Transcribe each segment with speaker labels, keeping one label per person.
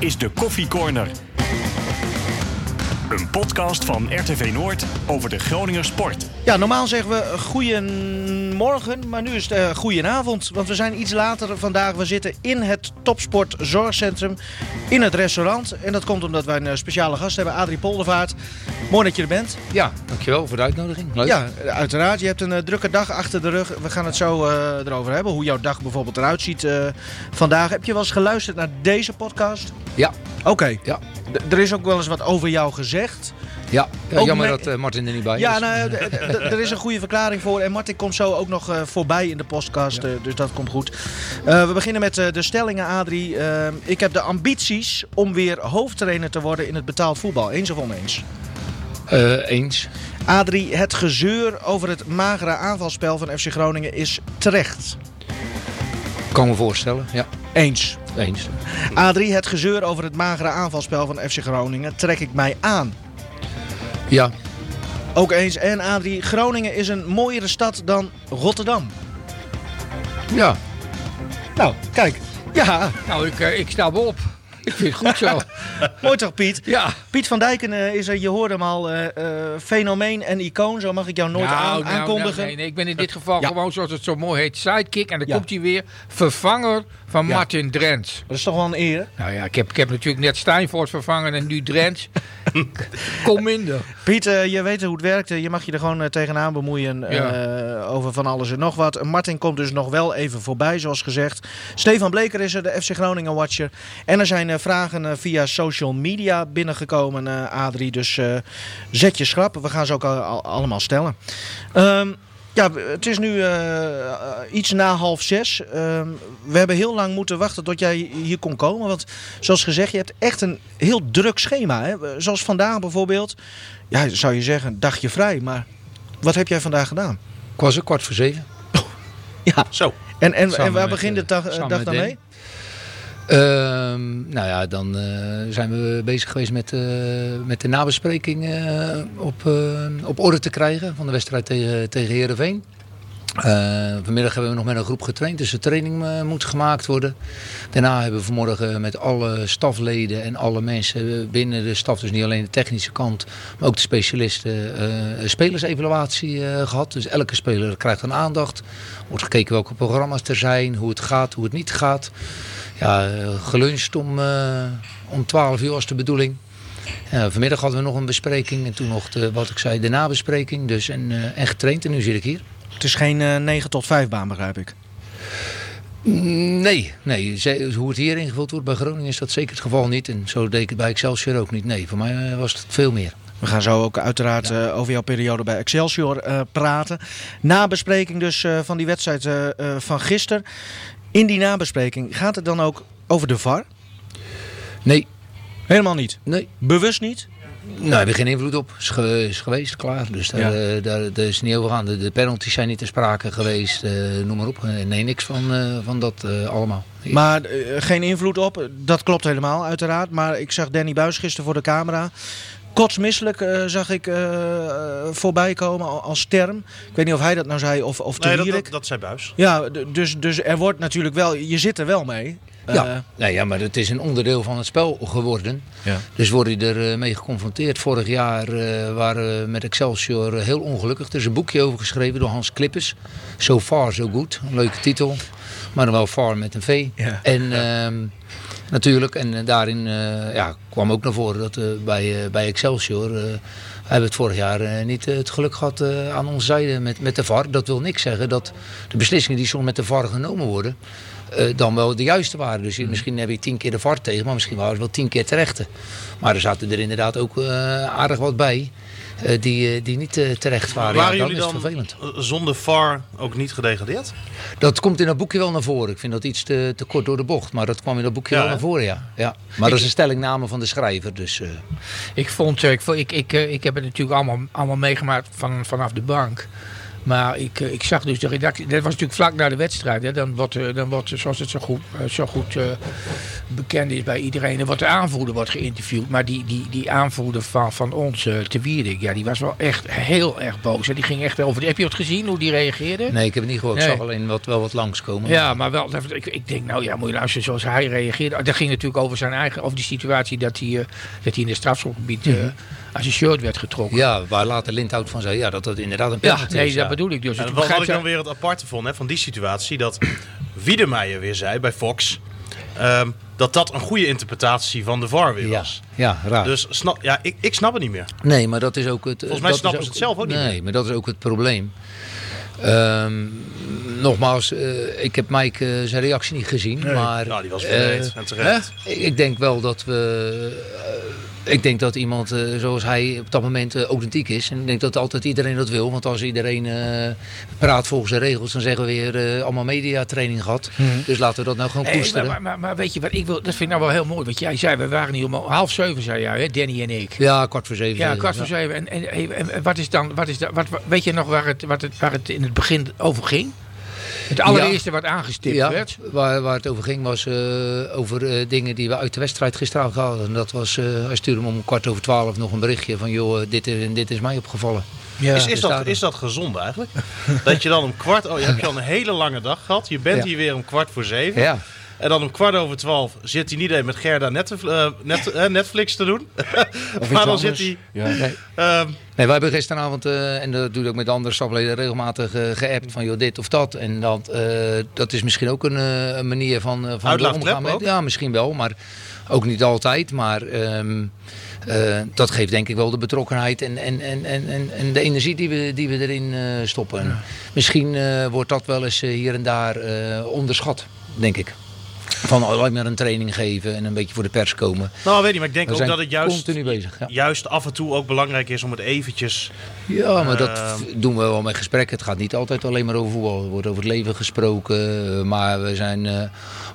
Speaker 1: is de Koffie Corner. Een podcast van RTV Noord over de Groninger sport.
Speaker 2: Ja, normaal zeggen we goeiemorgen, maar nu is het uh, goedenavond. Want we zijn iets later vandaag. We zitten in het Topsport Zorgcentrum in het restaurant. En dat komt omdat wij een eh, speciale gast hebben, Adrie Poldervaart. Mooi dat je er bent.
Speaker 3: Ja, dankjewel voor de uitnodiging. Leuk.
Speaker 2: Ja, uiteraard. Je hebt een uh, drukke dag achter de rug. We gaan het zo uh, erover hebben, hoe jouw dag bijvoorbeeld eruit ziet vandaag. Heb je wel eens geluisterd naar deze podcast?
Speaker 3: Ja.
Speaker 2: Oké. Okay.
Speaker 3: Ja.
Speaker 2: er is ook wel eens wat over jou gezegd.
Speaker 3: Ja, ja jammer dat uh, Martin er niet bij is.
Speaker 2: Ja, nou, er is een goede verklaring voor. En Martin komt zo ook nog uh, voorbij in de podcast, ja. uh, dus dat komt goed. we beginnen met de stellingen, Adrie. ik heb de ambities om weer hoofdtrainer te worden in het betaald voetbal. Eens of oneens?
Speaker 3: eens.
Speaker 2: Adrie, het gezeur over het magere aanvalspel van FC Groningen is terecht.
Speaker 3: Kan me voorstellen, ja.
Speaker 2: Eens.
Speaker 3: Eens.
Speaker 2: Adrie, het gezeur over het magere aanvalspel van FC Groningen trek ik mij aan.
Speaker 3: Ja.
Speaker 2: Ook eens. En Adrie, Groningen is een mooiere stad dan Rotterdam.
Speaker 3: Ja.
Speaker 2: Nou, kijk. Ja.
Speaker 3: Nou, ik, ik sta op. Ik vind het goed zo.
Speaker 2: Mooi toch, Piet?
Speaker 3: Ja.
Speaker 2: Piet van Dijken uh, is er, je hoorde hem al, uh, uh, fenomeen en icoon. Zo mag ik jou nooit
Speaker 4: nou,
Speaker 2: aan,
Speaker 4: nou,
Speaker 2: aankondigen.
Speaker 4: Nou, nee, nee, ik ben in dit geval ja. gewoon, zoals het zo mooi heet, sidekick. En dan ja. komt hij weer, vervanger van ja. Martin Drents.
Speaker 2: Dat is toch wel een eer?
Speaker 4: Nou ja, ik heb, ik heb natuurlijk net Steinfort vervangen en nu Drents. Kom minder.
Speaker 2: Piet, je weet hoe het werkt. Je mag je er gewoon tegenaan bemoeien over van alles en nog wat. Martin komt dus nog wel even voorbij, zoals gezegd. Stefan Bleker is er, de FC Groningen Watcher. En er zijn vragen via social media binnengekomen, uh, Adrie. Dus zet je schrap. We gaan ze ook al, allemaal stellen. Um, ja, het is nu uh, iets na half zes. Um, we hebben heel lang moeten wachten tot jij hier kon komen. Want zoals gezegd, je hebt echt een heel druk schema. Hè? Zoals vandaag bijvoorbeeld. Ja, zou je zeggen, dagje vrij. Maar wat heb jij vandaag gedaan?
Speaker 3: Ik was er kwart voor zeven.
Speaker 2: Ja, zo. En, en, en waar begint de dag, dag dan mee?
Speaker 3: Uh, nou ja, dan uh, zijn we bezig geweest met, uh, met de nabespreking op, op orde te krijgen van de wedstrijd tegen, tegen Heerenveen. Vanmiddag hebben we nog met een groep getraind, dus de training moet gemaakt worden. Daarna hebben we vanmorgen met alle stafleden en alle mensen binnen de staf, dus niet alleen de technische kant, maar ook de specialisten, een spelersevaluatie gehad. Dus elke speler krijgt een aandacht. Wordt gekeken welke programma's er zijn, hoe het gaat, hoe het niet gaat ja, geluncht om, uh, om 12 uur was de bedoeling. Vanmiddag hadden we nog een bespreking en toen nog de, wat ik zei, de nabespreking. Dus en, uh, en getraind en nu zit ik hier.
Speaker 2: Het is geen uh, 9 tot 5 baan begrijp ik.
Speaker 3: Nee, nee. Hoe het hier ingevuld wordt bij Groningen is dat zeker het geval niet. En zo deed ik het bij Excelsior ook niet. Nee, voor mij was het veel meer.
Speaker 2: We gaan zo ook uiteraard ja. uh, over jouw periode bij Excelsior uh, praten. Nabespreking dus uh, van die wedstrijd van gisteren. In die nabespreking gaat het dan ook over de VAR?
Speaker 3: Nee.
Speaker 2: Helemaal niet?
Speaker 3: Nee.
Speaker 2: Bewust niet?
Speaker 3: Nou, we hebben geen invloed op. Is, ge is geweest, klaar. Dus daar, ja. uh, daar, daar, is niet over gaan. De, de penalties zijn niet ter sprake geweest. Uh, noem maar op. Nee, niks van, uh, van dat allemaal.
Speaker 2: Maar geen invloed op. Dat klopt helemaal, uiteraard. Maar ik zag Danny Buis gisteren voor de camera. Kotsmisselijk uh, zag ik uh, voorbij komen als term. Ik weet niet of hij dat nou zei of, of
Speaker 5: nee, dat, dat, dat zei Buis.
Speaker 2: Ja, dus, dus er wordt natuurlijk wel... Je zit er wel mee.
Speaker 3: Ja, uh, nee, ja, maar het is een onderdeel van het spel geworden.
Speaker 2: Ja.
Speaker 3: Dus word je er mee geconfronteerd. Vorig jaar waren we met Excelsior heel ongelukkig. Er is een boekje over geschreven door Hans Klippers. So far, so good. Een leuke titel. Maar dan wel far met een V.
Speaker 2: Ja.
Speaker 3: En... Ja. Natuurlijk, en daarin uh, ja, kwam ook naar voren dat uh, bij, uh, bij Excelsior hebben we het vorig jaar niet het geluk gehad aan onze zijde met, met de VAR. Dat wil niks zeggen dat de beslissingen die soms met de VAR genomen worden, dan wel de juiste waren. Dus misschien heb je tien keer de VAR tegen, maar misschien waren ze wel tien keer terechte. Maar er zaten er inderdaad ook aardig wat bij. Uh, die, die niet terecht waren.
Speaker 5: Waren
Speaker 3: ja,
Speaker 5: jullie
Speaker 3: dan,
Speaker 5: dan
Speaker 3: vervelend.
Speaker 5: zonder VAR ook niet gedegradeerd?
Speaker 3: Dat komt in dat boekje wel naar voren. Ik vind dat iets te, te kort door de bocht. Maar dat kwam in dat boekje
Speaker 5: Ja,
Speaker 3: wel naar voren, ja. ja. Maar dat is een stellingname van de schrijver. Dus,
Speaker 4: Ik vond, eh, ik, ik, ik, eh, ik heb het natuurlijk allemaal, allemaal meegemaakt van, vanaf de bank. Maar ik, eh, ik zag dus de redactie, dat was natuurlijk vlak na de wedstrijd. Hè, dan, wordt, dan wordt, zoals het zo goed, eh, zo goed eh, bekend is bij iedereen, dan wordt de aanvoerder wordt geïnterviewd. Maar die, die, die aanvoerder van, van ons, te Wierik, ja, die was wel echt heel erg boos. Hè. Die ging echt over. Heb je het gezien hoe die reageerde?
Speaker 3: Nee, ik heb het niet gehoord. Ik zag alleen wat, wel wat langskomen.
Speaker 4: Ja, maar wel, ik, ik denk, nou ja, moet je luisteren zoals hij reageerde. Dat ging natuurlijk over zijn eigen, over die situatie dat hij, dat hij in het strafschopgebied eh aan zijn shirt werd getrokken.
Speaker 3: Ja, waar later Lindhout van zei ja, dat dat inderdaad een
Speaker 4: Ja,
Speaker 3: penalty
Speaker 4: nee,
Speaker 3: is.
Speaker 4: dat
Speaker 3: ja.
Speaker 4: bedoel ik dus.
Speaker 5: En wat, ik dan weer het aparte vond hè, van die situatie, dat Wiedemeyer weer zei bij Fox, ehm, dat dat een goede interpretatie van de VAR weer
Speaker 3: Ja,
Speaker 5: was.
Speaker 3: ja, raar.
Speaker 5: Dus snap, ja, ik, ik snap het niet meer.
Speaker 3: Nee, maar dat is ook het.
Speaker 5: Volgens mij
Speaker 3: dat
Speaker 5: snappen ze het zelf ook niet
Speaker 3: Nee,
Speaker 5: meer.
Speaker 3: maar dat is ook het probleem. Ehm, nogmaals, eh, ik heb Mike eh, zijn reactie niet gezien, maar
Speaker 5: Nou, die was
Speaker 3: eh,
Speaker 5: bereid en terecht.
Speaker 3: hè? ik denk wel dat we. Ik denk dat iemand eh, zoals hij op dat moment eh, authentiek is. En ik denk dat altijd iedereen dat wil. Want als iedereen eh, praat volgens de regels, dan zeggen we weer allemaal mediatraining gehad. Dus laten we dat nou gewoon
Speaker 4: Hey,
Speaker 3: koesteren.
Speaker 4: maar, maar, maar weet je wat ik wil? Dat vind ik nou wel heel mooi. Want jij zei, we waren hier om half zeven, zei jij, hè, Danny en ik.
Speaker 3: ja, kwart voor zeven.
Speaker 4: Ja, kwart voor zeven. En, en, wat is dan, wat is dan, wat, wat- weet je nog waar het, wat het, waar het in het begin over ging? Het allereerste wat aangestipt
Speaker 3: Ja,
Speaker 4: werd.
Speaker 3: waar, waar het over ging was eh, over eh, dingen die we uit de wedstrijd gisteravond hadden. En dat was, eh, hij stuurde me om kwart over twaalf nog een berichtje van joh, dit, is- en dit is mij opgevallen.
Speaker 2: Ja.
Speaker 5: is, is,
Speaker 3: dus
Speaker 5: dat, is dat gezond eigenlijk? dat je dan om kwart, oh, je hebt je al een hele lange dag gehad, je bent
Speaker 3: Ja.
Speaker 5: hier weer om kwart voor zeven.
Speaker 3: Ja,
Speaker 5: En dan om kwart over twaalf zit hij niet alleen met Gerda net, eh, net, eh, Netflix te doen. maar dan zit hij...
Speaker 2: Ja.
Speaker 3: nee.
Speaker 5: ehm,
Speaker 3: Nee, wij hebben gisteravond, eh, en dat doe ik ook met de andere stafleden, regelmatig eh, geappt van joh, dit of dat. En dat, eh, dat is misschien ook een, een manier van, van omgaan met.
Speaker 5: ook?
Speaker 3: Ja, misschien wel, maar ook niet altijd. Maar ehm, eh, dat geeft denk ik wel de betrokkenheid en, en, en, en, en, en de energie die we, die we erin eh, stoppen. En Misschien eh, wordt dat wel eens hier en daar eh, onderschat, denk ik. Van alleen maar een training geven en een beetje voor de pers komen.
Speaker 5: nou, weet niet, maar ik denk
Speaker 3: We
Speaker 5: ook dat het juist,
Speaker 3: continu bezig. Ja.
Speaker 5: juist af en toe ook belangrijk is om het eventjes...
Speaker 3: Ja, maar dat
Speaker 5: Ehm.
Speaker 3: doen we wel met gesprekken. Het gaat niet altijd alleen maar over voetbal. Er wordt over het leven gesproken. eh, Maar we zijn eh,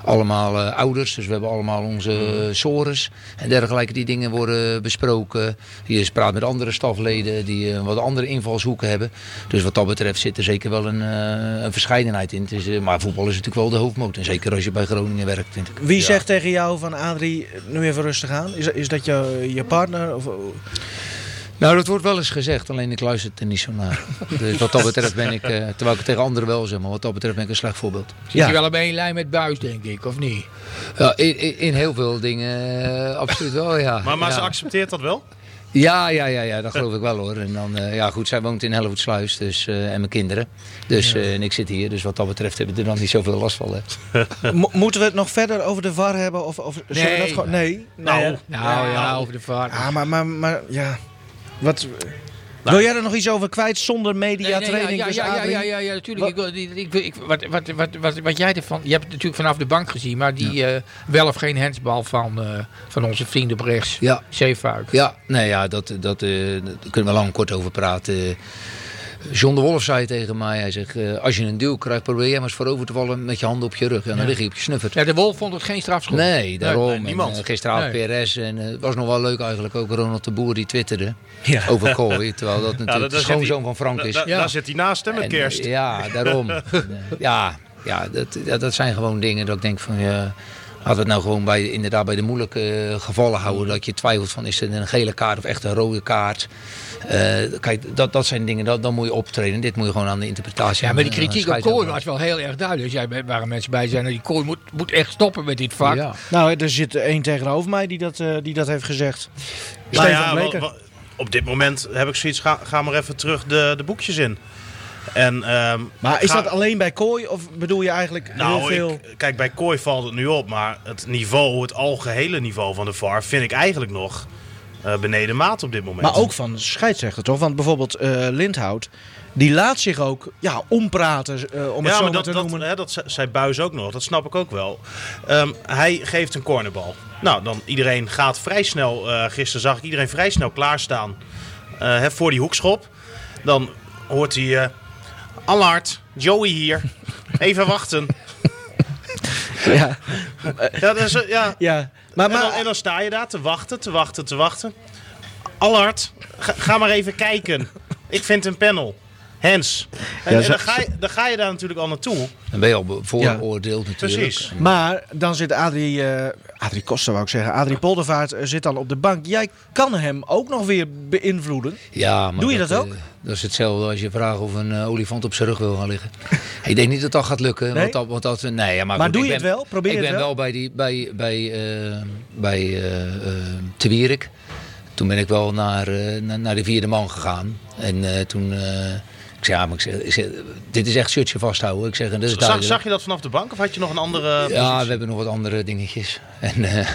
Speaker 3: allemaal eh, ouders. Dus we hebben allemaal onze uh, sores en dergelijke. Die dingen worden besproken. Je praat met andere stafleden die eh, wat andere invalshoeken hebben. Dus wat dat betreft zit er zeker wel een, eh, een verscheidenheid in. Het is, eh, maar voetbal is natuurlijk wel de hoofdmoot. En zeker als je bij Groningen werkt, vind ik.
Speaker 2: Wie zegt tegen jou van Adrie, nu even rustig aan? Is, is dat je, je partner? Of,
Speaker 3: Nou, dat wordt wel eens gezegd, alleen ik luister er niet zo naar. Dus wat dat betreft ben ik, eh, terwijl ik het tegen anderen wel zeg, maar wat dat betreft ben ik een slecht voorbeeld.
Speaker 4: Zit
Speaker 2: Ja.
Speaker 4: je wel op één lijn met Buis, denk ik, of niet?
Speaker 3: Ja, in, in, in heel veel dingen eh, absoluut wel, ja.
Speaker 5: Maar, maar
Speaker 3: ja.
Speaker 5: ze accepteert dat wel?
Speaker 3: Ja, ja, ja, ja, dat geloof ik wel hoor. En dan, eh, ja goed, zij woont in Hellevoetsluis dus, eh, en mijn kinderen. Dus, eh, en ik zit hier, dus wat dat betreft hebben we er dan niet zoveel last van. Hè.
Speaker 2: Mo- moeten we het nog verder over de VAR hebben? Of, of
Speaker 4: Nee.
Speaker 2: dat gewoon... Nee.
Speaker 5: Nou,
Speaker 2: nee, hè?
Speaker 4: Nou ja, over de vaart.
Speaker 2: Ah, maar, maar, maar ja. Wat... Wil jij er nog iets over kwijt zonder media training?
Speaker 4: ja,
Speaker 2: dus
Speaker 4: ja, ja, ja, ja, ja, natuurlijk. Wil- ik, ik, ik, wat, wat, wat, wat, wat jij ervan... Je hebt het natuurlijk vanaf de bank gezien, maar die eh, wel of geen handsbal van, eh, van onze vriend op rechts.
Speaker 3: Ja.
Speaker 4: Zeefuik.
Speaker 3: Ja, nee, ja, dat, dat, eh, daar kunnen we lang en kort over praten. John de Wolf zei tegen mij, hij zegt, eh, als je een duw krijgt, probeer jij maar eens voorover te vallen met je handen op je rug. En dan lig je op je snuffert.
Speaker 4: Ja, de Wolf vond het geen strafschop.
Speaker 3: Nee, daarom.
Speaker 5: nee,
Speaker 3: En,
Speaker 5: niemand.
Speaker 3: eh, gisteravond
Speaker 4: Nee.
Speaker 3: PRS en eh, het was nog wel leuk eigenlijk ook Ronald de Boer die twitterde
Speaker 2: Ja.
Speaker 3: over Kooi. Terwijl dat natuurlijk de schoonzoon van Frank is.
Speaker 5: da-
Speaker 4: Ja.
Speaker 5: Daar zit hij naast hem met
Speaker 3: En,
Speaker 5: kerst.
Speaker 3: eh, Ja, daarom. En, eh, ja, ja dat, ja, dat zijn gewoon dingen dat ik denk van... Ja, Laten we het nou gewoon bij, inderdaad bij de moeilijke eh, gevallen houden. Dat je twijfelt van is het een gele kaart of echt een rode kaart. Eh, kijk, dat, dat zijn dingen, dat, dan moet je optreden. Dit moet je gewoon aan de interpretatie
Speaker 4: Ja, maar die kritiek op Kooi was wel heel erg duidelijk. Dus jij waren mensen bij zijn, die Kooi moet, moet echt stoppen met dit vak.
Speaker 3: Ja.
Speaker 2: Nou, er zit één tegenover mij die dat, eh, die dat heeft gezegd.
Speaker 5: Nou
Speaker 2: Stefan
Speaker 5: ja,
Speaker 2: Bleker.
Speaker 5: op dit moment heb ik zoiets, ga, ga maar even terug de, de boekjes in. En, ehm,
Speaker 2: Maar is
Speaker 5: ga-
Speaker 2: dat alleen bij Kooi of bedoel je eigenlijk heel
Speaker 5: Nou,
Speaker 2: veel...
Speaker 5: ik, kijk, bij Kooi valt het nu op, maar het niveau, het algehele niveau van de VAR vind ik eigenlijk nog eh, beneden maat op dit moment.
Speaker 2: Maar ook van scheidsrechter, toch? Want bijvoorbeeld eh Lindhout, die laat zich ook ja, ompraten, eh, om het
Speaker 5: ja,
Speaker 2: zo
Speaker 5: maar dat,
Speaker 2: te
Speaker 5: dat,
Speaker 2: noemen.
Speaker 5: hè, dat ze- zei Buis ook nog, dat snap ik ook wel. Ehm, hij geeft een cornerbal. Nou, dan iedereen gaat vrij snel, gisteren zag ik iedereen vrij snel klaarstaan hè, voor die hoekschop. Dan hoort hij, Allard, Joey hier, even wachten.
Speaker 2: Ja,
Speaker 5: Ja, eh, ja.
Speaker 2: ja. Maar,
Speaker 5: En, dan,
Speaker 2: maar,
Speaker 5: en dan sta je daar te wachten, te wachten, te wachten. Allard, ga, ga maar even kijken. Ik vind een panel. Hens. En,
Speaker 2: Ja,
Speaker 5: en
Speaker 2: zo-
Speaker 5: dan, ga je, dan ga je daar natuurlijk al naartoe.
Speaker 3: Dan ben je al vooroordeeld natuurlijk.
Speaker 5: Precies.
Speaker 2: Maar dan zit Adrie, eh Adrie Koster wou ik zeggen, Adrie Poldervaart eh, zit dan op de bank. Jij kan hem ook nog weer beïnvloeden.
Speaker 3: Ja, maar
Speaker 2: Doe je dat
Speaker 3: eh,
Speaker 2: ook?
Speaker 3: dat is hetzelfde als je vraagt of een eh, olifant op zijn rug wil gaan liggen. ik denk niet dat dat gaat lukken.
Speaker 2: Nee?
Speaker 3: Want dat, want dat, nee, ja, maar
Speaker 2: Maar
Speaker 3: goed,
Speaker 2: doe
Speaker 3: ik
Speaker 2: je
Speaker 3: ben-
Speaker 2: het wel? Probeer
Speaker 3: ik
Speaker 2: het
Speaker 3: ben
Speaker 2: wel?
Speaker 3: wel bij, die, bij, bij, eh, bij eh eh, Te Wierik. Toen ben ik wel naar, eh, naar, naar de vierde man gegaan. En eh, toen... eh, ik zei, ja, maar ik zeg, ik zeg, dit is echt shirtje vasthouden. Ik zeg, en dat is
Speaker 5: Zag, zag je dat vanaf de bank of had je nog een andere
Speaker 3: Ja,
Speaker 5: positie?
Speaker 3: we hebben nog wat andere dingetjes. En eh,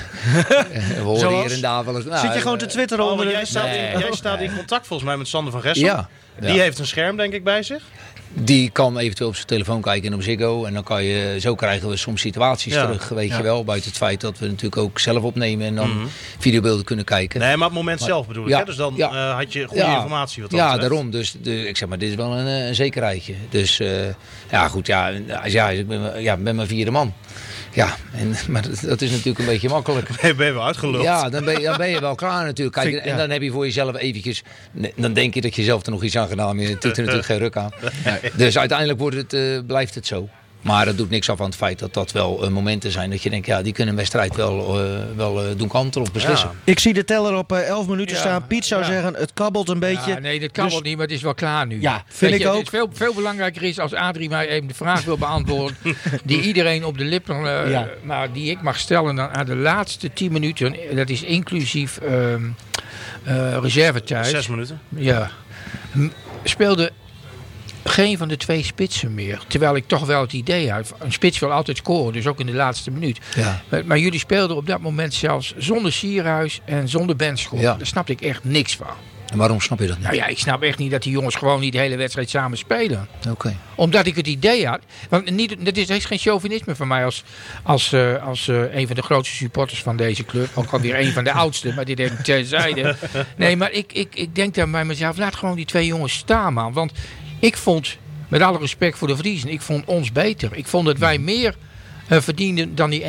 Speaker 3: we horen
Speaker 2: Zoals?
Speaker 3: hier en daar wel eens... nou,
Speaker 2: zit je gewoon te
Speaker 3: eh,
Speaker 2: twitteren
Speaker 5: Oh,
Speaker 2: onder de...
Speaker 5: jij, staat
Speaker 3: Nee.
Speaker 5: in, jij staat in contact volgens mij met Sander van Gessel.
Speaker 3: Ja.
Speaker 5: Die
Speaker 3: Ja.
Speaker 5: heeft een scherm denk ik bij zich.
Speaker 3: Die kan eventueel op zijn telefoon kijken en op Ziggo. En dan kan je, zo krijgen we soms situaties
Speaker 5: Ja.
Speaker 3: terug, weet
Speaker 2: Ja.
Speaker 3: je wel. Buiten het feit dat we natuurlijk ook zelf opnemen en dan videobeelden kunnen kijken.
Speaker 5: Nee, maar op het moment zelf bedoel ik. Hè? Dus dan eh, had je goede informatie wat dat
Speaker 3: Ja,
Speaker 5: betreft.
Speaker 3: daarom. Dus de, ik zeg maar, dit is wel een, eh, een zekerheidje. Dus eh, ja, goed. Ja, ja, ik ben, ja, ik ben mijn vierde man. Ja, en, maar dat, is natuurlijk een beetje makkelijk.
Speaker 5: Ben je wel uitgeluld.
Speaker 3: Ja, dan ben, je, dan ben je wel klaar natuurlijk. Kijk, en dan heb je voor jezelf eventjes... Dan denk je dat je zelf er nog iets aan gedaan hebt. Het doet er natuurlijk geen ruk aan. Dus uiteindelijk wordt het, eh, blijft het zo. Maar dat doet niks af aan het feit dat dat wel eh, momenten zijn. Dat je denkt, ja, die kunnen een wedstrijd wel, eh, wel eh, doen kantelen of beslissen.
Speaker 5: Ja.
Speaker 2: Ik zie de teller op eh, 11 minuten
Speaker 4: Ja.
Speaker 2: staan. Piet zou
Speaker 4: Ja.
Speaker 2: zeggen, het kabbelt een beetje.
Speaker 4: Ja, nee, dat kan
Speaker 2: Dus-
Speaker 4: niet, maar het is wel klaar nu.
Speaker 2: Ja, vind
Speaker 4: Weet
Speaker 2: ik
Speaker 4: je,
Speaker 2: ook.
Speaker 4: Het is veel, veel belangrijker is als Adrie mij even de vraag wil beantwoorden. die iedereen op de lippen, eh,
Speaker 2: Ja.
Speaker 4: maar die ik mag stellen dan aan de laatste 10 minuten. Dat is inclusief ehm eh, reservetijd.
Speaker 5: Zes minuten.
Speaker 4: Ja. M- Speelde geen van de twee spitsen meer. Terwijl ik toch wel het idee had. Een spits wil altijd scoren, dus ook in de laatste minuut.
Speaker 3: Ja.
Speaker 4: Maar, maar jullie speelden op dat moment zelfs zonder Sierhuis en zonder Benschop.
Speaker 3: Ja.
Speaker 4: Daar snapte ik echt niks van.
Speaker 3: En waarom snap je dat niet?
Speaker 4: Nou ja, ik snap echt niet dat die jongens gewoon niet de hele wedstrijd samen spelen.
Speaker 3: Oké.
Speaker 4: Omdat ik het idee had. Want niet, dit is, is geen chauvinisme van mij als, als, eh, als eh, een van de grootste supporters van deze club. Ook alweer een van de oudste, maar dit even terzijde. Nee, maar ik, ik, ik denk dan bij mezelf, laat gewoon die twee jongens staan, man. Want ik vond, met alle respect voor de Vriezen, ik vond ons beter. Ik vond dat wij meer eh, verdienden dan die 1-1.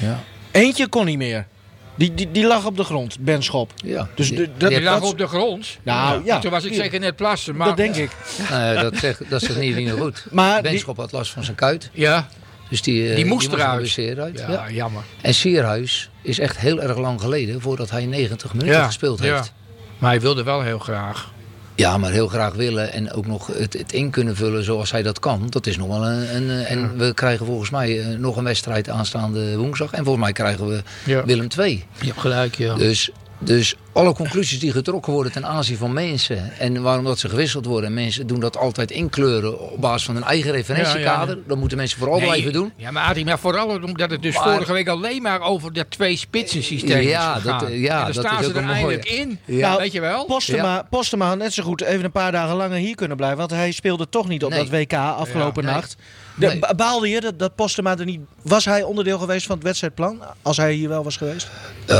Speaker 3: Ja.
Speaker 2: Eentje kon niet meer. Die, die, die lag op de grond, Ben Schop.
Speaker 3: Ja.
Speaker 2: Dus
Speaker 3: Die-
Speaker 2: dat,
Speaker 4: Die lag
Speaker 2: dat-
Speaker 4: op de grond.
Speaker 2: Nou, ja.
Speaker 4: Toen was ik
Speaker 2: Ja.
Speaker 4: zeker net plassen. Maar,
Speaker 2: dat denk ik.
Speaker 3: Nou ja, dat zegt, dat zegt niet niet goed.
Speaker 2: Maar die-
Speaker 3: Benschop had last van zijn kuit.
Speaker 4: Ja,
Speaker 3: Dus die, eh,
Speaker 4: Die moest eruit.
Speaker 3: geblesseerd uit.
Speaker 4: ja,
Speaker 3: Ja.
Speaker 4: jammer.
Speaker 3: En Sierhuis is echt heel erg lang geleden voordat hij 90 minuten
Speaker 4: Ja,
Speaker 3: gespeeld
Speaker 4: ja.
Speaker 3: heeft.
Speaker 4: Maar hij wilde wel heel graag.
Speaker 3: Ja, maar heel graag willen en ook nog het, het in kunnen vullen zoals hij dat kan. Dat is nog wel een. een eh, en we krijgen volgens mij eh, nog een wedstrijd aanstaande woensdag. En volgens mij krijgen we
Speaker 4: Ja.
Speaker 3: Willem II.
Speaker 4: Je hebt gelijk, ja.
Speaker 3: Dus, dus alle conclusies die getrokken worden ten aanzien van mensen. En waarom dat ze gewisseld worden. Mensen doen dat altijd inkleuren op basis van hun eigen referentiekader.
Speaker 4: Ja,
Speaker 3: Dat moeten mensen vooral
Speaker 4: Nee,
Speaker 3: blijven doen.
Speaker 4: Ja, maar Adrie, maar vooral omdat het dus
Speaker 3: Maar-
Speaker 4: vorige week alleen maar over dat twee spitsen systeem
Speaker 3: Ja,
Speaker 4: is
Speaker 3: dat- ja,
Speaker 4: en dan
Speaker 3: dat
Speaker 4: staan
Speaker 3: is
Speaker 4: ze
Speaker 3: ook
Speaker 4: er eindelijk in.
Speaker 3: Ja.
Speaker 4: Weet je wel?
Speaker 2: Postema, Postema had net zo goed even een paar dagen langer hier kunnen blijven. Want hij speelde toch niet op
Speaker 3: Nee.
Speaker 2: dat WK afgelopen
Speaker 3: Ja, nee.
Speaker 2: nacht. De,
Speaker 3: Nee.
Speaker 2: ba- Baalde je dat, dat Postema er niet... Was hij onderdeel geweest van het wedstrijdplan? Als hij hier wel was geweest?
Speaker 3: Eh,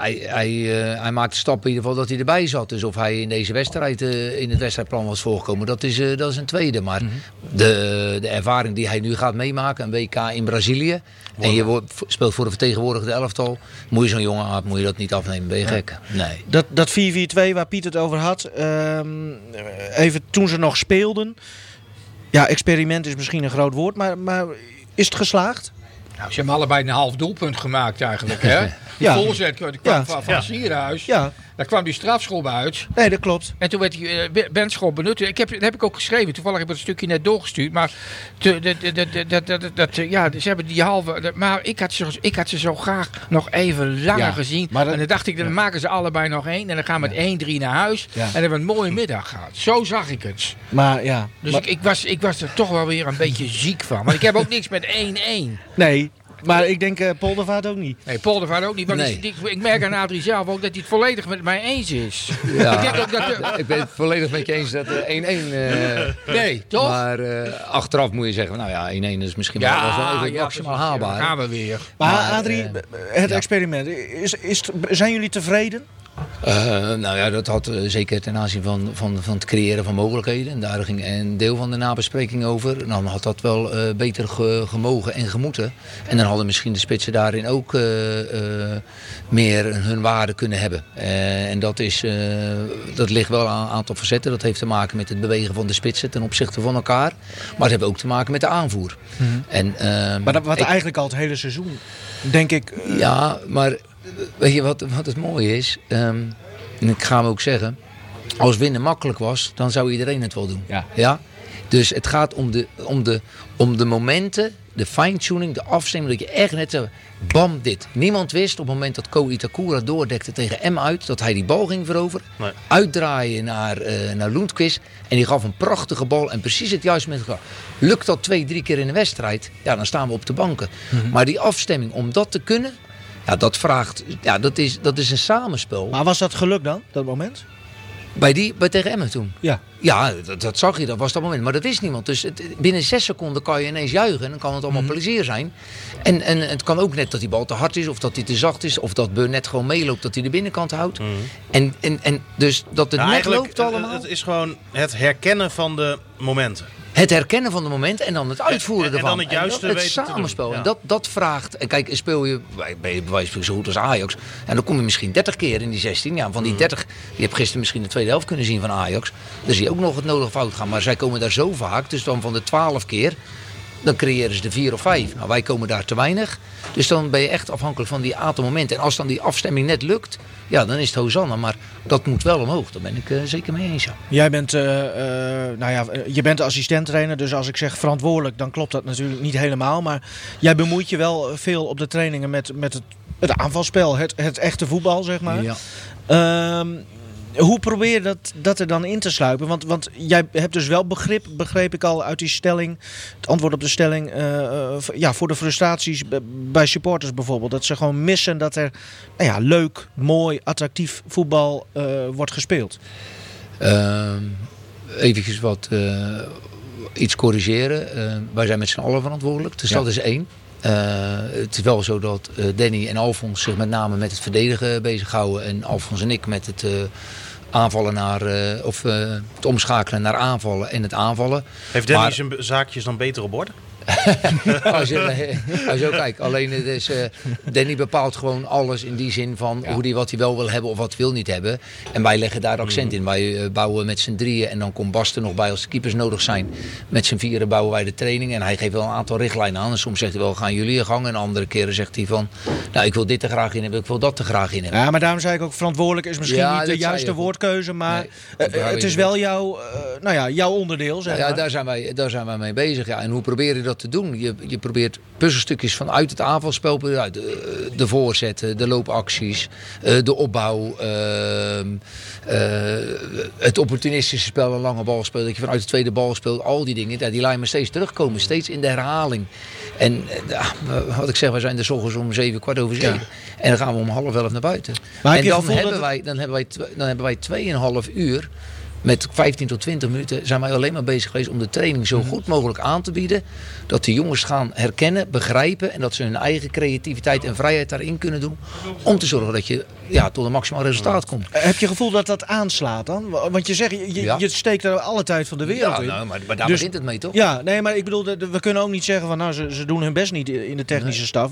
Speaker 3: hij, hij, eh, hij maakte stappen in ieder geval dat hij erbij zat. Dus of hij in deze wedstrijd eh, in het wedstrijdplan was voorgekomen, dat is, dat is een tweede. Maar de, de ervaring die hij nu gaat meemaken, een WK in Brazilië. En je wordt, speelt voor een vertegenwoordigde elftal. Moet je zo'n jongen aan, moet je dat niet afnemen. Ben je gek? Nee.
Speaker 2: Dat, dat 4-4-2 waar Piet het over had. ehm, even toen ze nog speelden. Ja, experiment is misschien een groot woord. Maar, maar is het geslaagd?
Speaker 4: Nou, ze hebben allebei een half doelpunt gemaakt eigenlijk. Hè? Die
Speaker 2: Ja.
Speaker 4: voorzet kwam
Speaker 2: Ja.
Speaker 4: van, van
Speaker 5: Ja.
Speaker 4: Sierhuis.
Speaker 2: Ja,
Speaker 4: Daar kwam die strafschop uit.
Speaker 2: nee, dat klopt.
Speaker 4: En toen werd die eh, Benschop benut. Ik heb, dat heb ik ook geschreven. Toevallig heb ik het stukje net doorgestuurd. Maar te- de- de- de- de- dat- dat- dat, eh, ja, ze hebben die halve. Maar ik had, ze, ik had ze zo graag nog even langer
Speaker 2: Ja,
Speaker 4: gezien.
Speaker 2: maar dat-
Speaker 4: en dan dacht ik, dan maken ze allebei nog één. En dan gaan we met 1-3 naar huis.
Speaker 2: Ja.
Speaker 4: En dan hebben we een mooie middag gehad. Zo zag ik het.
Speaker 2: Maar ja.
Speaker 4: Dus
Speaker 2: maar-
Speaker 4: ik, ik, was, ik was er toch wel weer een beetje ziek van. Want ik heb ook niks met 1-1.
Speaker 2: nee, maar ik denk eh Poldervaart ook niet.
Speaker 4: Nee, Poldervaart ook niet. Maar
Speaker 3: Nee.
Speaker 4: die- ik merk aan Adrie zelf ook dat hij het volledig met mij eens is.
Speaker 3: Ja.
Speaker 4: Ik denk ook dat... de-
Speaker 3: Ik ben het volledig met je eens dat eh, 1-1. eh,
Speaker 4: nee, toch?
Speaker 3: maar eh, achteraf moet je zeggen, nou ja, 1-1 is misschien wel, wel even
Speaker 4: ja,
Speaker 3: maximaal haalbaar.
Speaker 4: dan gaan we weer.
Speaker 2: Maar,
Speaker 3: Maar,
Speaker 2: Adrie,
Speaker 3: eh,
Speaker 2: het
Speaker 3: ja.
Speaker 2: experiment. Is, is, zijn jullie tevreden?
Speaker 3: Uh, nou ja, dat had uh, zeker ten aanzien van, van, van het creëren van mogelijkheden. En daar ging een deel van de nabespreking over. En dan had dat wel uh, beter ge, gemogen en gemoeten. En dan hadden misschien de spitsen daarin ook meer hun waarde kunnen hebben. en dat, is, dat ligt wel aan een aantal facetten. Dat heeft te maken met het bewegen van de spitsen ten opzichte van elkaar. Maar het heeft ook te maken met de aanvoer.
Speaker 2: Mm -hmm. en, maar dat, wat ik, eigenlijk al het hele seizoen, denk ik...
Speaker 3: Ja, maar weet je wat, wat het mooie is? Um, en ik ga hem ook zeggen. Als winnen makkelijk was, dan zou iedereen het wel doen.
Speaker 2: Ja.
Speaker 3: ja? Dus het gaat om de, om de, om de momenten, de fine-tuning, de afstemming. Dat je echt net zo, bam, dit. Niemand wist op het moment dat Ko Itakura doordekte tegen M uit... dat hij die bal ging veroveren.
Speaker 5: Nee.
Speaker 3: Uitdraaien naar, uh, naar Lundqvist. En die gaf een prachtige bal en precies het juiste moment. Lukt dat twee, drie keer in de wedstrijd, ja, dan staan we op de banken. Mm -hmm. Maar die afstemming, om dat te kunnen... Ja, dat vraagt. Ja, dat is, dat is een samenspel.
Speaker 2: Maar was dat geluk dan, dat moment?
Speaker 3: Bij, die, bij tegen Emmen toen?
Speaker 2: Ja.
Speaker 3: Ja, dat, dat zag je, dat was dat moment. Maar dat wist niemand. Dus het, binnen zes seconden kan je ineens juichen. En dan kan het allemaal
Speaker 2: Mhm.
Speaker 3: plezier zijn. En, en het kan ook net dat die bal te hard is. Of dat hij te zacht is. Of dat Beur net gewoon meeloopt. Dat hij de binnenkant houdt. en, en, en dus dat het
Speaker 5: Nou,
Speaker 3: net loopt allemaal.
Speaker 5: Het is gewoon het herkennen van de momenten.
Speaker 3: Het herkennen van de moment en dan het uitvoeren
Speaker 5: en- en
Speaker 3: ervan.
Speaker 5: dan het juiste
Speaker 3: het
Speaker 5: weten te doen.
Speaker 3: samenspel.
Speaker 5: Ja.
Speaker 3: En dat, dat vraagt. En kijk, speel je bij, bij, wijze van zo goed als Ajax. En dan kom je misschien 30 keer in die 16. Ja, van
Speaker 5: Mm.
Speaker 3: die 30. Je hebt gisteren misschien de tweede helft kunnen zien van Ajax. Dan zie je ook nog het nodige fout gaan. Maar zij komen daar zo vaak. Dus dan van de 12 keer. Dan creëren ze de vier of vijf. Nou, wij komen daar te weinig. Dus dan ben je echt afhankelijk van die aantal momenten. En als dan die afstemming net lukt, ja, dan is het Hosanna. Maar dat moet wel omhoog. Daar ben ik eh, zeker mee eens. Ja.
Speaker 2: Jij bent, eh, eh, nou ja, je bent assistenttrainer, dus als ik zeg verantwoordelijk, dan klopt dat natuurlijk niet helemaal. Maar jij bemoeit je wel veel op de trainingen met, met het, het aanvalspel, het, het echte voetbal, zeg maar.
Speaker 3: Ja.
Speaker 2: Ehm, hoe probeer je dat, dat er dan in te sluipen? Want, want jij hebt dus wel begrip, begreep ik al uit die stelling, het antwoord op de stelling, eh, eh, ja, voor de frustraties bij supporters bijvoorbeeld. Dat ze gewoon missen dat er nou ja, leuk, mooi, attractief voetbal eh, wordt gespeeld.
Speaker 3: Ehm eventjes wat iets corrigeren. Eh, wij zijn met z'n allen verantwoordelijk, dus
Speaker 2: Ja.
Speaker 3: dat is één. Eh, het is wel zo dat eh, Danny en Alfons zich met name met het verdedigen bezighouden. En Alfons en ik met het eh, aanvallen naar, of het omschakelen naar aanvallen en het aanvallen.
Speaker 5: Heeft Danny
Speaker 3: Maar-
Speaker 5: zijn zaakjes dan beter op orde?
Speaker 3: als, je, als je ook kijkt, alleen het is, eh, Danny bepaalt gewoon alles in die zin van hoe die, wat hij wel wil hebben of wat wil niet hebben. En wij leggen daar accent in. Wij eh, bouwen met z'n drieën en dan komt Bas er nog bij als de keepers nodig zijn. Met z'n vieren bouwen wij de training en hij geeft wel een aantal richtlijnen aan. En soms zegt hij wel, gaan jullie gang? En andere keren zegt hij van, nou ik wil dit er graag in hebben, ik wil dat er graag in hebben.
Speaker 2: Ja, maar daarom zei ik ook verantwoordelijk is misschien
Speaker 3: Ja,
Speaker 2: niet de juiste woordkeuze, maar
Speaker 3: Nee,
Speaker 2: eh, het is
Speaker 3: wel.
Speaker 2: jouw, nou ja, jouw onderdeel, zeg
Speaker 3: Ja,
Speaker 2: maar.
Speaker 3: daar zijn, wij, daar zijn wij mee bezig. Ja. En hoe probeer je dat te doen? Je, je probeert puzzelstukjes vanuit het aanvalspel, de, de voorzetten, de loopacties, eh, de opbouw, ehm, eh, het opportunistische spel, een lange bal spelen, dat je vanuit de tweede bal speelt, al die dingen, ja, die lijnen maar steeds terugkomen, steeds in de herhaling. En eh, ja, wat ik zeg, wij zijn er 's ochtends om zeven, kwart over zeven. En dan gaan we om half elf naar buiten.
Speaker 2: Maar
Speaker 3: en dan hebben, wij, dan, hebben wij, dan hebben wij tweeënhalf uur met 15 tot 20 minuten zijn wij alleen maar bezig geweest om de training zo goed mogelijk aan te bieden. Dat de jongens gaan herkennen, begrijpen en dat ze hun eigen creativiteit en vrijheid daarin kunnen doen. Om te zorgen dat je ja, tot een maximaal resultaat komt.
Speaker 2: Eh, Heb je het gevoel dat dat aanslaat dan? Wa- Want je zegt, je, je-
Speaker 3: Ja.
Speaker 2: je steekt er alle tijd van de wereld
Speaker 3: Ja,
Speaker 2: in.
Speaker 3: nou, maar, maar daar
Speaker 2: Dus-
Speaker 3: begint het mee toch?
Speaker 2: Ja, nee, maar ik bedoel, we kunnen ook niet zeggen van nou, ze, ze doen hun best niet in de technische staf.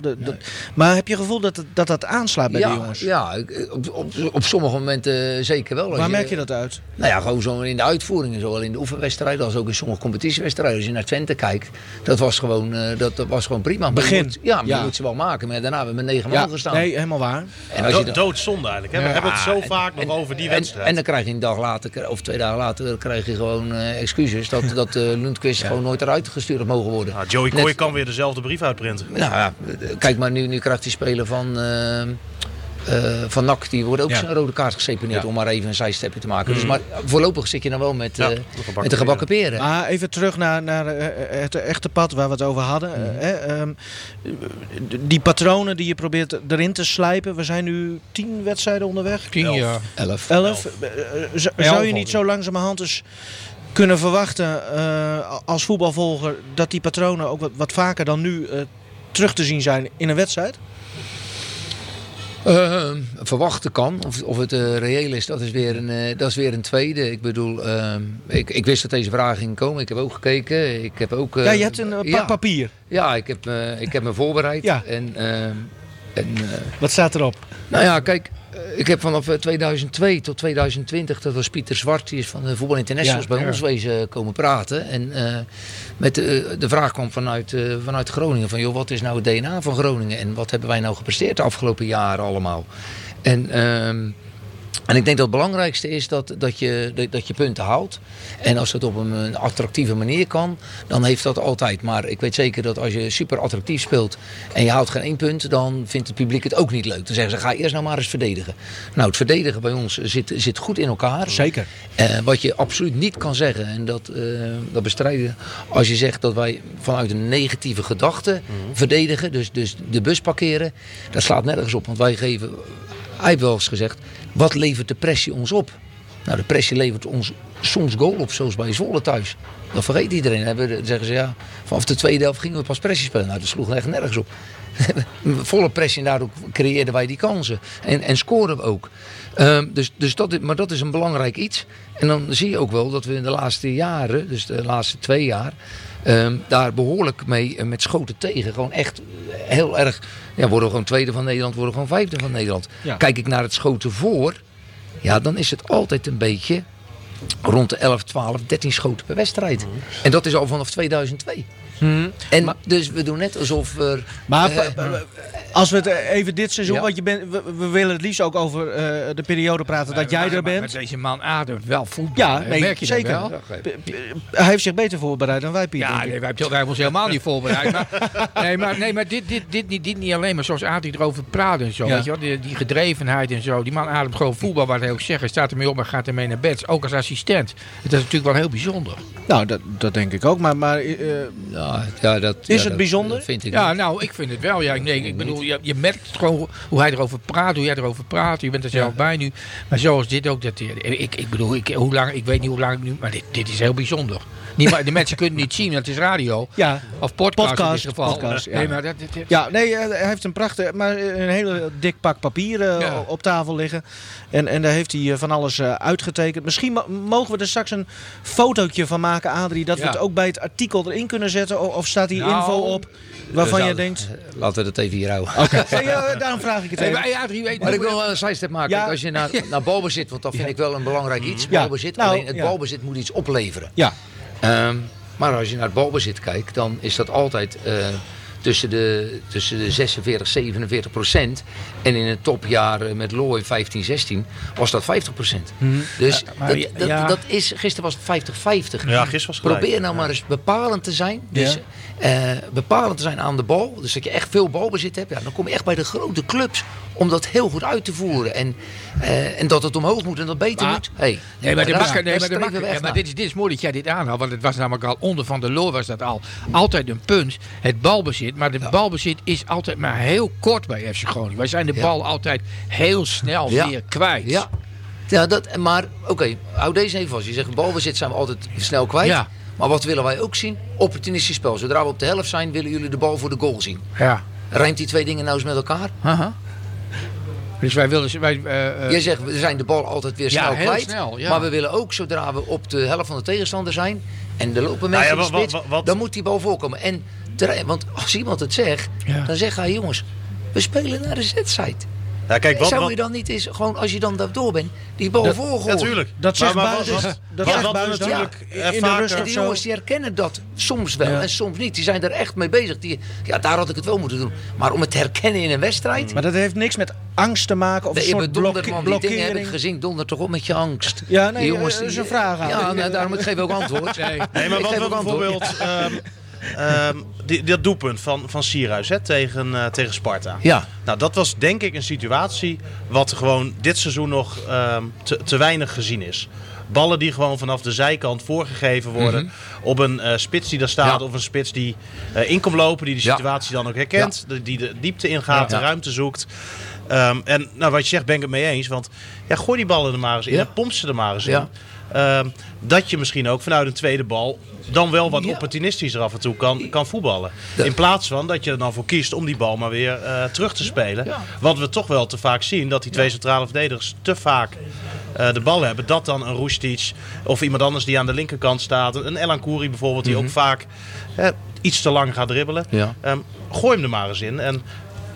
Speaker 2: Maar heb je het gevoel dat dat, dat aanslaat bij de jongens?
Speaker 3: ja op, op, op sommige momenten zeker wel. Als
Speaker 2: Waar merk je dat uit?
Speaker 3: Nou ja, gewoon zo in de uitvoeringen, zowel in de oefenwedstrijden als ook in sommige competitiewedstrijden. Als je naar Twente kijkt, dat was gewoon, eh, dat, dat was gewoon prima. Maar
Speaker 2: Begin.
Speaker 3: moet- ja, maar
Speaker 2: Ja.
Speaker 3: je moet ze wel maken. Maar daarna hebben we met negen
Speaker 2: Ja,
Speaker 3: man gestaan.
Speaker 2: nee, helemaal waar.
Speaker 3: en, als je
Speaker 5: Doodzonde eigenlijk. Hè? We
Speaker 2: Ja.
Speaker 5: hebben het zo
Speaker 3: en-
Speaker 5: vaak nog over die
Speaker 3: en-
Speaker 5: wedstrijd.
Speaker 3: En, dan krijg je een dag later, of twee dagen later, krijg je gewoon eh, excuses dat, dat eh Lundqvist gewoon nooit eruit gestuurd mogen worden.
Speaker 5: Nou, Joey
Speaker 3: Net-
Speaker 5: Kooi kan weer dezelfde brief uitprinten.
Speaker 3: Nou ja, kijk maar, nu, nu krijgt die speler van, eh, van NAC, die wordt ook
Speaker 2: Ja.
Speaker 3: zijn rode kaart geseponeerd
Speaker 2: Ja.
Speaker 3: om maar even een zijstepje te maken. Dus, maar voorlopig zit je dan wel met,
Speaker 5: Ja,
Speaker 3: eh,
Speaker 5: de gebakken
Speaker 3: met de gebakken peren.
Speaker 2: Maar even terug naar, naar eh, het echte pad waar we het over hadden. Eh, hè, ehm, die patronen die je probeert erin te slijpen. We zijn nu tien wedstrijden onderweg.
Speaker 4: Tien
Speaker 5: Elf.
Speaker 4: jaar.
Speaker 3: Elf.
Speaker 2: Elf. Eh, eh, z- Zou je niet zo langzamerhand eens kunnen verwachten eh, als voetbalvolger dat die patronen ook wat, wat vaker dan nu eh, terug te zien zijn in een wedstrijd?
Speaker 3: Uh, verwachten kan. Of, of het uh, reëel is, dat is, weer een, uh, dat is weer een tweede. Ik bedoel, ik, ik wist dat deze vraag ging komen. Ik heb ook gekeken. Ik heb ook,
Speaker 2: ja, je hebt een pak
Speaker 3: ja,
Speaker 2: papier.
Speaker 3: Ja, ik heb, ik heb me voorbereid.
Speaker 2: Ja.
Speaker 3: En, en,
Speaker 2: Wat staat erop?
Speaker 3: Nou ja, kijk. Ik heb vanaf 2002 tot 2020, dat was Pieter Zwart, die is van de Voetbal Internationals bij ons wezen komen praten. En met de, de vraag kwam vanuit, vanuit Groningen van, joh, wat is nou het DNA van Groningen en wat hebben wij nou gepresteerd de afgelopen jaren allemaal? En, ehm, en ik denk dat het belangrijkste is dat, dat, je, dat, dat je punten houdt. En als het op een, attractieve manier kan, dan heeft dat altijd. Maar ik weet zeker dat als je super attractief speelt en je houdt geen één punt, dan vindt het publiek het ook niet leuk. Dan zeggen ze, ga eerst nou maar eens verdedigen. Nou, het verdedigen bij ons zit, zit goed in elkaar.
Speaker 2: Zeker.
Speaker 3: Uh, wat je absoluut niet kan zeggen, en dat, uh, dat bestrijden, als je zegt dat wij vanuit een negatieve gedachte mm -hmm. verdedigen, dus, dus de bus parkeren, dat slaat nergens op. Want wij geven, hij heeft wel eens gezegd, wat levert de pressie ons op? Nou, de pressie levert ons soms goal op, zoals bij Zwolle thuis. Dat vergeet iedereen. Dan zeggen ze ja, vanaf de tweede helft gingen we pas pressie spelen. Nou, dat sloeg echt nergens op. Volle pressie en daardoor creëerden wij die kansen. En, en scoren we ook. Um, dus, dus dat, maar dat is een belangrijk iets. En dan zie je ook wel dat we in de laatste jaren, dus de laatste twee jaar, um, daar behoorlijk mee uh, met schoten tegen. Gewoon echt heel erg. Ja, worden we gewoon tweede van Nederland, worden we gewoon vijfde van Nederland.
Speaker 2: Ja.
Speaker 3: Kijk ik naar het schoten voor, ja, dan is het altijd een beetje rond de 11, 12, 13 schoten per wedstrijd. Mm. En dat is al vanaf 2002.
Speaker 2: Hmm.
Speaker 3: En maar, dus we doen net alsof we.
Speaker 2: Maar uh, als we het even dit seizoen, ja. want je bent, we, we, willen het liefst ook over uh, de periode praten dat jij
Speaker 4: maar,
Speaker 2: er bent.
Speaker 4: Maar deze man ademt wel voetbal.
Speaker 2: Ja, nee,
Speaker 4: merk je
Speaker 2: zeker.
Speaker 4: Wel?
Speaker 2: Hij heeft zich beter voorbereid dan wij, Pieter.
Speaker 4: Ja, nee, wij hebben ons helemaal niet voorbereid. maar, nee, maar, nee, maar dit, dit, dit, dit, dit niet alleen, maar zoals Adrie erover praat en zo.
Speaker 2: Ja.
Speaker 4: Weet je? Die, die gedrevenheid en zo. Die man ademt gewoon voetbal, wat hij ook zegt. Hij staat ermee op en gaat ermee naar bed. Ook als assistent. Dat is natuurlijk wel heel bijzonder.
Speaker 2: Nou, dat, dat denk ik ook. Maar, maar uh,
Speaker 3: ja, ja, dat,
Speaker 2: is
Speaker 3: ja,
Speaker 2: het
Speaker 3: dat,
Speaker 2: bijzonder?
Speaker 3: Dat vind ik
Speaker 4: Ja,
Speaker 3: niet.
Speaker 4: nou, ik vind het wel. Ja, nee, ik bedoel, je, je merkt gewoon hoe hij erover praat, hoe jij erover praat. Je bent er zelf
Speaker 2: Ja.
Speaker 4: bij nu. Maar zoals dit ook. Dat, ik, ik bedoel, ik, hoe lang, ik weet niet hoe lang ik nu... Maar dit, dit is heel bijzonder. Niet, maar de mensen kunnen het niet zien, want het is radio.
Speaker 2: Ja,
Speaker 4: Of podcast,
Speaker 2: Podcast,
Speaker 4: in dit geval.
Speaker 2: podcast, ja.
Speaker 4: Nee, maar dat, dat- dat-
Speaker 2: ja nee, eh, hij heeft een prachtig, maar een hele dik pak papier eh,
Speaker 4: Ja.
Speaker 2: op tafel liggen. En, en daar heeft hij eh, van alles eh, uitgetekend. Misschien mo- mogen we er straks een fotootje van maken, Adrie. Dat we het ook bij het artikel erin kunnen zetten. Of staat hier
Speaker 4: Nou,
Speaker 2: info op waarvan je denkt...
Speaker 3: eh, Laten we dat even hier houden.
Speaker 2: Ja, daarom vraag ik het even.
Speaker 4: maar ja, drie weet
Speaker 3: Maar ik wil wel een sidestep maken.
Speaker 2: Ja.
Speaker 3: Als je naar, naar balbezit, want dat vind ik wel een belangrijk iets.
Speaker 2: Ja.
Speaker 3: Balbezit,
Speaker 2: Nou,
Speaker 3: alleen het
Speaker 2: ja.
Speaker 3: balbezit moet iets opleveren.
Speaker 2: Ja,
Speaker 3: Ehm, maar als je naar het balbezit kijkt, dan is dat altijd eh, tussen, de, tussen de 46, 47 procent. En in het topjaar eh, met Looy 15, 16 was dat 50 procent. Dus
Speaker 4: maar
Speaker 3: dat,
Speaker 4: ja-
Speaker 3: dat,
Speaker 4: ja.
Speaker 3: dat is, gisteren was het 50, 50.
Speaker 5: Ja, gisteren was het gelijk.
Speaker 3: Probeer nou maar eens bepalend te zijn. Dus
Speaker 2: Ja.
Speaker 3: eh, bepalend te zijn aan de bal. Dus dat je echt veel balbezit hebt. Ja, dan kom je echt bij de grote clubs om dat heel goed uit te voeren. En, eh, en dat het omhoog moet en dat beter
Speaker 4: Maar-
Speaker 3: moet. Hey,
Speaker 4: Nee, maar, de nee, maar, de ja,
Speaker 3: echt
Speaker 4: maar dit, is, dit is mooi dat jij dit aanhaalt. Want het was namelijk al onder Van der Loor was dat al altijd een punt. Het balbezit. Maar de balbezit is altijd maar heel kort bij FC Groningen. Wij zijn de
Speaker 3: Ja.
Speaker 4: bal altijd heel snel
Speaker 3: Ja.
Speaker 4: weer kwijt.
Speaker 3: Ja. ja dat, maar oké, hou deze even vast. Je zegt balbezit zijn we altijd snel kwijt.
Speaker 4: Ja.
Speaker 3: Maar wat willen wij ook zien? Opportunistisch spel. Zodra we op de helft zijn, willen jullie de bal voor de goal zien.
Speaker 4: ja.
Speaker 3: Rijmt die twee dingen nou eens met elkaar?
Speaker 4: Aha. Dus wij willen... Wij, eh, eh,
Speaker 3: Jij zegt, we zijn de bal altijd weer
Speaker 4: Ja,
Speaker 3: snel
Speaker 4: heel
Speaker 3: kwijt.
Speaker 4: snel, ja.
Speaker 3: Maar we willen ook, zodra we op de helft van de tegenstander zijn... en er lopen
Speaker 5: Nou
Speaker 3: mensen
Speaker 5: ja,
Speaker 3: in de spits,
Speaker 5: wat-
Speaker 3: dan moet die bal voorkomen. En want als iemand het zegt,
Speaker 4: Ja.
Speaker 3: dan zegt hij... jongens, we spelen naar de Z-site.
Speaker 5: Ja, kijk, wat,
Speaker 3: Zou je dan niet eens, gewoon als je dan daardoor bent, die bal voorgooien?
Speaker 5: Natuurlijk.
Speaker 2: dat zegt
Speaker 5: Maar- maar
Speaker 2: Buijs.
Speaker 5: wat-
Speaker 2: Dat
Speaker 5: wat natuurlijk
Speaker 2: Ja, in de rust
Speaker 3: En
Speaker 2: of
Speaker 3: die
Speaker 2: zo.
Speaker 3: jongens die herkennen dat soms wel
Speaker 2: Ja.
Speaker 3: en soms niet. Die zijn er echt mee bezig. Die, ja, daar had ik het wel moeten doen. Maar om het te herkennen in een wedstrijd...
Speaker 2: Maar dat heeft niks met angst te maken of
Speaker 3: Nee,
Speaker 2: een soort
Speaker 3: man. Die dingen heb ik gezien. Donder toch op met je angst.
Speaker 2: Ja, nee,
Speaker 3: Die
Speaker 2: eh, dat is een vraag aan.
Speaker 3: Ja, nou, daarom ik geef ook antwoord.
Speaker 5: Nee, maar wat we bijvoorbeeld... ehm, ehm, die, dat doelpunt van, van Sierhuis hè, tegen, eh, tegen Sparta.
Speaker 3: Ja.
Speaker 5: Nou, dat was denk ik een situatie wat gewoon dit seizoen nog ehm, te, te weinig gezien is. ballen die gewoon vanaf de zijkant voorgegeven worden. Op een eh, spits die daar staat
Speaker 3: Ja.
Speaker 5: of een spits die eh in komt lopen. Die de
Speaker 3: Ja.
Speaker 5: situatie dan ook herkent. Die de diepte ingaat, de ruimte zoekt. Ehm, en nou, wat je zegt ben ik het mee eens. Want ja, gooi die ballen er maar eens in.
Speaker 3: Ja.
Speaker 5: En pomp ze er maar eens in. Ehm, dat je misschien ook vanuit een tweede bal dan wel wat opportunistischer af en toe kan, kan voetballen. In plaats van dat je er dan voor kiest om die bal maar weer eh, terug te spelen. Wat we toch wel te vaak zien, dat die twee centrale verdedigers te vaak eh, de bal hebben. Dat dan een Roestic of iemand anders die aan de linkerkant staat. Een Elan Kouri bijvoorbeeld, die ook vaak eh, iets te lang gaat dribbelen.
Speaker 3: Mhm. Ja.
Speaker 5: Ehm, gooi hem er maar eens in. En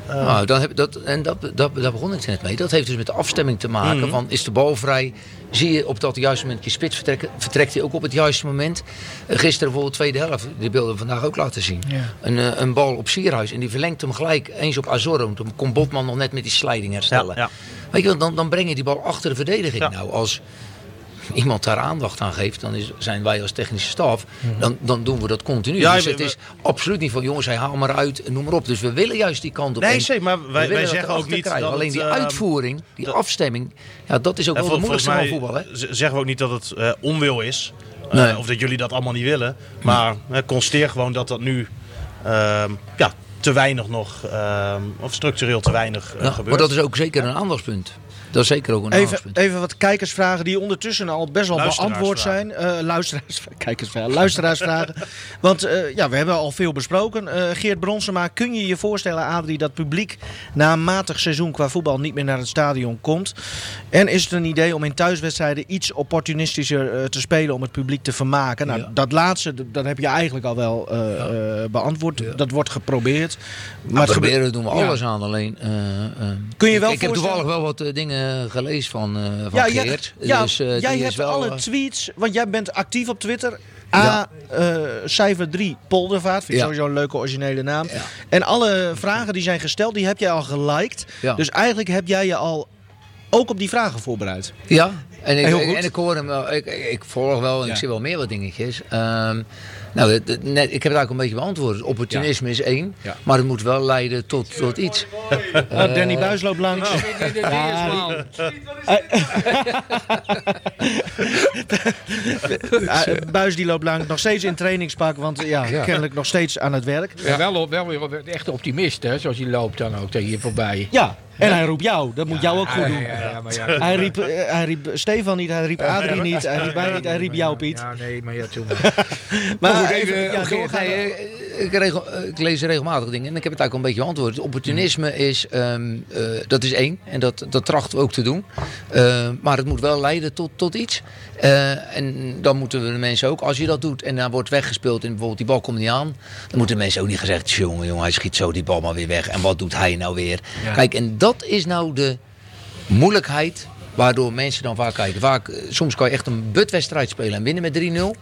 Speaker 3: Nou, dan heb, dat, en dat, dat, daar begon ik net mee. Dat heeft dus met de afstemming te maken.
Speaker 5: Mhm.
Speaker 3: Van, is de bal vrij? Zie je op dat juiste moment je spits vertrekken? Vertrekt hij ook op het juiste moment? Eh, Gisteren bijvoorbeeld tweede helft. Die beelden we vandaag ook laten zien. Een, eh, een bal op Sierhuis. En die verlengt hem gelijk eens op Azorro. Toen kon Botman nog net met die sliding herstellen.
Speaker 5: Ja, ja.
Speaker 3: Weet je wel, dan, dan breng je die bal achter de verdediging.
Speaker 5: Ja.
Speaker 3: Nou, als iemand daar aandacht aan geeft, dan is, zijn wij als technische staf, dan, dan doen we dat continu.
Speaker 5: Ja,
Speaker 3: dus het is absoluut niet van jongens, hij haal maar uit, noem maar op. Dus we willen juist die kant op.
Speaker 5: Nee, zeker, maar wij, wij zeggen ook niet
Speaker 3: krijgen.
Speaker 5: dat
Speaker 3: Alleen
Speaker 5: het,
Speaker 3: die
Speaker 5: ehm,
Speaker 3: uitvoering, die
Speaker 5: dat-
Speaker 3: afstemming, ja, dat is ook wel
Speaker 5: vol-
Speaker 3: moeilijkste van voetbal. Hè?
Speaker 5: zeggen we ook niet dat het eh, onwil is. Eh. Of dat jullie dat allemaal niet willen. Maar eh, constateer gewoon dat dat nu ehm, ja, te weinig nog, ehm, of structureel te weinig eh,
Speaker 3: Ja,
Speaker 5: gebeurt.
Speaker 3: maar dat is ook zeker een aandachtspunt. Dat is zeker ook een
Speaker 2: Even, even wat kijkersvragen die ondertussen al best wel beantwoord zijn. Eh luisteraars, kijkersvragen, luisteraarsvragen. Want eh, ja, we hebben al veel besproken. Eh, Geert Bronsema, kun je je voorstellen, Adrie, dat publiek na een matig seizoen qua voetbal niet meer naar het stadion komt? En is het een idee om in thuiswedstrijden iets opportunistischer eh, te spelen om het publiek te vermaken? Nou,
Speaker 3: Ja.
Speaker 2: dat laatste, dat heb je eigenlijk al wel eh, eh, beantwoord. Dat wordt geprobeerd. Maar
Speaker 3: Maar
Speaker 2: het gebe-
Speaker 3: proberen doen we
Speaker 2: Ja.
Speaker 3: alles aan. Alleen,
Speaker 2: Kun je wel
Speaker 3: ik, ik heb toevallig wel wat dingen gelezen van, eh van
Speaker 2: Ja,
Speaker 3: Geert.
Speaker 2: ja,
Speaker 3: dus, eh,
Speaker 2: jij hebt
Speaker 3: wel,
Speaker 2: alle
Speaker 3: eh,
Speaker 2: tweets, want jij bent actief op Twitter. A,
Speaker 3: Ja.
Speaker 2: eh, cijfer 3, Poldervaart. Vind ik
Speaker 3: Ja.
Speaker 2: sowieso een leuke originele naam.
Speaker 3: Ja.
Speaker 2: En alle vragen die zijn gesteld, die heb jij al geliked.
Speaker 3: Ja.
Speaker 2: Dus eigenlijk heb jij je al ook op die vragen voorbereid.
Speaker 3: Ja, en ik, en ik hoor hem wel. Ik, ik volg wel ik zie wel meer wat dingetjes. Ehm, nou, het- het- net, ik heb het eigenlijk een beetje beantwoord. Opportunisme is één,
Speaker 2: Ja.
Speaker 3: maar het moet wel leiden tot, tot iets.
Speaker 2: Ah, Danny Buis loopt langs. Ah, Buis die loopt langs, nog steeds in trainingspak, want ja,
Speaker 3: Ja.
Speaker 2: kennelijk nog steeds aan het werk.
Speaker 4: Ja, wel, wel weer een echte optimist, hè, zoals hij loopt dan ook tegen je voorbij.
Speaker 2: Ja, en hij roept jou. Dat moet jou ook goed doen.
Speaker 4: ja, ja, maar ja.
Speaker 2: Hij riep, eh, hij riep Stefan niet, hij riep Adrie niet, hij riep mij niet, hij riep jou Piet.
Speaker 4: Ja, nee, maar ja, toen.
Speaker 2: Maar
Speaker 3: goed,
Speaker 2: even,
Speaker 3: eh, ik, regel- ik lees regelmatig dingen en ik heb het eigenlijk al een beetje beantwoord. Opportunisme is, ehm, eh, dat is één en dat, dat trachten we ook te doen. Eh, maar het moet wel leiden tot, tot iets. En dan moeten we de mensen ook, als je dat doet en dan wordt weggespeeld en bijvoorbeeld die bal komt niet aan, dan moeten de mensen ook niet gezegd, jongen, jongen, hij schiet zo die bal maar weer weg. En wat doet hij nou weer? Kijk, en dat is nou de moeilijkheid waardoor mensen dan vaak kijken. Vaak, soms kan je echt een budwedstrijd spelen en winnen met 3-0.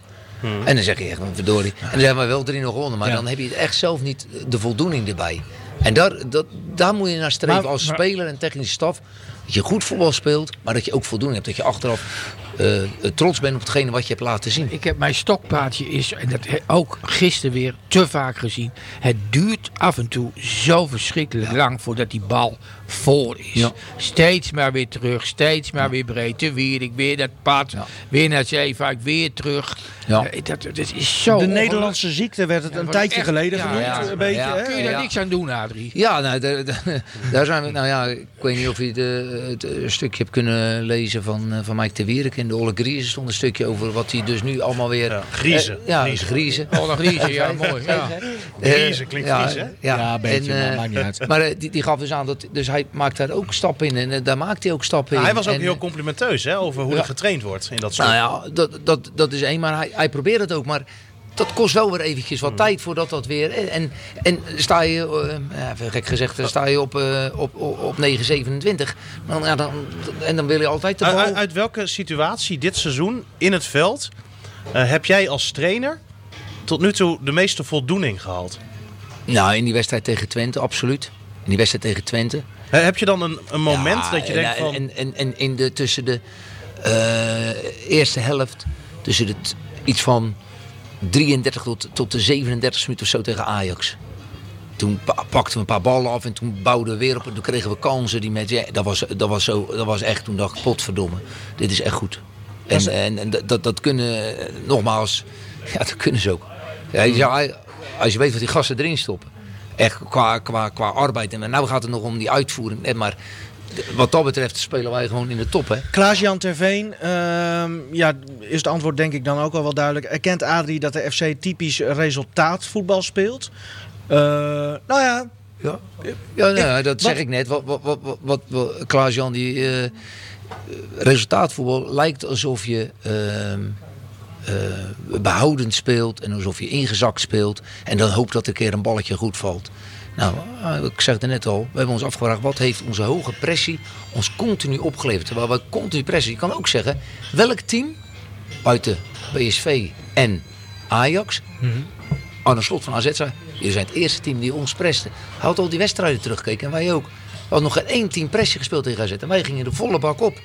Speaker 3: En dan zeg je echt, verdorie. En dan hebben we wel 3-0 gewonnen. Maar
Speaker 2: Ja.
Speaker 3: dan heb je echt zelf niet de voldoening erbij. En daar, dat, daar moet je naar streven
Speaker 2: Maar-
Speaker 3: als speler en technische staf. Dat je goed voetbal speelt, maar dat je ook voldoening hebt. Dat je achteraf eh, trots bent op hetgene wat je hebt laten zien.
Speaker 4: Ik heb mijn stokpaardje is, en dat ook gisteren weer te vaak gezien. Het duurt af en toe zo verschrikkelijk lang voordat die bal voor is.
Speaker 3: Ja.
Speaker 4: Steeds maar weer terug, steeds maar weer breed. Te weer, ik weer dat pad,
Speaker 3: Ja.
Speaker 4: weer naar Zeevaak, weer terug.
Speaker 3: Ja.
Speaker 4: Eh, dat, dat is zo
Speaker 2: De. Nederlandse ziekte werd het
Speaker 4: Ja,
Speaker 2: een tijdje
Speaker 4: echt-
Speaker 2: geleden
Speaker 4: ja,
Speaker 2: genoemd.
Speaker 3: ja,
Speaker 2: een beetje,
Speaker 3: ja.
Speaker 2: hè?
Speaker 4: Kun je daar
Speaker 3: Ja.
Speaker 4: niks aan doen, Adrie?
Speaker 3: Ja, nou, daar, zijn we. Nou ja, ik weet niet of je het stukje hebt kunnen lezen van, eh, van Mike de Wierik. In de Olle Griezen stond een stukje over wat hij dus nu allemaal weer...
Speaker 5: Ja, griezen.
Speaker 3: Eh, ja,
Speaker 5: Griezen.
Speaker 3: griezen.
Speaker 4: Oh, nog Griezen, ja, mooi. Ja.
Speaker 5: Griezen klinkt
Speaker 3: ja,
Speaker 5: hè?
Speaker 2: Ja, een beetje,
Speaker 3: en,
Speaker 2: maar
Speaker 3: eh,
Speaker 2: maakt niet uit.
Speaker 3: Maar eh, die, die gaf dus aan dat dus hij maakt daar ook stappen in en eh, daar maakt hij ook stappen
Speaker 5: Nou,
Speaker 3: in.
Speaker 5: hij was ook
Speaker 3: En,
Speaker 5: heel
Speaker 3: eh,
Speaker 5: complimenteus hè, over hoe
Speaker 3: Ja.
Speaker 5: er getraind wordt in dat soort.
Speaker 3: Nou ja, dat, dat, dat is één, maar hij, hij probeert het ook. Maar dat kost wel weer eventjes
Speaker 5: Hmm.
Speaker 3: wat tijd voordat dat weer. En, en, sta je, ja, even gek gezegd, sta je op, eh op, op, op 9,27. Dan, ja, dan, en dan wil je altijd de
Speaker 5: Uit,
Speaker 3: bal.
Speaker 5: uit- uit welke situatie dit seizoen in het veld eh, heb jij als trainer tot nu toe de meeste voldoening gehaald?
Speaker 3: Nou, in die wedstrijd tegen Twente, absoluut. In die wedstrijd tegen Twente.
Speaker 5: Heb je dan een, een moment
Speaker 3: Ja,
Speaker 5: dat je
Speaker 3: en,
Speaker 5: denkt van...
Speaker 3: En, en, en in de, tussen de eerste helft, tussen de, t- iets van 33 tot, tot de 37 minuten of zo tegen Ajax. Toen pa- pakten we een paar ballen af en toen bouwden we weer op. En toen kregen we kansen. Die met, ja, dat, was, dat, was zo, dat was echt, toen dacht ik, potverdomme, dit is echt goed. En, en, en dat, dat kunnen, nogmaals, ja, dat kunnen ze ook. Ja, als je weet wat die gasten erin stoppen. Echt qua, qua, qua arbeid. En nou gaat het nog om die uitvoering. Maar wat dat betreft spelen wij gewoon in de top. Hè?
Speaker 2: Klaas-Jan Terveen, ehm, ja, is het antwoord denk ik dan ook al wel duidelijk. Erkent Adrie dat de FC typisch resultaatvoetbal speelt? Eh, nou ja,
Speaker 3: Ja, ja nou, dat zeg
Speaker 2: wat-
Speaker 3: ik net. Wat, wat, wat, wat, Klaas-Jan, die eh, resultaatvoetbal lijkt alsof je ehm, eh, behoudend speelt en alsof je ingezakt speelt. En dan hoopt dat een keer een balletje goed valt. Nou, eh, ik zeg het net al, we hebben ons afgevraagd wat heeft onze hoge pressie ons continu opgeleverd. Terwijl we continu pressie, je kan ook zeggen, welk team buiten BSV en Ajax aan de slot van AZ zei, je zijn het eerste team die ons preste. Hij had al die wedstrijden teruggekeken en wij ook. We hadden nog geen één team pressie gespeeld tegen AZ. En wij gingen de volle bak op.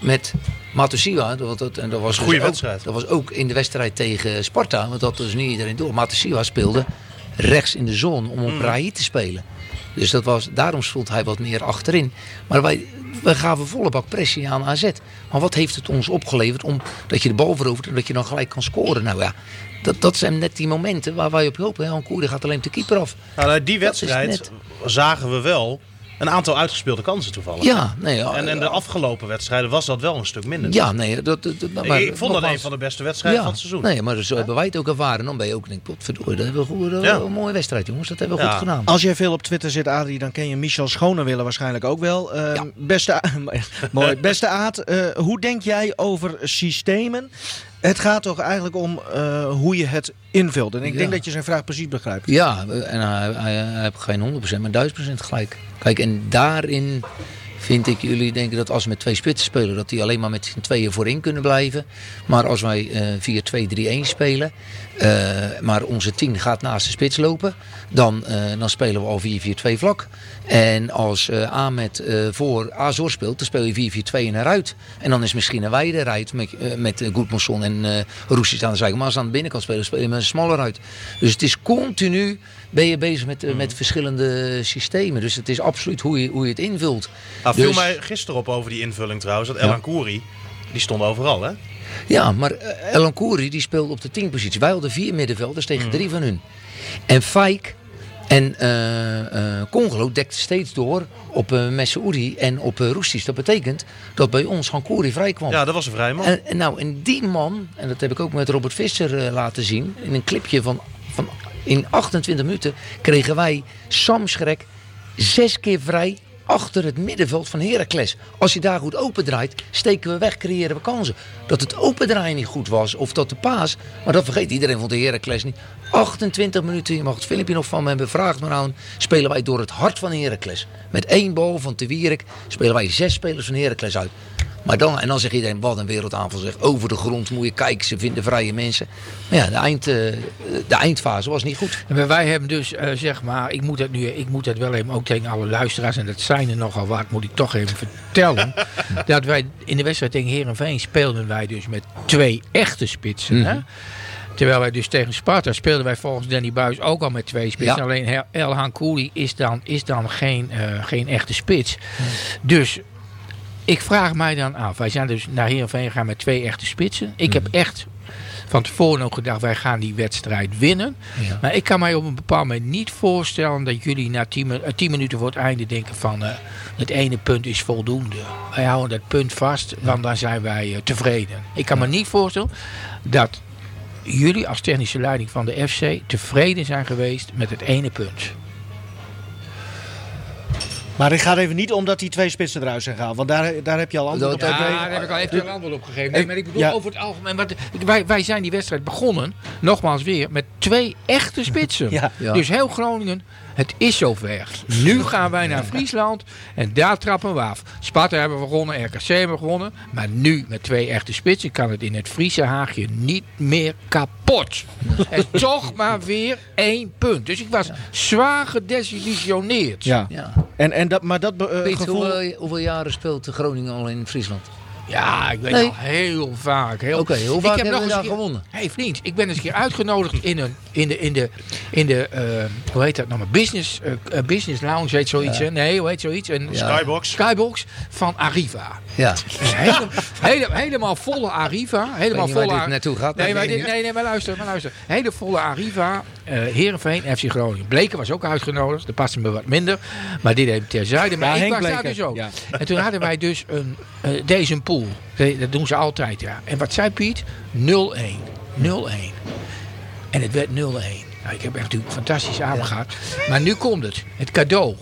Speaker 3: Met Matosiwa. Dat, dat, en dat was
Speaker 5: Goeie
Speaker 3: dus ook-
Speaker 5: wedstrijd.
Speaker 3: dat was ook in de wedstrijd tegen Sparta. Want dat was niet iedereen door. Matosiwa speelde rechts in de zone om op
Speaker 5: Mm.
Speaker 3: Rai te spelen. Dus dat was, daarom stond hij wat meer achterin. Maar wij, wij gaven volle bak pressie aan AZ. Maar wat heeft het ons opgeleverd om dat je de bal verovert en dat je dan gelijk kan scoren? Nou ja, dat, dat zijn net die momenten waar wij op hopen. Ankoer gaat alleen de keeper af.
Speaker 5: Nou, die wedstrijd
Speaker 3: net.
Speaker 5: zagen we wel een aantal uitgespeelde kansen toevallig.
Speaker 3: Ja, nee, ja,
Speaker 5: En, en de afgelopen wedstrijden was dat wel een stuk minder.
Speaker 3: ja, nee, dat, dat, dat-
Speaker 5: Ik-
Speaker 3: maar
Speaker 5: ik vond dat een van de beste wedstrijden van het seizoen.
Speaker 3: Nee, maar zo hebben wij het ook ervaren. Dan ben je ook, denk ik, potverdorie, dat hebben we goed,
Speaker 5: Ja.
Speaker 3: een mooie wedstrijd, jongens. Dat hebben we
Speaker 5: Ja.
Speaker 3: goed gedaan.
Speaker 2: als jij veel op Twitter zit, Adrie, dan ken je Michel Schonewille waarschijnlijk ook wel. Ehm,
Speaker 3: Ja.
Speaker 2: Beste, mooi. Beste Aad, eh, hoe denk jij over systemen? Het gaat toch eigenlijk om eh, hoe je het invult. En ik
Speaker 3: Ja.
Speaker 2: denk dat je zijn vraag precies begrijpt.
Speaker 3: Ja, en hij, hij, hij heeft geen 100%, maar 1000% gelijk. Kijk, en daarin vind ik jullie denken dat als we met twee spitsen spelen, dat die alleen maar met tweeën voorin kunnen blijven. Maar als wij eh 4-2-3-1 spelen, eh, maar onze 10 gaat naast de spits lopen, dan, eh, dan spelen we al 4-4-2 vlak. En als eh Ahmed voor Azor speelt, dan speel je 4-4-2 en eruit. En dan is misschien een wijde eruit met, met uh, Goedmanson en eh Roesjes aan de zijkant. Maar als aan de binnenkant spelen, speel je met een smaller uit. Dus het is continu, ben je bezig met, eh, met verschillende systemen. Dus het is absoluut hoe je, hoe je het invult.
Speaker 5: Nou, viel
Speaker 3: Dus-
Speaker 5: mij gisteren op over die invulling trouwens. Dat. Elan Kouri, die stond overal hè?
Speaker 3: Ja, maar eh, Elan Kouri die speelde op de 10 positie. Wij hadden vier middenvelders tegen drie van hun. En Fijk en eh eh Congolo dekte steeds door op uh, Messoudi en op uh. Dat betekent dat bij ons Hankouri vrij kwam.
Speaker 5: Ja, dat was een vrij man.
Speaker 3: En, en nou, en die man, en dat heb ik ook met Robert Visser eh, laten zien, in een clipje van in 28 minuten kregen wij Sam Schrek zes keer vrij achter het middenveld van Heracles. Als je daar goed opendraait, steken we weg, creëren we kansen. Dat het opendraaien niet goed was, of dat de paas, maar dat vergeet iedereen van de Heracles niet. 28 minuten, je mag het filmpje nog van me hebben, vraag maar aan, spelen wij door het hart van Heracles. Met één bal van Te Wierik spelen wij zes spelers van Heracles uit. Maar dan, en dan zegt iedereen, wat een wereldaanval zeg. Over de grond moet je kijken, ze vinden vrije mensen. Maar ja, de, eind, eh, de eindfase was niet goed.
Speaker 4: Maar wij hebben dus, eh, zeg maar, ik moet, het nu, ik moet het wel even ook tegen alle luisteraars, en dat zijn er nogal wat, moet ik toch even vertellen. dat wij in de wedstrijd tegen Herenveen speelden wij dus met twee echte spitsen. hè? Terwijl wij dus tegen Sparta speelden wij volgens Danny Buis ook al met twee spitsen.
Speaker 3: Ja.
Speaker 4: Alleen El- Elhan Kouli is dan, is dan geen, eh, geen echte spits. Dus ik vraag mij dan af. Wij zijn dus naar Heerenveen gegaan met twee echte spitsen. Ik heb echt van tevoren ook gedacht, wij gaan die wedstrijd winnen.
Speaker 3: Ja.
Speaker 4: Maar ik kan mij op een bepaald moment niet voorstellen dat jullie na 10 mi- eh, 10 minuten voor het einde denken van eh, het ene punt is voldoende. Wij houden dat punt vast, want dan zijn wij eh, tevreden. Ik kan me niet voorstellen dat jullie als technische leiding van de FC tevreden zijn geweest met het ene punt.
Speaker 2: Maar het gaat even niet om dat die twee spitsen eruit zijn gehaald. Want daar, daar heb je al antwoord op.
Speaker 3: Dat-
Speaker 4: Ja,
Speaker 2: gegeven.
Speaker 4: daar heb ik al even een antwoord op gegeven. Nee, maar ik bedoel
Speaker 2: Ja.
Speaker 4: over het algemeen. Want wij, wij zijn die wedstrijd begonnen, nogmaals weer, met twee echte spitsen.
Speaker 2: Ja.
Speaker 3: Ja.
Speaker 4: Dus heel Groningen, het is zover. Nu gaan wij naar Friesland en daar trappen we af. Sparta hebben we gewonnen, RKC hebben we gewonnen. Maar nu met twee echte spitsen kan het in het Friese Haagje niet meer kapot. En toch maar weer één punt. Dus ik was zwaar gedesillusioneerd.
Speaker 2: Ja.
Speaker 3: Ja.
Speaker 2: En, en dat, maar dat
Speaker 3: Weet je
Speaker 2: gevoel...
Speaker 3: hoeveel, hoeveel jaren speelt de Groningen al in Friesland?
Speaker 4: Ja, ik weet
Speaker 3: Nee.
Speaker 4: al heel vaak. Heel...
Speaker 3: Oké, hoe
Speaker 4: Ik
Speaker 3: vaak
Speaker 4: heb
Speaker 3: hebben
Speaker 4: nog eens keer-
Speaker 3: gewonnen?
Speaker 4: hey, vriend, ik ben eens een keer uitgenodigd in, een, in de, in de, in de eh, hoe heet dat nou, maar business, eh, business lounge heet zoiets, hè? Nee, hoe heet zoiets? Een
Speaker 3: Ja.
Speaker 5: Skybox.
Speaker 4: Skybox van Arriva.
Speaker 3: Ja.
Speaker 4: Dus hele, hele, helemaal volle Arriva. Helemaal
Speaker 3: niet waar
Speaker 4: volle
Speaker 3: dit
Speaker 4: Ar-
Speaker 3: naartoe gaat,
Speaker 4: Nee, maar,
Speaker 3: ik
Speaker 4: dit, nee, nee, maar luister, maar luister. Hele volle Arriva. Eh Heerenveen, FC Groningen. Bleken was ook uitgenodigd. Dat paste me wat minder. Maar dit even terzijde. Maar
Speaker 2: Ja,
Speaker 4: ik was daar dus ook.
Speaker 2: ja.
Speaker 4: En toen hadden wij dus een, eh, deze pool. Dat doen ze altijd, ja. En wat zei Piet? 0-1. 0-1. En het werd 0-1. Nou, ik heb echt natuurlijk een fantastische avond gehad. Maar nu komt het. Het cadeau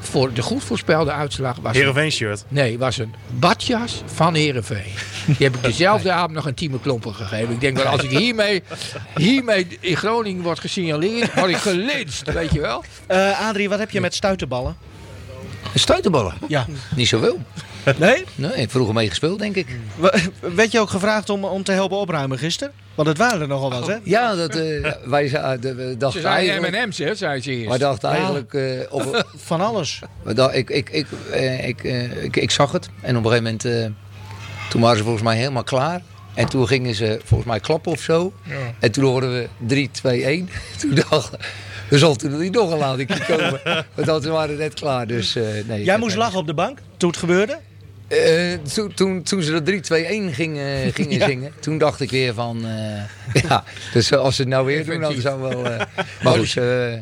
Speaker 4: voor de goed voorspelde uitslag was... een-
Speaker 5: Heerenveen shirt.
Speaker 4: Nee, was een badjas van Heerenveen. Die heb ik dezelfde avond nog een Tieme Klompen gegeven. Ik denk wel, als ik hiermee, hiermee in Groningen word gesignaleerd, word ik gelinst, weet je wel.
Speaker 2: Eh, Adrie, wat heb je met stuiterballen?
Speaker 3: Stuiterballen?
Speaker 2: Ja.
Speaker 3: Niet zoveel.
Speaker 2: Nee?
Speaker 3: Nee, vroeger mee gespeeld, denk ik.
Speaker 2: Werd je ook gevraagd om, om te helpen opruimen gisteren? Want het waren er nogal wat, hè?
Speaker 3: Ja, dat, eh, wij za- de- we
Speaker 4: Ze
Speaker 3: dachten eigenlijk...
Speaker 4: M&M's, hè, zei ze eerst.
Speaker 3: Wij dachten eigenlijk... eh, of,
Speaker 2: Van alles.
Speaker 3: we dacht- ik, ik, ik, eh, ik, eh, ik, ik zag het. En op een gegeven moment... eh, toen waren ze volgens mij helemaal klaar. En toen gingen ze volgens mij klappen of zo. En toen hoorden we 3, 2, 1. Toen dachten er zal toen niet nog een lading komen. Want we waren net klaar. Dus, eh, nee,
Speaker 2: Jij moest lachen op de bank toen het gebeurde?
Speaker 3: Eh, toen, toen, toen ze dat 3, 2, 1 gingen, gingen
Speaker 2: Ja.
Speaker 3: zingen, toen dacht ik weer van, eh, ja, dus als ze het nou weer doen, dan zou wel, eh, maar goed, eh,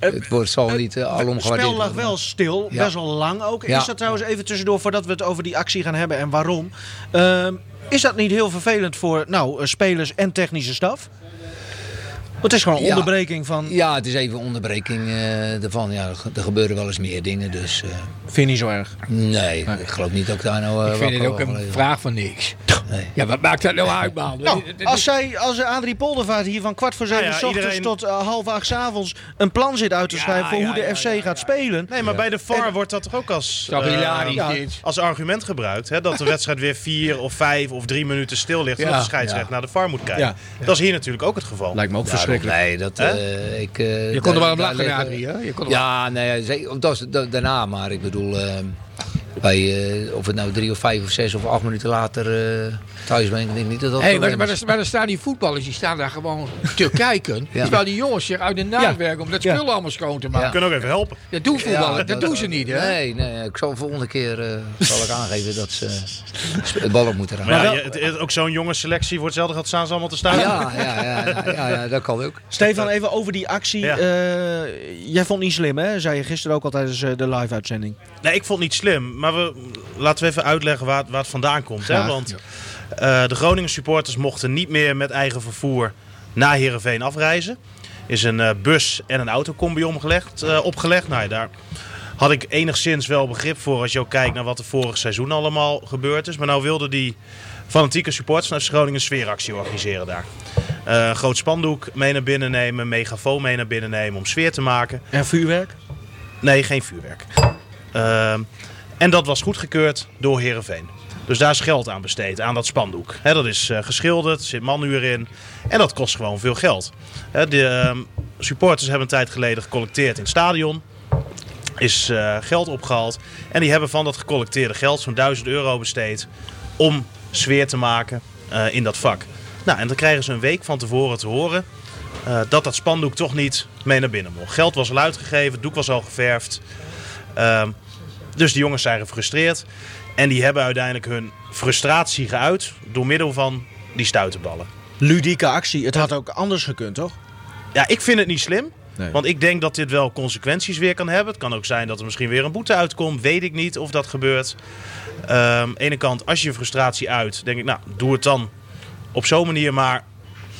Speaker 3: het wordt, zal niet uh, alom
Speaker 2: Het spel lag wel stil,
Speaker 3: Ja.
Speaker 2: best wel lang ook.
Speaker 3: Ja.
Speaker 2: Is dat trouwens even tussendoor voordat we het over die actie gaan hebben en waarom? Ehm, is dat niet heel vervelend voor nou, spelers en technische staf? Het is gewoon een
Speaker 3: Ja.
Speaker 2: onderbreking van.
Speaker 3: Ja, het is even onderbreking eh, ervan. Ja, er gebeuren wel eens meer dingen, dus eh,
Speaker 2: Vind je niet zo erg.
Speaker 3: nee, ik geloof niet dat ik daar nou... eh,
Speaker 4: Ik vind het ook een vraag van niks.
Speaker 3: Nee.
Speaker 4: Ja, wat maakt dat nou uit, man?
Speaker 2: Nou, als, zij, als Adrie Poldervaart hier van kwart voor zeven
Speaker 5: Nou ja,
Speaker 2: s ochtends
Speaker 5: iedereen-
Speaker 2: tot half acht s avonds een plan zit uit te
Speaker 5: Ja,
Speaker 2: schrijven voor
Speaker 5: ja,
Speaker 2: hoe de
Speaker 5: ja,
Speaker 2: FC
Speaker 5: ja, ja.
Speaker 2: gaat spelen.
Speaker 5: Nee, maar bij de VAR wordt dat toch ook als, als argument gebruikt. Hè, dat de wedstrijd weer vier of vijf of drie minuten stil ligt. En
Speaker 4: Ja.
Speaker 5: dat de scheidsrechter naar de VAR moet kijken.
Speaker 2: Ja.
Speaker 5: Dat is hier natuurlijk ook het geval.
Speaker 2: Lijkt me ook
Speaker 3: Ja,
Speaker 2: verschrikkelijk.
Speaker 3: Nee, dat... Eh, ik, eh,
Speaker 4: Je kon er wel om lachen, Adrie, hè? Je kon
Speaker 3: Ja, nee, dat da- daarna. Maar ik bedoel, eh, bij, eh, of het nou drie of vijf of zes of acht minuten later eh, thuis ben, ik denk niet dat dat
Speaker 4: Hey, maar, maar,
Speaker 3: is.
Speaker 4: maar er staan die voetballers, die staan daar gewoon te kijken.
Speaker 3: Ja.
Speaker 4: Terwijl die jongens zich uit de naad werken om dat
Speaker 2: Ja.
Speaker 4: spul allemaal schoon te maken.
Speaker 5: kunnen ook even helpen.
Speaker 4: Dat doen voetballers,
Speaker 3: Ja,
Speaker 4: dat, doen ze niet, hè?
Speaker 3: Nee, nee, ik zal de volgende keer eh, zal ik aangeven dat ze het bal op moeten raken.
Speaker 5: Maar ja,
Speaker 2: wel-
Speaker 5: je- het, het- ook zo'n jonge selectie voor hetzelfde geld staan ze allemaal te staan.
Speaker 3: Ja, ja, ja, ja, ja, ja, dat kan ook.
Speaker 2: Stefan, even over die actie.
Speaker 5: Ja.
Speaker 2: Eh, jij vond het niet slim, hè? Zei je gisteren ook al tijdens de live-uitzending.
Speaker 5: Nee, ik vond het niet slim. Maar we, laten we even uitleggen waar, het- waar het vandaan komt. Hè? Want eh, de Groningen supporters mochten niet meer met eigen vervoer naar Heerenveen afreizen. Is een eh, bus en een autocombi omgelegd, eh, opgelegd. Nou, ja, daar had ik enigszins wel begrip voor als je ook kijkt naar wat er vorig seizoen allemaal gebeurd is. Maar nou wilden die fanatieke supporters naar Groningen een sfeeractie organiseren daar. Groot spandoek mee naar binnen nemen, megafoon mee naar binnen nemen om sfeer te maken.
Speaker 2: En vuurwerk?
Speaker 5: Nee, geen vuurwerk. Ehm, en dat was goedgekeurd door Herenveen. Dus daar is geld aan besteed, aan dat spandoek. Dat is eh, geschilderd, er zit manuur in. En dat kost gewoon veel geld. De ehm, supporters hebben een tijd geleden gecollecteerd in het stadion. Is eh, geld opgehaald. En die hebben van dat gecollecteerde geld zo'n 1000 euro besteed om sfeer te maken eh, in dat vak. Nou, en dan krijgen ze een week van tevoren te horen dat dat spandoek toch niet mee naar binnen mocht. Geld was al uitgegeven, het doek was al geverfd. Dus die jongens zijn gefrustreerd. En die hebben uiteindelijk hun frustratie geuit door middel van die stuitenballen.
Speaker 2: Ludieke actie. Het had ook anders gekund, toch?
Speaker 5: Ja, ik vind het niet slim.
Speaker 2: Nee.
Speaker 5: Want ik denk dat dit wel consequenties weer kan hebben. Het kan ook zijn dat er misschien weer een boete uitkomt. Weet ik niet of dat gebeurt. De ene kant, als je je frustratie uit, denk ik, nou, doe het dan op zo'n manier. Maar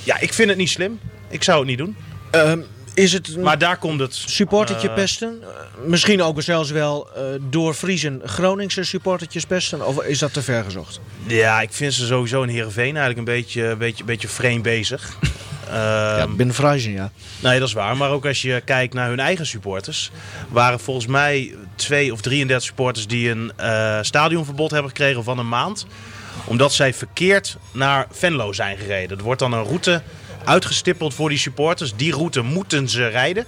Speaker 5: ja, ik vind het niet slim. Ik zou het niet doen.
Speaker 2: Ehm, is het
Speaker 5: Maar daar komt het.
Speaker 2: supportertje
Speaker 5: eh,
Speaker 2: pesten? Eh, misschien ook zelfs wel eh door Friesen Groningse supportertjes pesten? Of is dat te ver gezocht?
Speaker 5: Ja, ik vind ze sowieso in Heerenveen eigenlijk een beetje, een beetje, een beetje vreemd bezig. Ehm,
Speaker 2: ja, binnen Friesen, ja.
Speaker 5: Nee, dat is waar. Maar ook als je kijkt naar hun eigen supporters. waren volgens mij twee of 33 supporters die een eh, stadionverbod hebben gekregen van een maand. Omdat zij verkeerd naar Venlo zijn gereden. Er wordt dan een route uitgestippeld voor die supporters. Die route moeten ze rijden.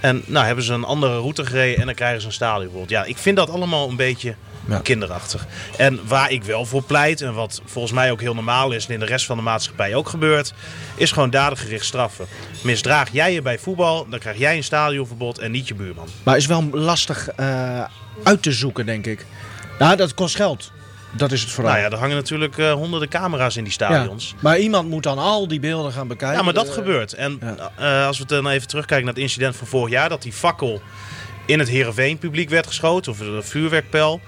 Speaker 5: En nou hebben ze een andere route gereden en dan krijgen ze een stadionverbod. Ja, ik vind dat allemaal een beetje
Speaker 2: Ja.
Speaker 5: Kinderachtig. En waar ik wel voor pleit, en wat volgens mij ook heel normaal is en in de rest van de maatschappij ook gebeurt, is gewoon dadengericht straffen. Misdraag jij je bij voetbal, dan krijg jij een stadionverbod en niet je buurman.
Speaker 2: Maar is wel lastig eh, uit te zoeken, denk ik. Nou, dat kost geld. Dat is het vooral.
Speaker 5: Nou ja, er hangen natuurlijk eh, honderden camera's in die
Speaker 2: Ja.
Speaker 5: stadions.
Speaker 2: Maar iemand moet dan al die beelden gaan bekijken.
Speaker 5: Ja, maar dat
Speaker 2: Eh,
Speaker 5: gebeurt. En
Speaker 2: ja.
Speaker 5: eh, als we dan even terugkijken naar het incident van vorig jaar, dat die fakkel in het Heerenveen publiek werd geschoten, of een vuurwerkpijl.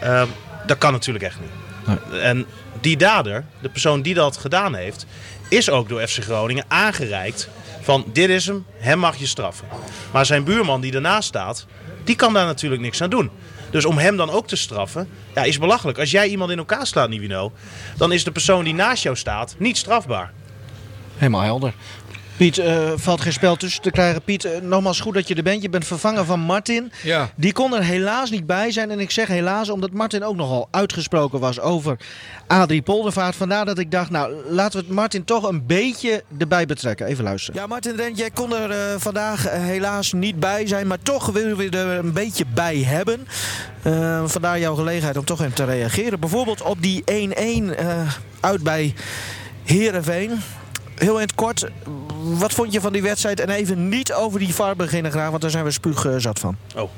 Speaker 5: eh, dat kan natuurlijk echt niet. En die dader, de persoon die dat gedaan heeft, is ook door FC Groningen aangereikt van dit is hem, hem mag je straffen. Maar zijn buurman die ernaast staat, die kan daar natuurlijk niks aan doen. Dus om hem dan ook te straffen, ja, is belachelijk. Als jij iemand in elkaar slaat, Nivino, dan is de persoon die naast jou staat niet strafbaar.
Speaker 2: Helemaal helder. Piet, eh, valt geen spel tussen te krijgen. Piet, eh, nogmaals goed dat je er bent. Je bent vervangen van Martin.
Speaker 4: Ja.
Speaker 2: Die kon er helaas niet bij zijn. En ik zeg helaas omdat Martin ook nogal uitgesproken was over Adrie Poldervaart. Vandaar dat ik dacht, nou laten we het Martin toch een beetje erbij betrekken. Even luisteren. Ja, Martin Rent, jij kon er eh, vandaag helaas niet bij zijn. Maar toch willen we er een beetje bij hebben. Eh, vandaar jouw gelegenheid om toch even te reageren. Bijvoorbeeld op die 1-1 eh, uit bij Heerenveen. Heel in het kort, wat vond je van die wedstrijd? En even niet over die VAR beginnen graag, want daar zijn we spuug eh, zat van.
Speaker 5: Oh.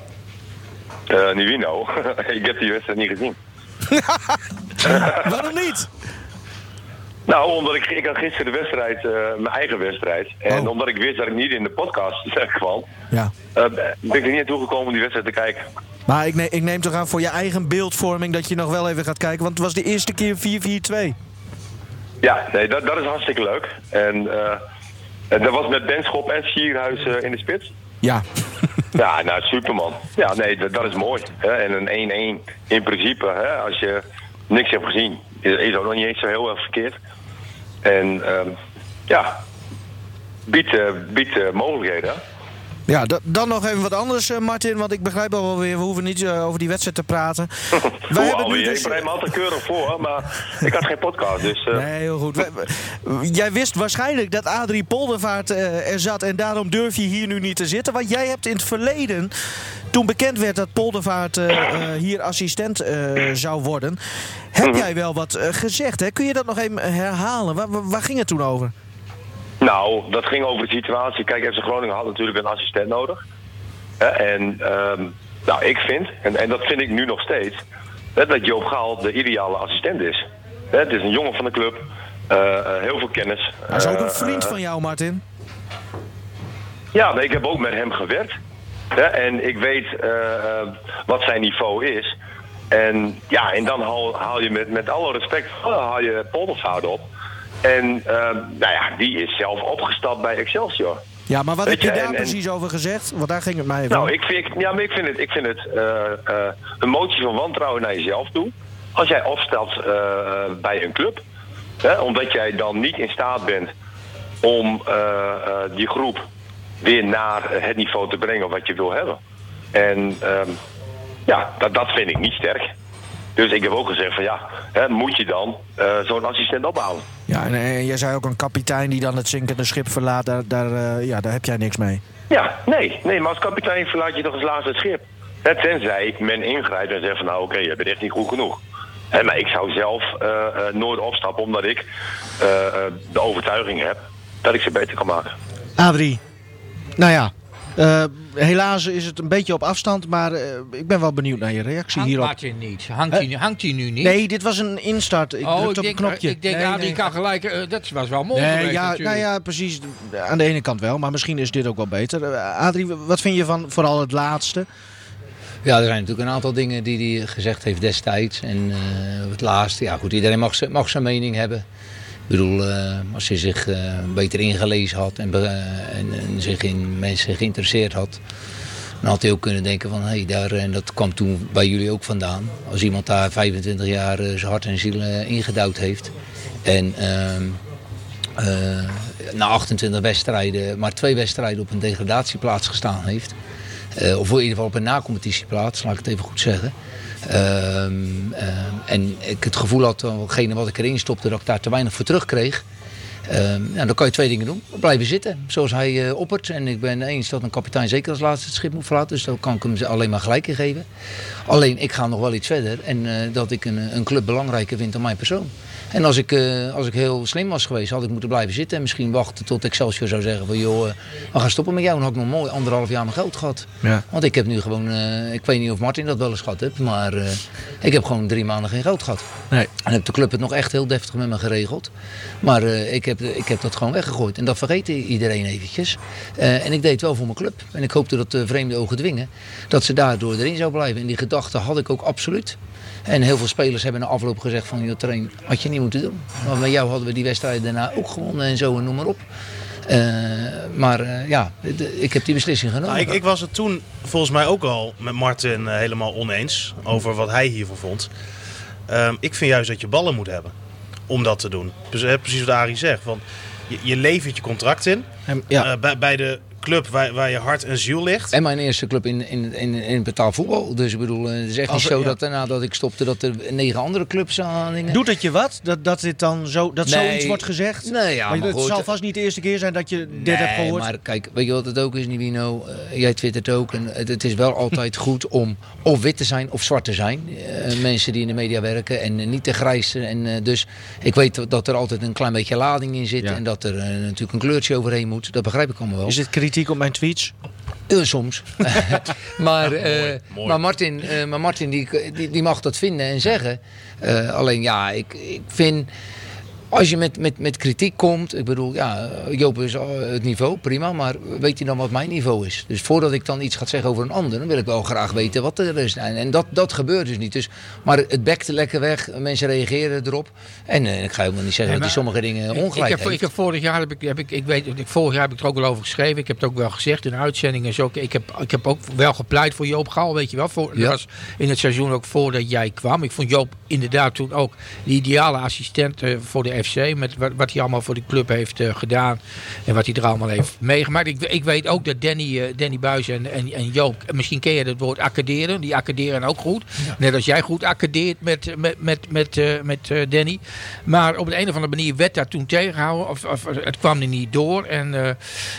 Speaker 6: Eh Nivino, ik heb die wedstrijd niet gezien.
Speaker 2: Waarom niet?
Speaker 6: Nou, omdat ik, ik had gisteren de wedstrijd, eh, mijn eigen wedstrijd. En
Speaker 2: Oh.
Speaker 6: omdat ik wist dat ik niet in de podcast kwam,
Speaker 2: Ja.
Speaker 6: eh, ben ik er niet naartoe gekomen om die wedstrijd te kijken.
Speaker 2: Maar ik, ne ik neem toch aan voor je eigen beeldvorming dat je nog wel even gaat kijken. Want het was de eerste keer 4-4-2.
Speaker 6: Ja, nee, dat, dat is hartstikke leuk. En eh, en dat was met Benschop en Sierhuis eh, in de spits.
Speaker 2: Ja.
Speaker 6: Ja, nou, superman. Ja, nee, dat, dat is mooi. Hè? En een 1-1 in principe, hè, als je niks hebt gezien, is, ook nog niet eens zo heel erg verkeerd. En ehm, ja, biedt, eh, biedt eh, mogelijkheden. hè.
Speaker 2: Ja, da- dan nog even wat anders, eh, Martin. Want ik begrijp al wel weer, we hoeven niet eh, over die wedstrijd te praten. Wij hebben nu dus...
Speaker 6: Ik bereid me altijd keurig voor, maar ik had geen podcast. Dus eh,
Speaker 2: Nee, heel goed. Jij wist waarschijnlijk dat Adrie Poldervaart er zat en daarom durf je hier nu niet te zitten. Want jij hebt in het verleden, toen bekend werd dat Poldervaart hier assistent zou worden, heb jij wel wat gezegd. Hè? Kun je dat nog even herhalen? Waar, waar ging het toen over?
Speaker 6: Nou, dat ging over de situatie. Kijk, FC Groningen had natuurlijk een assistent nodig. Hè, en ehm, nou, ik vind, en, en dat vind ik nu nog steeds, hè, dat Joop Gaal de ideale assistent is. Hè, het is een jongen van de club, eh, eh, heel veel kennis.
Speaker 2: Hij is ook een
Speaker 6: Eh,
Speaker 2: vriend van jou, Martin.
Speaker 6: Ja, maar ik heb ook met hem gewerkt. Hè, en ik weet wat zijn niveau is. En ja, en dan haal, haal je met, met alle respect haal je Poldervaart op. En eh, nou ja, die is zelf opgestapt bij Excelsior.
Speaker 2: Ja, maar wat
Speaker 6: Weet
Speaker 2: heb je
Speaker 6: je,
Speaker 2: daar
Speaker 6: en- en-
Speaker 2: precies over gezegd? Want daar ging het mij even om.
Speaker 6: Nou, ik vind, ja, maar ik vind het, ik vind het eh, eh, een motie van wantrouwen naar jezelf toe. Als jij opstelt eh, bij een club, hè, omdat jij dan niet in staat bent om die groep weer naar het niveau te brengen wat je wil hebben. En ehm, ja, dat, dat vind ik niet sterk. Dus ik heb ook gezegd van ja, hè, moet je dan eh, zo'n assistent ophouden?
Speaker 2: Ja, en, en jij zei ook een kapitein die dan het zinkende schip verlaat. Daar, daar, eh, ja, daar heb jij niks mee.
Speaker 6: Ja, nee, nee, maar als kapitein verlaat je toch als laatste het schip. Hè, tenzij men ingrijpt en zegt van nou oké, je bent echt niet goed genoeg. Hè, maar ik zou zelf eh, eh, nooit opstappen omdat ik eh, eh, de overtuiging heb dat ik ze beter kan maken.
Speaker 2: Adrie, nou ja, eh, helaas is het een beetje op afstand, maar eh, ik ben wel benieuwd naar je reactie
Speaker 4: Hangt
Speaker 2: hierop.
Speaker 4: Martin niet? Hangt hij, hangt hij nu niet?
Speaker 2: Nee, dit was een instart. Ik
Speaker 4: oh, ik
Speaker 2: op een
Speaker 4: denk,
Speaker 2: knopje.
Speaker 4: ik denk
Speaker 2: nee,
Speaker 4: ah, die kan gelijk... eh, dat was wel mooi
Speaker 2: Nee,
Speaker 4: geweest
Speaker 2: ja, nou ja, precies. Aan de ene kant wel, maar misschien is dit ook wel beter. Eh, Adrie, wat vind je van vooral het laatste?
Speaker 3: Ja, er zijn natuurlijk een aantal dingen die hij gezegd heeft destijds. En eh, het laatste, ja goed, iedereen mag zijn mening hebben. Bedoel, eh, als hij zich eh, beter ingelezen had en, be- en, en zich in mensen geïnteresseerd had... dan had hij ook kunnen denken van, hé, hey, daar, en dat kwam toen bij jullie ook vandaan. Als iemand daar 25 jaar eh, zijn hart en ziel eh, ingedouwd heeft... en ehm, eh, na 28 wedstrijden maar twee wedstrijden op een degradatieplaats gestaan heeft... Eh, of in ieder geval op een nacompetitieplaats, laat ik het even goed zeggen. Ehm, ehm, en ik het gevoel had, datgene wat ik erin stopte, dat ik daar te weinig voor terugkreeg. Ehm, ja, dan kan je twee dingen doen. Blijven zitten, zoals hij uh, oppert. En ik ben eens dat een kapitein zeker als laatste het schip moet verlaten. Dus dan kan ik hem alleen maar gelijk in geven. Alleen, ik ga nog wel iets verder. En dat ik een, een club belangrijker vind dan mijn persoon. En als ik, uh, als ik heel slim was geweest, had ik moeten blijven zitten. En misschien wachten tot Excelsior zou zeggen van... joh, uh, we gaan stoppen met jou. Dan had ik nog mooi anderhalf jaar mijn geld gehad.
Speaker 2: Ja.
Speaker 3: Want ik heb nu gewoon... Uh, ik weet niet of Martin dat wel eens gehad heeft. Maar ik heb gewoon drie maanden geen geld gehad.
Speaker 2: Nee.
Speaker 3: En heb de club het nog echt heel deftig met me geregeld. Maar ik, heb, ik heb dat gewoon weggegooid. En dat vergeet iedereen eventjes. en ik deed het wel voor mijn club. En ik hoopte dat de vreemde ogen dwingen. Dat ze daardoor erin zou blijven. En die gedachte had ik ook absoluut. En heel veel spelers hebben na afloop gezegd van... joh, train, had je niet moeten doen. Maar met jou hadden we die wedstrijd daarna ook gewonnen en zo en noem maar op. Uh, maar uh, ja, ik heb die beslissing genomen.
Speaker 5: Nou, ik, ik, was het toen volgens mij ook al met Martin uh, helemaal oneens over wat hij hiervoor vond. Ehm, ik vind juist dat je ballen moet hebben om dat te doen. Dus precies wat Arie zegt. Want je, je levert je contract in.
Speaker 2: Ja.
Speaker 5: bij, bij de club waar, waar je hart en ziel ligt.
Speaker 3: En mijn eerste club in, in, in, in betaalvoetbal. Dus ik bedoel, het is echt niet zo ja. dat nadat ik stopte dat er negen andere clubs aan dingen.
Speaker 2: Doet het je wat? Dat, dat dit dan zo, dat
Speaker 3: nee.
Speaker 2: zoiets wordt gezegd?
Speaker 3: Nee, ja,
Speaker 2: maar,
Speaker 3: maar
Speaker 2: het
Speaker 3: goed.
Speaker 2: zal vast niet de eerste keer zijn dat je dit
Speaker 3: nee,
Speaker 2: hebt gehoord.
Speaker 3: maar kijk, weet je wat het ook is, Nivino? Uh, jij twittert ook. En het, het, is wel altijd goed om of wit te zijn of zwart te zijn. Uh, mensen die in de media werken en uh, niet te grijs. En, dus ik weet dat er altijd een klein beetje lading in zit.
Speaker 2: Ja.
Speaker 3: En dat er natuurlijk een kleurtje overheen moet. Dat begrijp ik allemaal wel.
Speaker 2: Is dit kritiek op mijn tweets?
Speaker 3: Uh, soms. maar, uh,
Speaker 5: mooi, mooi.
Speaker 3: maar Martin, uh, maar Martin die, die, die, mag dat vinden en zeggen. alleen ja, ik, ik vind. Als je met, met, met kritiek komt, ik bedoel, ja, Joop is het niveau, prima, maar weet hij dan wat mijn niveau is? Dus voordat ik dan iets ga zeggen over een ander, dan wil ik wel graag weten wat er is. En dat, dat gebeurt dus niet. Dus, maar het bekte lekker weg, mensen reageren erop. En uh, ik ga helemaal niet zeggen
Speaker 4: Nee,
Speaker 3: dat hij sommige dingen ongelijk
Speaker 4: ik, heb,
Speaker 3: heeft.
Speaker 4: ik heb vorig jaar heb ik, heb ik, ik weet, ik, vorig jaar heb ik er ook wel over geschreven. Ik heb het ook wel gezegd in uitzendingen. Zo, ik, heb, ik heb ook wel gepleit voor Joop Gal, weet je wel. Voor,
Speaker 3: Ja.
Speaker 4: Dat was in het seizoen ook voordat jij kwam. Ik vond Joop inderdaad toen ook de ideale assistent eh, voor de FC. Met wat, wat hij allemaal voor die club heeft eh, gedaan. En wat hij er allemaal heeft meegemaakt. Ik, ik weet ook dat Danny, eh, Danny Buis en, en, en Joop, misschien ken je het woord accaderen. Die accaderen ook goed. Net als jij goed accadeert met, met, met, met, eh, met Danny. Maar op de een of andere manier werd dat toen tegengehouden. Of, of het kwam er niet door. En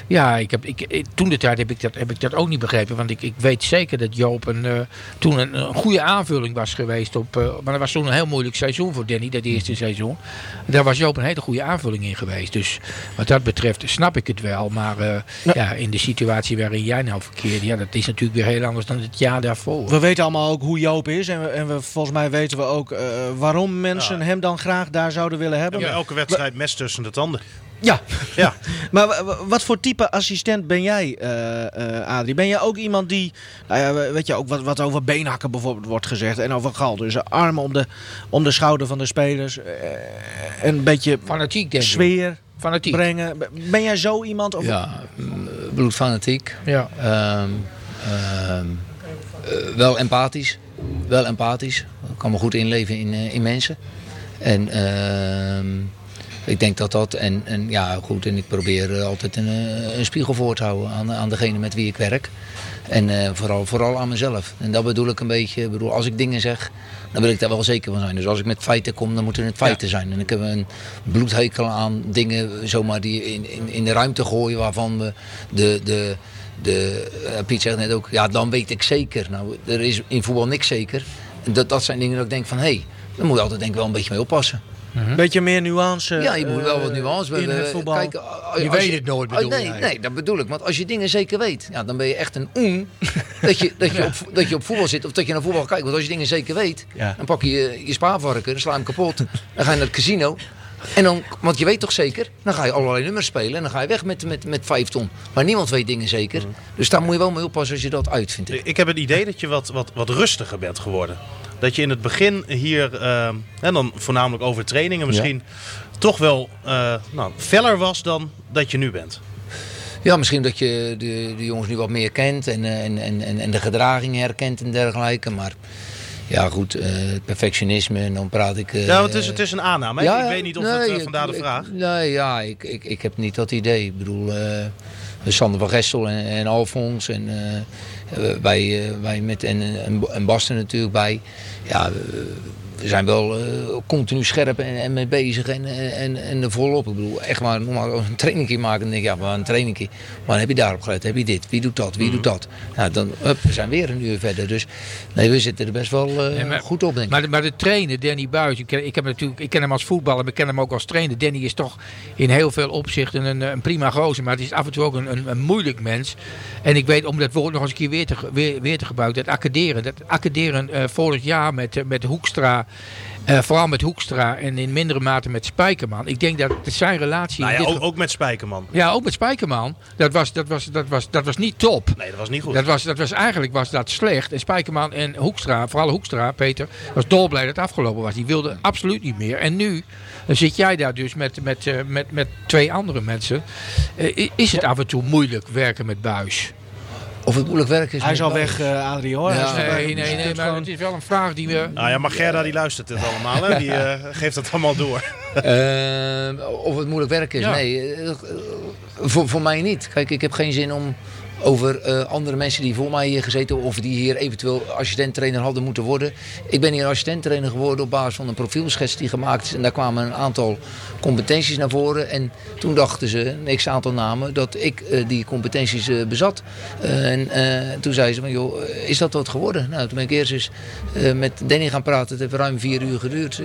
Speaker 4: ja, ik heb, ik, toen de tijd heb ik, dat, heb ik dat ook niet begrepen. Want ik, ik weet zeker dat Joop een, toen een, een goede aanvulling was geweest. Op, maar dat was toen een heel moeilijk seizoen voor Danny, dat eerste seizoen. Daar was Joop een hele goede aanvulling in geweest. Dus wat dat betreft snap ik het wel. Maar eh, ja. in de situatie waarin jij nou verkeerde, ja, dat is natuurlijk weer heel anders dan het jaar daarvoor.
Speaker 2: We weten allemaal ook hoe Joop is. En, we, en we, volgens mij weten we ook eh, waarom mensen
Speaker 5: Ja.
Speaker 2: hem dan graag daar zouden willen hebben.
Speaker 5: Ja, elke wedstrijd mes tussen de tanden.
Speaker 2: Ja,
Speaker 5: Ja.
Speaker 2: maar wat voor type assistent ben jij, eh eh Adrie? Ben jij ook iemand die, nou ja, weet je, ook wat, wat over beenhakken bijvoorbeeld wordt gezegd en over gal. Dus armen om de, om de schouder van de spelers. eh, en een beetje
Speaker 4: Fanatiek, denk ik.
Speaker 2: sfeer
Speaker 4: Fanatiek.
Speaker 2: brengen. Ben jij zo iemand? Of,
Speaker 3: Ja, bloedfanatiek.
Speaker 4: Ja.
Speaker 3: Ehm, ehm, eh, wel empathisch. Wel empathisch. Ik kan me goed inleven in, in mensen. En ehm, ik denk dat dat... En, en ja, goed. En ik probeer eh, altijd een, eh, een spiegel voor te houden aan, aan degene met wie ik werk. En eh, vooral, vooral aan mezelf. En dat bedoel ik een beetje... Bedoel, als ik dingen zeg, dan wil ik daar wel zeker van zijn. Dus als ik met feiten kom, dan moeten het feiten zijn. En ik heb een bloedhekel aan dingen zomaar die in, in, in de ruimte gooien... waarvan we de... de de, Piet zegt net ook, ja, dan weet ik zeker. Nou, er is in voetbal niks zeker. Dat, dat zijn dingen dat ik denk van, hé, hey, daar moet je altijd denk ik wel een beetje mee oppassen.
Speaker 2: Een beetje meer nuance.
Speaker 3: ja, je moet wel
Speaker 2: eh,
Speaker 3: wat nuance
Speaker 2: in
Speaker 3: We-
Speaker 2: het
Speaker 3: we-
Speaker 2: voetbal.
Speaker 3: Kijk, als-
Speaker 4: Je
Speaker 3: als
Speaker 4: weet het nooit, bedoel
Speaker 3: Oh, nee, nee, dat bedoel ik. Want als je dingen zeker weet, ja, dan ben je echt een oen dat, je, dat, je op, dat je op voetbal zit of dat je naar voetbal kijkt. Want als je dingen zeker weet,
Speaker 2: Ja.
Speaker 3: dan pak je je, je spaarvarken, dan sla je hem kapot. Dan ga je naar het casino. En dan, want je weet toch zeker, dan ga je allerlei nummers spelen en dan ga je weg met, met, met vijf ton. Maar niemand weet dingen zeker. Dus daar moet je wel mee oppassen als je dat uitvindt.
Speaker 5: Ik heb het idee dat je wat, wat, wat rustiger bent geworden. Dat je in het begin hier, en dan voornamelijk over trainingen misschien, toch wel eh, nou, feller was dan dat je nu bent.
Speaker 3: Ja, misschien dat je de, de jongens nu wat meer kent en, eh, en, en, en, de gedraging herkent en dergelijke. Maar ja, goed, eh, perfectionisme en dan praat ik... eh,
Speaker 5: Ja, het is, het is een aanname.
Speaker 3: ja,
Speaker 5: ik weet niet of
Speaker 3: Nee,
Speaker 5: het
Speaker 3: ik-
Speaker 5: vandaar de
Speaker 3: ik-
Speaker 5: vraag.
Speaker 3: nee, ja, ik, ik, ik heb niet dat idee. Ik bedoel, Sander van Gestel en, en Alfons en eh, eh, wij, eh, wij met en, en, en Basten natuurlijk bij. Ja, eh, we zijn wel eh, continu scherp en, en mee bezig en, en, en volop. Ik bedoel, echt maar normaal een trainingje maken. Dan denk ik, ja, maar een trainingje. Maar heb je daarop gelet? Heb je dit? Wie doet dat? Wie
Speaker 4: Mm.
Speaker 3: doet dat? Nou, dan hup, we zijn weer een uur verder. Dus nee, we zitten er best wel eh,
Speaker 4: Nee, maar-
Speaker 3: goed op, denk ik.
Speaker 4: Maar de, maar de trainer, Danny Buis, ik ken, ik, heb natuurlijk, ik ken hem als voetballer, maar ik ken hem ook als trainer. Danny is toch in heel veel opzichten een, een prima gozer, maar het is af en toe ook een, een, een moeilijk mens. En ik weet, om dat woord nog eens een keer weer te, weer, weer te gebruiken, dat accaderen. Dat accaderen eh, vorig jaar met, met Hoekstra, eh, vooral met Hoekstra en in mindere mate met Spijkerman. Ik denk dat zijn relatie...
Speaker 5: Nou ja, ook, ook met Spijkerman.
Speaker 4: ja, ook met Spijkerman. Dat was, dat, was, dat, was, dat was niet top.
Speaker 5: Nee, dat was niet goed.
Speaker 4: Dat was, dat was eigenlijk was dat slecht. En Spijkerman en Hoekstra, vooral Hoekstra, Peter, was dolblij dat het afgelopen was. Die wilde absoluut niet meer. En nu zit jij daar dus met, met, eh, met, met twee andere mensen. Eh, is het af en toe moeilijk werken met Buis?
Speaker 3: Of het moeilijk werk is.
Speaker 2: Hij
Speaker 3: met
Speaker 2: is al
Speaker 3: Buijs.
Speaker 2: weg, eh Adrie hoor.
Speaker 3: Ja.
Speaker 2: Erbij.
Speaker 4: Nee,
Speaker 2: Dus
Speaker 4: nee, nee, maar het is wel een vraag die we...
Speaker 5: Nou ja, maar Gerda die luistert het allemaal. Hè? Die eh, geeft het allemaal door.
Speaker 3: Eh, of het moeilijk werk is?
Speaker 4: Ja.
Speaker 3: Nee, eh, voor, voor mij niet. Kijk, ik heb geen zin om over eh, andere mensen die voor mij hier gezeten of die hier eventueel assistent-trainer hadden moeten worden. Ik ben hier assistent-trainer geworden op basis van een profielschets die gemaakt is. En daar kwamen een aantal competenties naar voren. En toen dachten ze, een x-aantal namen, dat ik eh, die competenties eh, bezat. En toen zei ze, van, joh, is dat wat geworden? Nou, toen ben ik eerst eens met Danny gaan praten. Het heeft ruim vier uur geduurd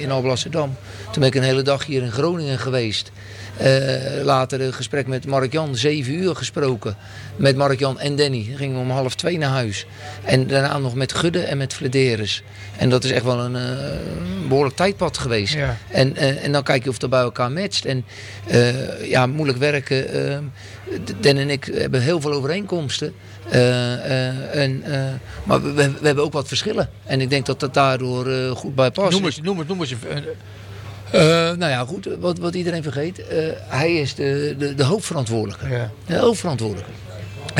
Speaker 3: in Alblasserdam. Toen ben ik een hele dag hier in Groningen geweest. Eh, later een gesprek met Mark-Jan, zeven uur gesproken. Met Mark-Jan en Danny. Dan gingen we om half twee naar huis. En daarna nog met Gudde en met Flederis. En dat is echt wel een eh, behoorlijk tijdpad geweest.
Speaker 4: Ja.
Speaker 3: En, en, en dan kijk je of dat bij elkaar matcht. En eh, ja, moeilijk werken. eh, Dan en ik hebben heel veel overeenkomsten. Eh, eh, en, eh, maar we, we hebben ook wat verschillen. En ik denk dat dat daardoor eh, goed bij past.
Speaker 4: Noem eens, noem eens, noem eens een-
Speaker 3: Eh, nou ja, goed, wat, wat iedereen vergeet. eh, hij is de, de, de hoofdverantwoordelijke.
Speaker 4: Ja.
Speaker 3: De hoofdverantwoordelijke.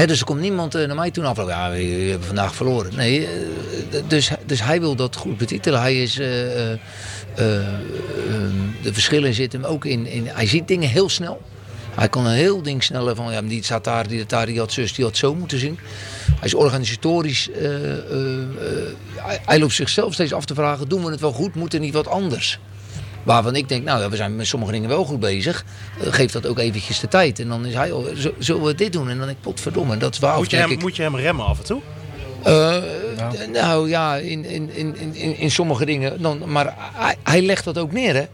Speaker 3: Dus er komt niemand eh, naar mij toen af. Ja, we, we hebben vandaag verloren. Nee, dus, dus hij wil dat goed betitelen. Hij is... eh, eh, eh, eh, de verschillen zitten hem ook in, in... Hij ziet dingen heel snel. Hij kan een heel ding sneller van... Ja, die staat daar, die, daar, die had zus, die had zo moeten zien. Hij is organisatorisch... hij, hij loopt zichzelf steeds af te vragen... Doen we het wel goed? Moet er niet wat anders? Waarvan ik denk, nou ja, we zijn met sommige dingen wel goed bezig. Eh, geef dat ook eventjes de tijd. En dan is hij, al, "Z- zullen we dit doen? En dan denk ik, potverdomme, dat is waar.
Speaker 5: Moet je, hem,
Speaker 3: ik.
Speaker 5: moet je hem remmen af en toe?
Speaker 3: Eh, Nou ja, in, in, in, in, in sommige dingen. Dan, maar hij, hij legt dat ook neer, hè?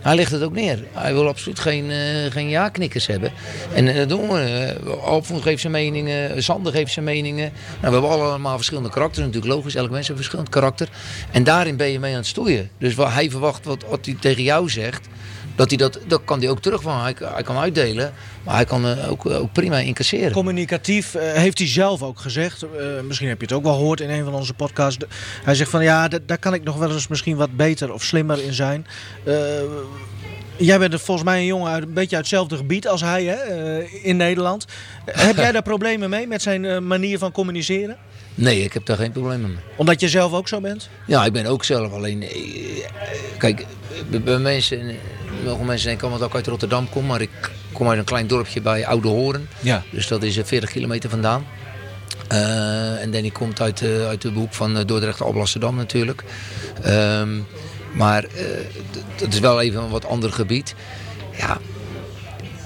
Speaker 3: Hij legt het ook neer. Hij wil absoluut geen, eh, geen ja-knikkers hebben. En eh, dat doen we. Eh, Alfons geeft zijn meningen, Sander geeft zijn meningen. Nou, we hebben allemaal verschillende karakters. Natuurlijk logisch, elk mens heeft een verschillend karakter. En daarin ben je mee aan het stoeien. Dus wat hij verwacht, wat, wat hij tegen jou zegt... Dat, hij dat, dat kan hij ook terug van. Hij, hij kan uitdelen, maar hij kan eh, ook, ook prima incasseren.
Speaker 2: Communicatief eh, heeft hij zelf ook gezegd. eh, misschien heb je het ook wel gehoord in een van onze podcasts. Hij zegt van ja, daar kan ik nog wel eens misschien wat beter of slimmer in zijn. Eh, jij bent volgens mij een jongen uit een beetje uit hetzelfde gebied als hij hè, eh, in Nederland. Eh, heb jij daar problemen mee met zijn eh, manier van communiceren?
Speaker 3: Nee, ik heb daar geen probleem mee.
Speaker 2: Omdat je zelf ook zo bent?
Speaker 3: Ja, ik ben ook zelf alleen. eh, Kijk, bij- mensen, eh, mogen mensen denken allemaal dat ik uit Rotterdam kom, maar ik kom uit een klein dorpje bij Oude Horen.
Speaker 2: Ja.
Speaker 3: Dus dat is eh, 40 kilometer vandaan. Eh, en Danny komt uit, eh, uit de hoek van eh, Dordrecht Alblasserdam natuurlijk. Ehm, maar eh, dat is wel even een wat ander gebied. Ja,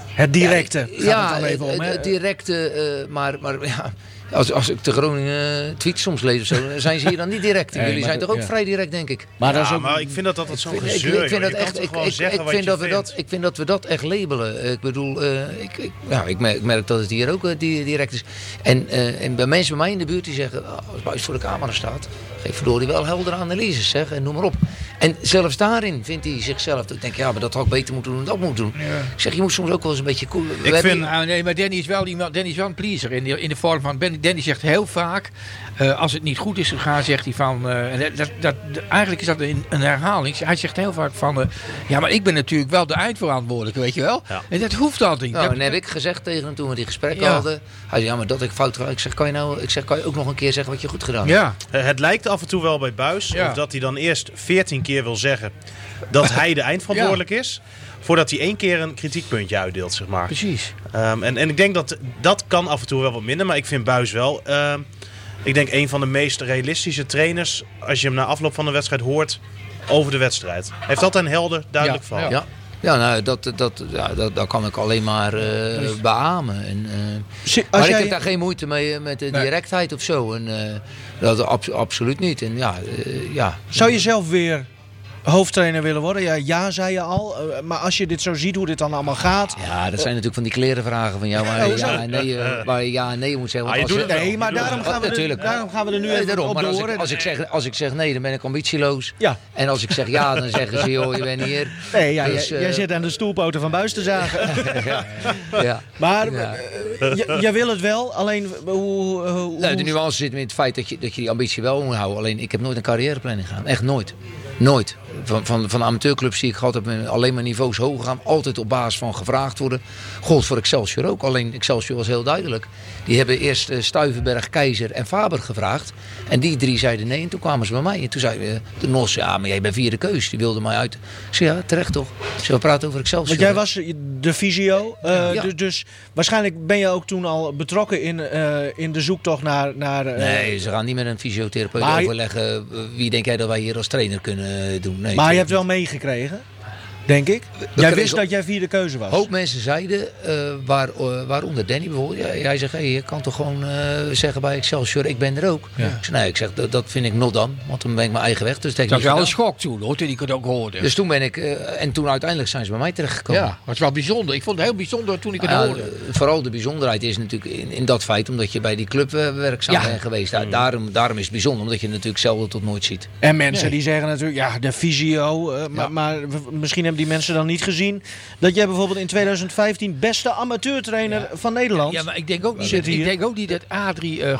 Speaker 2: Het directe gaat
Speaker 3: ja,
Speaker 2: het dan even om.
Speaker 3: het,
Speaker 2: hè?
Speaker 3: het directe, eh, maar, maar ja, als, als ik de Groningen tweets soms lees of zo, zijn ze hier dan niet direct.
Speaker 2: Nee,
Speaker 3: Jullie
Speaker 2: maar
Speaker 3: zijn
Speaker 2: dat-
Speaker 3: toch ook
Speaker 2: ja.
Speaker 3: vrij direct, denk ik.
Speaker 2: maar dat is ook...
Speaker 5: maar ik vind dat altijd zo'n gezeur.
Speaker 3: ik vind dat echt. Ik, ik, ik vind dat we
Speaker 5: vindt?
Speaker 3: dat, ik vind dat we dat echt labelen. Eh, Ik bedoel, eh, ik, ik, ja, ik, merk, ik merk dat het hier ook eh, di- direct is. En, eh, en bij mensen bij mij in de buurt die zeggen, "Ah, als Buis voor de camera staat, geef verdorie wel heldere analyses, zeg, en noem maar op. En zelfs daarin vindt hij zichzelf. Ik denk, ja, maar dat had ik beter moeten doen, dat moet doen. Ik zeg, je moet soms ook wel eens een beetje cool. hebben
Speaker 5: vind-
Speaker 4: Nou, nee, maar Danny is wel, iemand, Danny is wel een pleaser. In de, in de vorm van. Ben- Danny zegt heel vaak. eh, als het niet goed is gegaan, zegt hij van. eh, dat, dat, dat- eigenlijk is dat een, een herhaling. Hij zegt heel vaak van. eh, ja, maar ik ben natuurlijk wel de eindverantwoordelijke, weet je wel.
Speaker 5: Ja.
Speaker 4: En dat hoeft altijd niet.
Speaker 3: Nou,
Speaker 4: Dat-
Speaker 3: en heb ik gezegd tegen hem toen we die gesprekken
Speaker 4: Ja.
Speaker 3: hadden. Hij zei, ja, maar dat ik fout ga. Ik zeg, kan je nou, ik zeg, kan je ook nog een keer zeggen wat je goed gedaan hebt?
Speaker 4: ja,
Speaker 5: Het lijkt af en toe wel bij Buis
Speaker 4: Ja.
Speaker 5: dat hij dan eerst 14 keer wil zeggen dat hij de eindverantwoordelijk is. Voordat hij één keer een kritiekpuntje uitdeelt, zeg maar.
Speaker 4: precies.
Speaker 5: Ehm, en, en ik denk dat dat kan af en toe wel wat minder. Maar ik vind Buis wel ehm, ik denk een van de meest realistische trainers. Als je hem na afloop van de wedstrijd hoort over de wedstrijd. Hij heeft altijd een helder, duidelijk
Speaker 4: Ja,
Speaker 5: verhaal.
Speaker 3: Ja, ja nou, dat, dat, ja, dat, dat kan ik alleen maar eh, beamen. En, eh, maar ik heb daar geen moeite mee eh, met de
Speaker 4: Nee.
Speaker 3: directheid of zo. En, dat abs- absoluut niet. En ja, ja.
Speaker 2: Zou je zelf weer hoofdtrainer willen worden? Ja, ja zei je al. Eh, maar als je dit zo ziet, hoe dit dan allemaal gaat.
Speaker 3: Ja, dat zijn natuurlijk van die klerenvragen van jou waar
Speaker 2: Ja,
Speaker 3: je
Speaker 2: hoezo?
Speaker 3: ja en nee, eh, waar je ja en nee moet zeggen.
Speaker 5: Ah, je doet het
Speaker 2: Nee, maar daarom gaan, we er,
Speaker 3: Natuurlijk.
Speaker 2: daarom gaan we er nu
Speaker 3: Nee,
Speaker 2: even
Speaker 3: daarom.
Speaker 2: op
Speaker 3: Maar als
Speaker 2: door.
Speaker 3: ik, als, ik zeg, als ik zeg nee, dan ben ik ambitieloos.
Speaker 2: Ja.
Speaker 3: En als ik zeg ja, dan zeggen ze joh, je bent hier.
Speaker 2: Nee, ja,
Speaker 3: Dus,
Speaker 2: jij,
Speaker 3: eh,
Speaker 2: jij zit aan de stoelpoten van Buis te zagen.
Speaker 3: ja. ja.
Speaker 2: maar
Speaker 3: Ja.
Speaker 2: eh, jij wil het wel, alleen hoe... hoe, hoe
Speaker 3: Nou, de nuance zit in het feit dat je, dat je die ambitie wel moet houden. Alleen ik heb nooit een carrièreplanning gedaan. Echt nooit. Nooit. Van, van, van amateurclubs zie ik altijd met alleen maar niveaus hoger gaan. Altijd op basis van gevraagd worden. Gold voor Excelsior ook. Alleen Excelsior was heel duidelijk. Die hebben eerst eh, Stuivenberg, Keizer en Faber gevraagd. En die drie zeiden nee. En toen kwamen ze bij mij. En toen zei eh, de NOS, ja, maar jij bent vierde keus. Die wilde mij uit. Ik zei, ja, terecht toch. Zei, we praten over Excelsior.
Speaker 2: Want jij was de visio, eh,
Speaker 3: Ja.
Speaker 2: dus, dus waarschijnlijk ben je ook toen al betrokken in, in de zoektocht naar... naar
Speaker 3: Nee, ze gaan niet met een fysiotherapeut
Speaker 2: Maar-
Speaker 3: overleggen. Wie denk jij dat wij hier als trainer kunnen doen? Nee,
Speaker 2: maar je hebt wel meegekregen, denk ik. Jij wist dat jij vierde keuze was.
Speaker 3: Een hoop mensen zeiden, eh, waar, eh, waaronder Danny bijvoorbeeld. Ja, jij zegt, hey, je kan toch gewoon eh, zeggen bij Excelsior, ik ben er ook. Ik zeg, nee, ik zeg, dat, dat vind ik not dan. Want dan ben ik mijn eigen weg. Dus dat
Speaker 4: is wel een schok toen, hoor, toen ik het ook hoorde.
Speaker 3: Dus toen ben ik, en toen uiteindelijk zijn ze bij mij terechtgekomen.
Speaker 4: ja, dat is wel bijzonder. Ik vond het heel bijzonder toen ik het
Speaker 3: Ja,
Speaker 4: hoorde.
Speaker 3: vooral de bijzonderheid is natuurlijk in, in dat feit omdat je bij die club werkzaam
Speaker 4: Ja.
Speaker 3: bent geweest. Daar- daarom, daarom is het bijzonder, omdat je het natuurlijk zelden tot nooit ziet.
Speaker 2: En mensen
Speaker 4: Nee.
Speaker 2: die zeggen natuurlijk, ja, de visio. eh, maar,
Speaker 4: Ja.
Speaker 2: maar misschien hebben die mensen dan niet gezien dat jij bijvoorbeeld in 2015 beste amateurtrainer van Nederland.
Speaker 4: Ja, maar ik denk ook niet, dat, ik denk ook niet dat Adrie eh,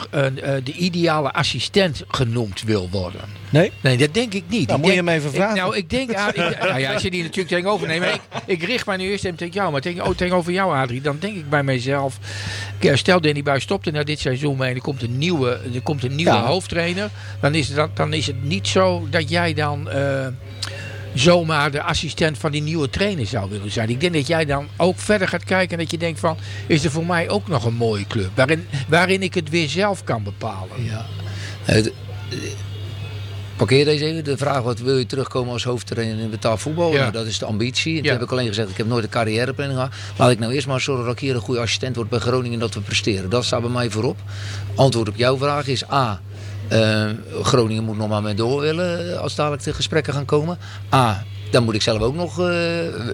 Speaker 4: de ideale assistent genoemd wil worden.
Speaker 2: Nee?
Speaker 4: Nee, dat denk ik niet.
Speaker 2: Nou,
Speaker 4: Ik
Speaker 2: moet je hem even
Speaker 4: ik-
Speaker 2: vragen.
Speaker 4: nou, ik denk, nou ja, als je die natuurlijk tegenover neemt. Ik, ik richt mij nu eerst even tegen jou, maar tegen, oh, tegenover jou, Adrie. Dan denk ik bij mijzelf. ja, Stel, Danny Buis stopt er na dit seizoen mee en er komt een nieuwe, er komt een nieuwe
Speaker 2: Ja.
Speaker 4: hoofdtrainer. Dan is, het, dan, dan is het niet zo dat jij dan. Zomaar de assistent van die nieuwe trainer zou willen zijn. Ik denk dat jij dan ook verder gaat kijken en dat je denkt van... is er voor mij ook nog een mooie club? Waarin, waarin ik het weer zelf kan bepalen.
Speaker 3: Ja. Eh, de- eh, Parkeer deze even. De vraag wat wil je terugkomen als hoofdtrainer in betaald voetbal?
Speaker 4: Ja.
Speaker 3: Nou, dat is de ambitie. En
Speaker 4: Ja.
Speaker 3: toen heb ik alleen gezegd, ik heb nooit een carrièreplanning gehad. Laat ik nou eerst maar zorgen dat ik hier een goede assistent word bij Groningen en dat we presteren. Dat staat bij mij voorop. Antwoord op jouw vraag is A. eh, Groningen moet nog maar met door willen eh, als dadelijk de gesprekken gaan komen. A. Dan moet ik zelf ook nog, eh,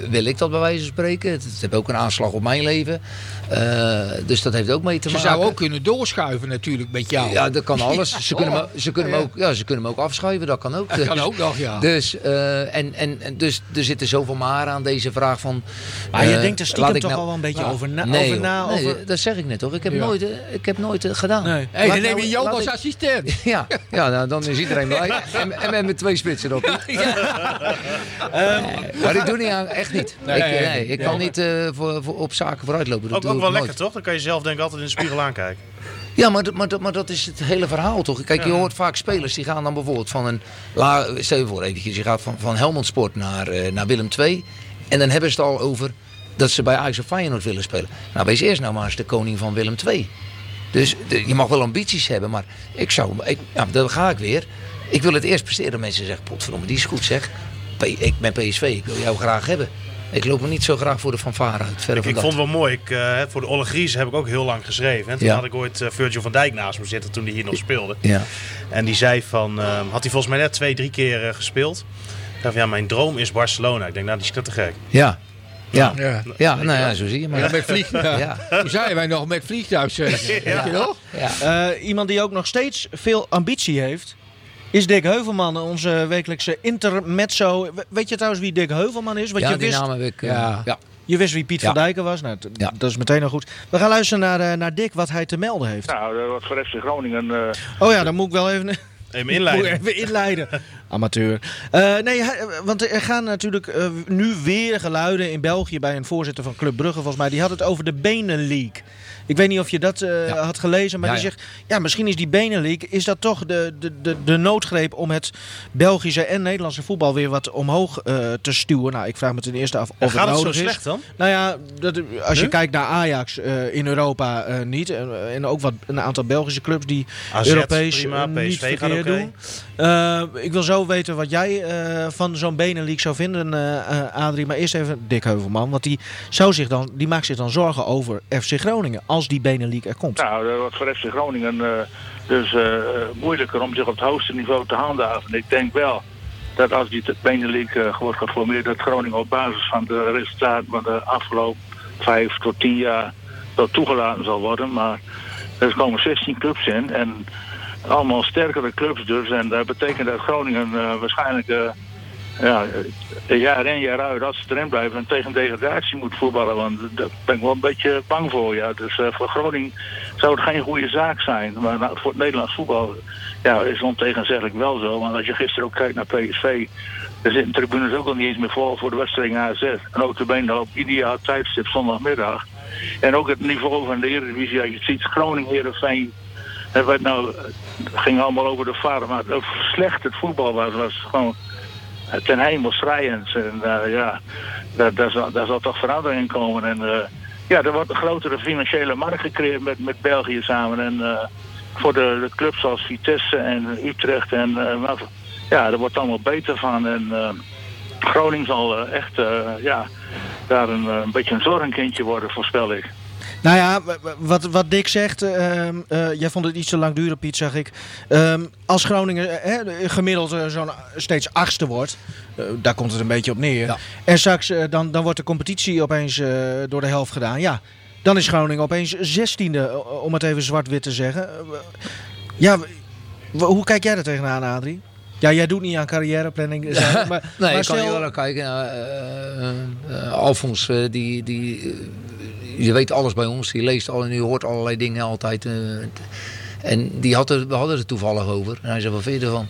Speaker 3: wil ik dat bij wijze van spreken. Het, het heeft ook een aanslag op mijn leven. Eh, dus dat heeft ook mee te
Speaker 4: Ze
Speaker 3: maken.
Speaker 4: zou ook kunnen doorschuiven natuurlijk met jou.
Speaker 3: Ja, dat kan alles. Ze kunnen, me, ze kunnen, me, ook, ja, ze kunnen me ook afschuiven, dat kan ook.
Speaker 4: Dat kan
Speaker 3: Dus-
Speaker 4: ook nog, ja.
Speaker 3: Dus, eh, en, en, en dus er zitten zoveel maar aan deze vraag van...
Speaker 2: Maar je denkt er
Speaker 3: laat
Speaker 2: stiekem
Speaker 3: ik
Speaker 2: toch
Speaker 3: nou-
Speaker 2: al wel een beetje over na.
Speaker 3: Nee,
Speaker 2: over na
Speaker 3: nee,
Speaker 2: over...
Speaker 3: dat zeg ik net toch. Ik heb
Speaker 4: Ja.
Speaker 3: nooit, ik heb nooit gedaan.
Speaker 2: Nee.
Speaker 4: Dan neem je jou als
Speaker 3: ik-
Speaker 4: assistent.
Speaker 3: Ja, ja nou, dan is iedereen blij. En, en met mijn twee spitsen op. maar ik doe niet aan, echt niet.
Speaker 4: Nee,
Speaker 3: ik,
Speaker 4: nee,
Speaker 3: ik kan niet eh, voor, voor, op zaken vooruitlopen. Dat
Speaker 5: Ook,
Speaker 3: doe
Speaker 5: ook
Speaker 3: ik
Speaker 5: wel
Speaker 3: nooit.
Speaker 5: lekker toch? Dan kan je zelf denk ik altijd in de spiegel aankijken.
Speaker 3: Ja, maar, dat- maar, maar dat is het hele verhaal toch? Kijk, je hoort vaak spelers die gaan dan bijvoorbeeld van een. la- Stel je voor eventjes, je gaat van, van Helmond Sport naar, eh, naar Willem II. En dan hebben ze het al over dat ze bij Ajax of Feyenoord willen spelen. Nou, wees eerst nou maar eens de koning van Willem II. Dus de- je mag wel ambities hebben, maar ik zou. Ik, ja, dan ga ik weer. Ik wil het eerst presteren. Mensen zeggen, potverdomme, die is goed zeg. Ik ben PSV, ik wil jou graag hebben. Ik loop me niet zo graag voor de fanfare uit. Verre
Speaker 5: Ik,
Speaker 3: van
Speaker 5: ik
Speaker 3: dat.
Speaker 5: vond het wel mooi. Ik, eh, voor de Olle Gries heb ik ook heel lang geschreven. En toen
Speaker 3: Ja.
Speaker 5: had ik ooit eh, Virgil van Dijk naast me zitten toen hij hier nog speelde.
Speaker 3: Ja.
Speaker 5: En die zei van, eh, had hij volgens mij net twee, drie keer eh, gespeeld. Ik dacht van, ja, mijn droom is Barcelona. Ik denk, nou, die is net te gek.
Speaker 3: Ja. Ja.
Speaker 4: Ja.
Speaker 3: Ja, nou ja, zo zie je maar.
Speaker 4: Ja, met vliegtuig.
Speaker 3: Ja.
Speaker 4: Toen zeiden wij nog met vliegtuig. Weet je nog?
Speaker 3: Ja.
Speaker 2: Eh, iemand die ook nog steeds veel ambitie heeft, is Dick Heuvelman, onze wekelijkse intermezzo. We- Weet je trouwens wie Dick Heuvelman is? Want
Speaker 3: ja,
Speaker 2: je,
Speaker 3: die
Speaker 2: wist,
Speaker 3: naam heb ik. eh,
Speaker 4: Ja.
Speaker 3: ja.
Speaker 2: je wist wie Piet
Speaker 3: Ja.
Speaker 2: van Dijken was. Nou,
Speaker 3: Ja.
Speaker 2: Dat is meteen al goed. We gaan luisteren naar, eh, naar Dick, wat hij te melden heeft.
Speaker 6: Nou, dat was voor FC Groningen. eh,
Speaker 2: Oh ja, dan moet ik wel even,
Speaker 5: Even inleiden.
Speaker 2: even inleiden. Amateur. Uh, nee, want er gaan natuurlijk uh, nu weer geluiden in België bij een voorzitter van Club Brugge, volgens mij. Die had het over de Benenleague. Ik weet niet of je dat uh, ja. had gelezen, maar
Speaker 3: Ja,
Speaker 2: die zegt, ja, misschien is die Benelink, is dat toch de, de, de, de noodgreep om het Belgische en Nederlandse voetbal weer wat omhoog eh, te stuwen? Nou, ik vraag me ten eerste af of
Speaker 5: Gaat
Speaker 2: het
Speaker 5: het zo
Speaker 2: nodig is.
Speaker 5: slecht dan?
Speaker 2: Nou ja, dat, als je kijkt naar Ajax eh, in Europa eh, niet. En, en ook wat, een aantal Belgische clubs die
Speaker 5: AZ,
Speaker 2: Europees
Speaker 5: prima,
Speaker 2: eh, niet verkeerd doen. Eh, ik wil zo weten wat jij eh, van zo'n Benelink zou vinden, eh eh, Adrie. Maar eerst even Dick Heuvelman. Want die, zou zich dan, die maakt zich dan zorgen over FC Groningen als die Benelink er komt.
Speaker 7: Nou, dat wordt voor FC Groningen eh, dus eh, eh, moeilijker om zich op het hoogste niveau te handhaven. Ik denk wel dat als die Benelink wordt geformeerd, dat Groningen op basis van de resultaten van de afgelopen vijf tot tien jaar wel toegelaten zal worden. Maar er komen 16 clubs in en allemaal sterkere clubs dus. En dat betekent dat Groningen waarschijnlijk ja, eh, jaar in jaar uit, als ze erin blijven, en tegen degradatie moet voetballen. Want daar ben ik wel een beetje bang voor. Ja. Dus eh, voor Groningen zou het geen goede zaak zijn. Maar nou, voor het Nederlands voetbal ja, is ontegenzeggelijk wel zo. Want als je gisteren ook kijkt naar PSV, er zitten tribunes ook al niet eens meer vol voor de wedstrijd AZ. En ook de benen op ideaal tijdstip zondagmiddag. En ook het niveau van de Eredivisie, als je ziet, Groningen, Heerenveen. Het werd nou, het ging allemaal over de vader, maar hoe slecht het voetbal was, was gewoon ten hemel schrijend. En uh, ja, daar, daar, zal, daar zal toch verandering in komen. En uh, ja, er wordt een grotere financiële markt gecreëerd met, met België samen. En uh, voor de, clubs zoals Vitesse en Utrecht. En ja, er wordt allemaal beter van. En Groningen zal echt ja, daar een, een beetje een zorgenkindje worden, voorspel ik.
Speaker 2: Nou ja, wat, wat Dick zegt, uh, uh, jij vond het iets te lang duren, Piet, zag ik. Um, als Groningen uh, gemiddeld zo'n steeds achtste wordt, eh, daar komt het een beetje op neer.
Speaker 3: Ja.
Speaker 2: En straks eh, dan, dan wordt de competitie opeens eh, door de helft gedaan. Ja, dan is Groningen opeens zestiende, om het even zwart-wit te zeggen. ja, hoe kijk jij er tegenaan, Adrie? Ja, jij doet niet aan carrièreplanning. Maar,
Speaker 3: nee,
Speaker 2: maar
Speaker 3: ik kan je wel kijken. Uh, Alfons, die... die je weet alles bij ons. Die leest al en die hoort allerlei dingen altijd. Uh, en die had er, we hadden het toevallig over. En hij zei, wat vind je ervan?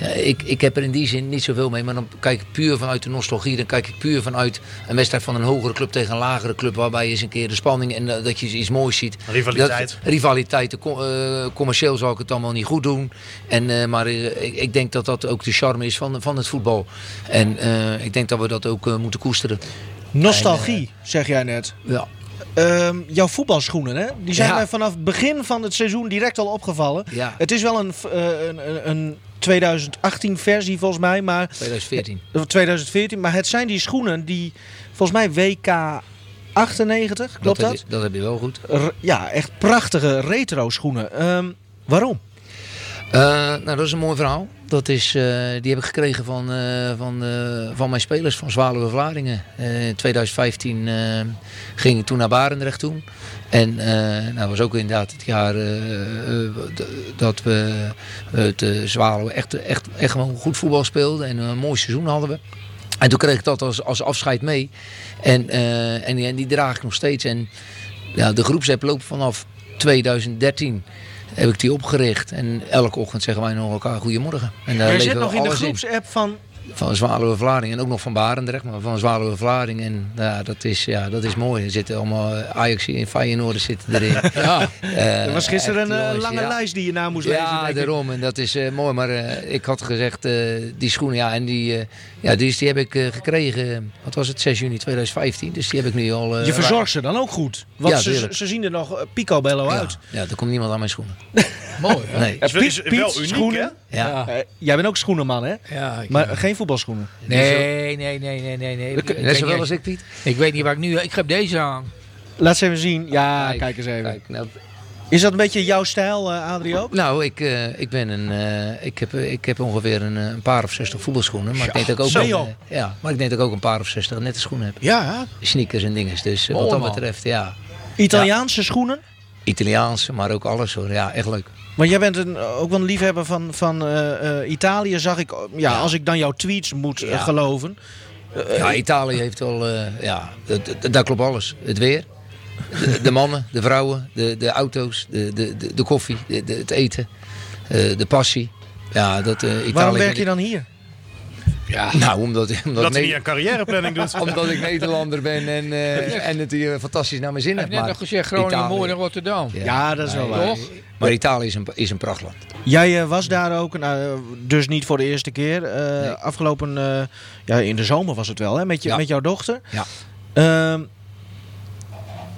Speaker 3: Ja, ik, ik heb er in die zin niet zoveel mee. Maar dan kijk ik puur vanuit de nostalgie. Dan kijk ik puur vanuit een wedstrijd van een hogere club tegen een lagere club. Waarbij je eens een keer de spanning en uh, dat je iets moois ziet.
Speaker 5: Rivaliteit.
Speaker 3: Dat, rivaliteit. Uh, commercieel zal ik het allemaal niet goed doen. En, maar ik, ik, denk dat dat ook de charme is van, van het voetbal. En ik denk dat we dat ook moeten koesteren.
Speaker 2: Nostalgie, en, zeg jij net.
Speaker 3: Ja.
Speaker 2: Uh, jouw voetbalschoenen, hè? die zijn ja. mij vanaf het begin van het seizoen direct al opgevallen.
Speaker 3: Ja.
Speaker 2: Het is wel een, uh, een, een 2018 versie volgens mij, maar
Speaker 3: 2014.
Speaker 2: 2014, maar het zijn die schoenen die volgens mij WK 98, klopt dat?
Speaker 3: Dat heb je, dat heb je wel goed.
Speaker 2: R ja, echt prachtige retro schoenen. Um, waarom?
Speaker 3: Uh, nou, dat is een mooi verhaal. Dat is, uh, die heb ik gekregen van, uh, van, van mijn spelers van Zwaluwe Vlaardingen. in 2015 ging ik toen naar Barendrecht toe. En nou, dat was ook inderdaad het jaar dat we het Zwaluwe echt, echt, echt gewoon goed voetbal speelden. En een mooi seizoen hadden we. En toen kreeg ik dat als, als afscheid mee. En, en, en die draag ik nog steeds. En ja, de groepsapp loopt vanaf 2013 heb ik die opgericht. En elke ochtend zeggen wij nog elkaar goedemorgen. En
Speaker 2: daar je zit nog in de groepsapp van...
Speaker 3: Van Zwaluwe Vlaarding en ook nog van Barendrecht, maar van Zwaluwe Vlaarding. En ja, dat is, ja, dat is mooi. Er zitten allemaal Ajax en Feyenoord zitten erin.
Speaker 2: ja. Uh, er was gisteren een uh, lange ja. lijst die je na moest lezen.
Speaker 3: Ja, daarom. En dat is uh, mooi. Maar ik had gezegd, die schoenen, ja, en die, ja, die, die heb ik gekregen, wat was het, 6 juni 2015. Dus die heb ik nu al...
Speaker 2: je verzorgt ze dan ook goed? Want ja, ze, ze, zien er nog picobello
Speaker 3: ja.
Speaker 2: uit.
Speaker 3: Ja, er komt niemand aan mijn schoenen.
Speaker 2: mooi.
Speaker 3: Nee.
Speaker 5: Is, is wel uniek,
Speaker 2: schoenen.
Speaker 3: Ja.
Speaker 2: Uh, jij bent ook schoenenman, hè?
Speaker 4: Ja.
Speaker 2: Maar geen voetbalschoenen.
Speaker 4: Nee, nee, nee, nee, nee. nee.
Speaker 3: Net zowel als ik, Piet.
Speaker 4: Ik weet niet waar ik nu... Ik heb deze aan.
Speaker 2: Laat ze even zien. Ja, kijk, kijk eens even. Kijk, nou, is dat een beetje jouw stijl, uh, Adrio?
Speaker 3: Nou, ik, uh, ik ben een. Uh, ik, heb, ik heb ongeveer een, een, paar of zestig voetbalschoenen. Maar ik denk dat ik ook.
Speaker 2: Zo,
Speaker 3: een, ja, maar ik denk dat ik ook een paar of zestig nette schoenen heb.
Speaker 2: Ja.
Speaker 3: Sneakers en dingen. Dus
Speaker 2: oh,
Speaker 3: wat dat
Speaker 2: man.
Speaker 3: betreft, ja.
Speaker 2: Italiaanse schoenen?
Speaker 3: Italiaanse, maar ook alles hoor. Ja, echt leuk.
Speaker 2: Maar jij bent een, ook wel een liefhebber van, van uh, Italië, zag ik. Ja, ja, als ik dan jouw tweets moet ja. geloven.
Speaker 3: Uh, ja, Italië heeft wel. ja, daar klopt alles. Het weer. De, de, mannen, de vrouwen, de, de auto's, de, de, de, de koffie, de, de, het eten, de passie. Ja, dat, Italië
Speaker 2: Waarom werk je dan hier?
Speaker 4: Ja.
Speaker 3: Nou, omdat, omdat,
Speaker 5: Dat niet aan carrièreplanning doet.
Speaker 3: omdat ik Nederlander ben en, eh, en het hier fantastisch naar mijn zin heb.
Speaker 4: heeft net nog gezegd Groningen
Speaker 3: Italië-
Speaker 4: mooi naar Rotterdam.
Speaker 2: Ja, dat is wel waar.
Speaker 4: Toch?
Speaker 3: Maar Italië is een, is een prachtland.
Speaker 2: Jij eh, was daar ook, nou, dus niet voor de eerste keer. eh,
Speaker 3: Nee.
Speaker 2: Afgelopen, eh, ja, in de zomer was het wel, hè, met, je,
Speaker 3: Ja.
Speaker 2: met jouw dochter.
Speaker 3: Ja.
Speaker 2: Ehm,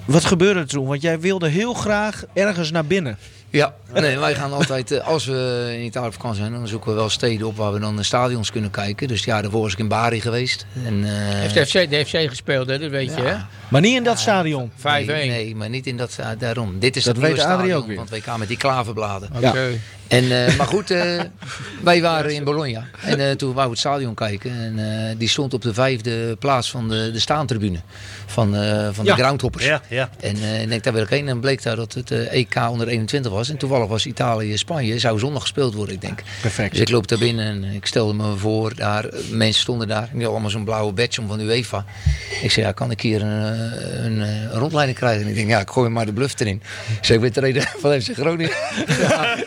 Speaker 2: wat gebeurde er toen? Want jij wilde heel graag ergens naar binnen.
Speaker 3: Ja, nee, wij gaan altijd, eh, als we in Italië op vakantie zijn, dan zoeken we wel steden op waar we dan de stadions kunnen kijken. Dus ja, daarvoor was ik in Bari geweest. En, eh,
Speaker 4: Heeft de FC, de FC gespeeld, hè? dat weet je. Hè?
Speaker 2: Maar niet in dat stadion.
Speaker 4: 5-1.
Speaker 3: nee, nee, maar niet in dat, daarom. Dit is
Speaker 2: Dat
Speaker 3: dat,
Speaker 2: weet
Speaker 3: nieuwe stadion
Speaker 2: ook weer.
Speaker 3: van het WK met die klaverbladen.
Speaker 4: Oké.
Speaker 3: En, eh, maar goed, eh, wij waren in Bologna. En eh, toen wou we het stadion kijken. En eh, die stond op de vijfde plaats van de, de staantribune. Van, eh, van
Speaker 5: Ja.
Speaker 3: de groundhoppers.
Speaker 5: Ja, ja.
Speaker 3: En eh, ik denk, daar wil ik heen. En bleek daar dat het EK onder 21 was. En toevallig was Italië-Spanje. Zou zondag gespeeld worden, ik denk.
Speaker 2: Perfect.
Speaker 3: Dus ik loop daar binnen en ik stelde me voor. Daar, mensen stonden daar. Die allemaal zo'n blauwe badge om van UEFA. Ik zei, ja, kan ik hier een, eh, een, eh, een rondleiding krijgen? En ik denk, ja, ik gooi maar de bluff erin. Ik zei, ik ben trainer van FC Groningen.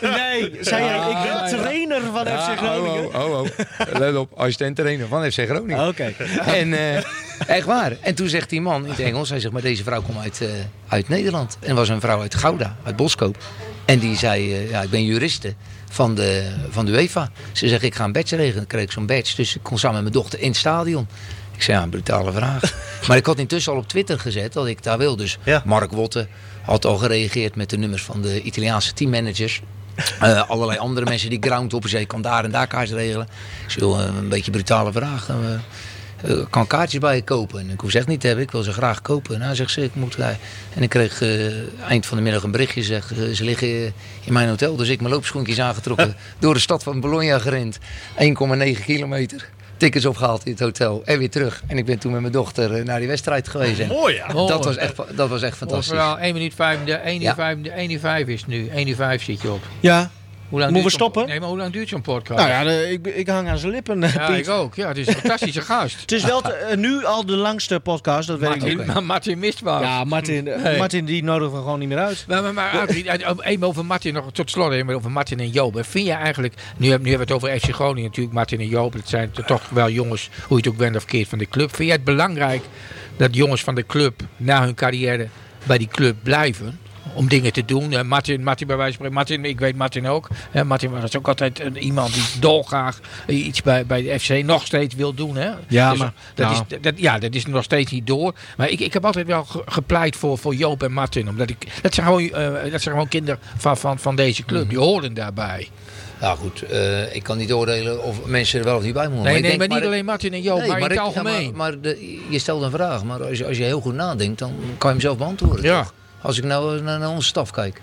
Speaker 2: Nee, zei jij, ik ben trainer van FC Groningen.
Speaker 3: Oh, oh, oh, oh. Let op, assistent trainer van FC Groningen.
Speaker 2: Oké.
Speaker 3: En eh, echt waar. En toen zegt die man in het Engels, hij zegt, maar deze vrouw komt uit, uit Nederland. En was een vrouw uit Gouda, uit Boskoop. En die zei, eh, ja, ik ben juriste van de, van de UEFA. Ze zegt, ik ga een badge regelen. Dan kreeg ik zo'n badge. Dus ik kon samen met mijn dochter in het stadion. Ik zei, ja, een brutale vraag. maar ik had intussen al op Twitter gezet dat ik daar wil. Dus
Speaker 5: Ja.
Speaker 3: Mark Wotte had al gereageerd met de nummers van de Italiaanse teammanagers. Eh, allerlei andere mensen die groundhoppers. Je kan daar en daar kaartjes regelen. Ik zei, een beetje brutale vraag. Eh, eh, ik kan kaartjes bij je kopen. En ik hoef ze echt niet te hebben. Ik wil ze graag kopen. Nou, zegt ze, ik moet... En ik kreeg eh, eind van de middag een berichtje. Zeg, eh, ze liggen in mijn hotel. Dus ik mijn loopschoentjes aangetrokken. door de stad van Bologna gerend. 1,9 kilometer. Tickets opgehaald in het hotel. En weer terug. En ik ben toen met mijn dochter naar die wedstrijd geweest. En
Speaker 5: Mooi ja.
Speaker 3: Dat, was echt, dat was echt fantastisch.
Speaker 4: Overal 1 minuut 5, de 1 uur
Speaker 3: Ja.
Speaker 4: 5, de 1 uur 5 is het nu. 1 uur 5 zit je op.
Speaker 2: Ja.
Speaker 4: Hoe lang
Speaker 2: Moeten we stoppen?
Speaker 4: Nee, maar hoe lang duurt zo'n podcast?
Speaker 2: Nou ja, de- ik, ik hang aan zijn lippen,
Speaker 4: Ja,
Speaker 2: Piet.
Speaker 4: ik ook. Ja, het is een fantastische gast.
Speaker 2: Het is wel te- eh, nu al de langste podcast, dat weet ik
Speaker 4: maar Martin mist wat.
Speaker 2: Ja, Martin, eh,
Speaker 4: Nee.
Speaker 2: Martin die nodigen we gewoon niet meer uit.
Speaker 4: Maar, maar, maar Adrie, eh, even over Martin nog tot slot, even over Martin en Joop. Vind je eigenlijk, nu, nu hebben we het over FC Groningen natuurlijk, Martin en Joop, het zijn toch wel jongens, hoe je het ook bent of keert, van de club. Vind jij het belangrijk dat jongens van de club na hun carrière bij die club blijven? Om dingen te doen. Eh, Martin, Martin bij wijze van spreken. Martin, ik weet Martin ook. Eh, Martin was ook altijd een- iemand die dolgraag eh, iets bij, bij de FC nog steeds wil doen. Hè?
Speaker 2: Ja,
Speaker 4: Dus
Speaker 2: maar-
Speaker 4: dat,
Speaker 2: nou.
Speaker 4: is, dat, ja, dat is nog steeds niet door. Maar ik, ik heb altijd wel ge- gepleit voor, voor Joop en Martin. Omdat ik, dat, zijn gewoon, eh, dat zijn gewoon kinderen van, van, van deze club.
Speaker 2: Mhm.
Speaker 4: Die horen daarbij.
Speaker 3: Nou goed, eh, ik kan niet oordelen of mensen er wel of niet bij moeten.
Speaker 4: Nee,
Speaker 3: ik
Speaker 4: nee,
Speaker 3: denk
Speaker 4: maar niet alleen Martin en Joop,
Speaker 3: Nee,
Speaker 4: maar in het
Speaker 3: ik-
Speaker 4: algemeen.
Speaker 3: ja, maar maar de, je stelt een vraag, maar als je, als je heel goed nadenkt, dan kan je hem zelf beantwoorden.
Speaker 4: Ja.
Speaker 3: toch? Als ik nou naar, naar onze staf kijk.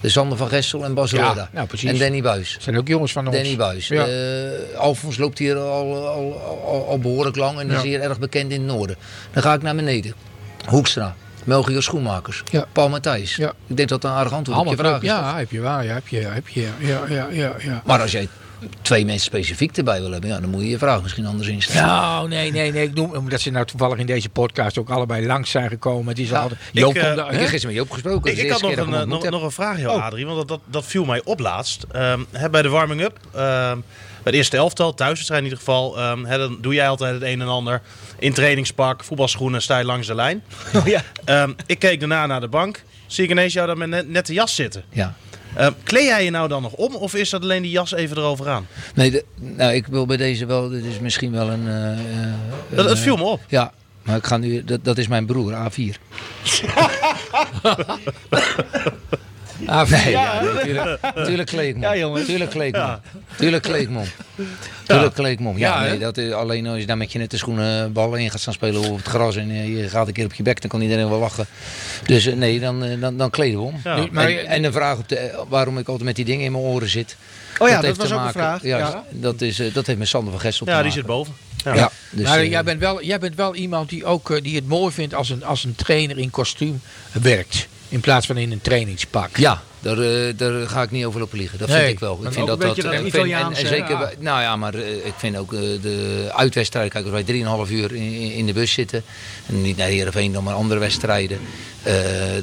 Speaker 3: De Sander van Gessel en Bas Roda.
Speaker 4: Ja, nou, precies.
Speaker 3: En Danny Buis.
Speaker 4: Zijn ook jongens van ons.
Speaker 3: Danny Buis.
Speaker 4: Ja.
Speaker 3: Eh, Alfons loopt hier al, al, al, al behoorlijk lang en
Speaker 4: Ja.
Speaker 3: is hier erg bekend in het noorden. Dan ga ik naar beneden. Hoekstra. Melchior Schoenmakers.
Speaker 4: Ja.
Speaker 3: Paul Matthijs. Ik denk dat dat een aardig antwoord op
Speaker 4: Allemaal
Speaker 3: je vraag is.
Speaker 4: Ja, heb je waar. Ja, heb je, heb je, ja, ja, ja, ja.
Speaker 3: Maar als jij twee mensen specifiek erbij wil hebben, ja, dan moet je je vraag misschien anders instellen.
Speaker 4: Nou, nee, nee, nee. Ik noem, omdat ze nou toevallig in deze podcast ook allebei langs zijn gekomen. Het is
Speaker 3: Ja,
Speaker 4: altijd,
Speaker 5: ik,
Speaker 4: Joop
Speaker 5: eh,
Speaker 3: Ik
Speaker 4: daar-
Speaker 3: heb gisteren met je opgesproken.
Speaker 5: Ik, ik had nog een, eh, nog, nog een vraag, joh,
Speaker 2: Oh.
Speaker 5: Adrie, want dat, dat, dat viel mij op laatst. Ehm, hè, bij de warming-up, ehm, bij de eerste elftal, thuiswedstrijd in ieder geval, ehm, hè, dan doe jij altijd het een en ander in trainingspak, voetbalschoenen, sta je langs de lijn.
Speaker 2: Oh, ja.
Speaker 5: Ehm, ik keek daarna naar de bank, zie ik ineens jou daar met net, nette jas zitten.
Speaker 3: Ja.
Speaker 5: Ehm kleed jij je nou dan nog om of is dat alleen die jas even erover aan?
Speaker 3: Nee, de- nou, ik wil bij deze wel, dit is misschien wel een... eh, eh,
Speaker 5: Dat,
Speaker 3: eh,
Speaker 5: viel me op.
Speaker 3: Ja, maar ik ga nu, dat, dat is mijn broer, A4.
Speaker 4: Ah,
Speaker 3: Nee, ja, natuurlijk, natuurlijk kleed ik me om.
Speaker 2: Ja, jongens.
Speaker 3: Tuurlijk kleed ik me om. Tuurlijk kleed ik me om. Tuurlijk om. Ja, nee, dat is, alleen als je daar met je nette schoenen ballen in gaat staan spelen op het gras en eh, je gaat een keer op je bek, dan kan iedereen wel lachen. Dus eh, nee, dan, eh, dan, dan kleden we om.
Speaker 5: Ja.
Speaker 4: Maar-
Speaker 3: en, en een vraag op de, eh, waarom ik altijd met die dingen in mijn oren zit.
Speaker 2: Oh ja, dat
Speaker 3: heeft
Speaker 2: was
Speaker 3: te
Speaker 2: ook een
Speaker 3: maken-
Speaker 2: vraag.
Speaker 3: Ja,
Speaker 2: Ja.
Speaker 3: Dat, is, eh, dat heeft met Sander van Gestel
Speaker 5: Ja,
Speaker 3: te
Speaker 5: die zit boven. Ja.
Speaker 3: Ja, dus,
Speaker 4: maar
Speaker 3: eh,
Speaker 4: jij, bent wel, jij bent wel iemand die, ook, eh, die het mooi vindt als een, als een trainer in kostuum werkt. In plaats van in een trainingspak.
Speaker 3: ja, Daar, eh, daar ga ik niet over lopen liegen. Dat
Speaker 4: Nee,
Speaker 3: vind ik wel. Ik vind
Speaker 2: ook
Speaker 3: dat dat
Speaker 2: dat
Speaker 3: ik vind- en, zeker,
Speaker 4: ja.
Speaker 3: nou ja, maar eh, ik vind ook eh, de uitwedstrijden. Kijk, als wij 3,5 uur in, in de bus zitten. En niet naar Heerenveen, dan maar andere wedstrijden.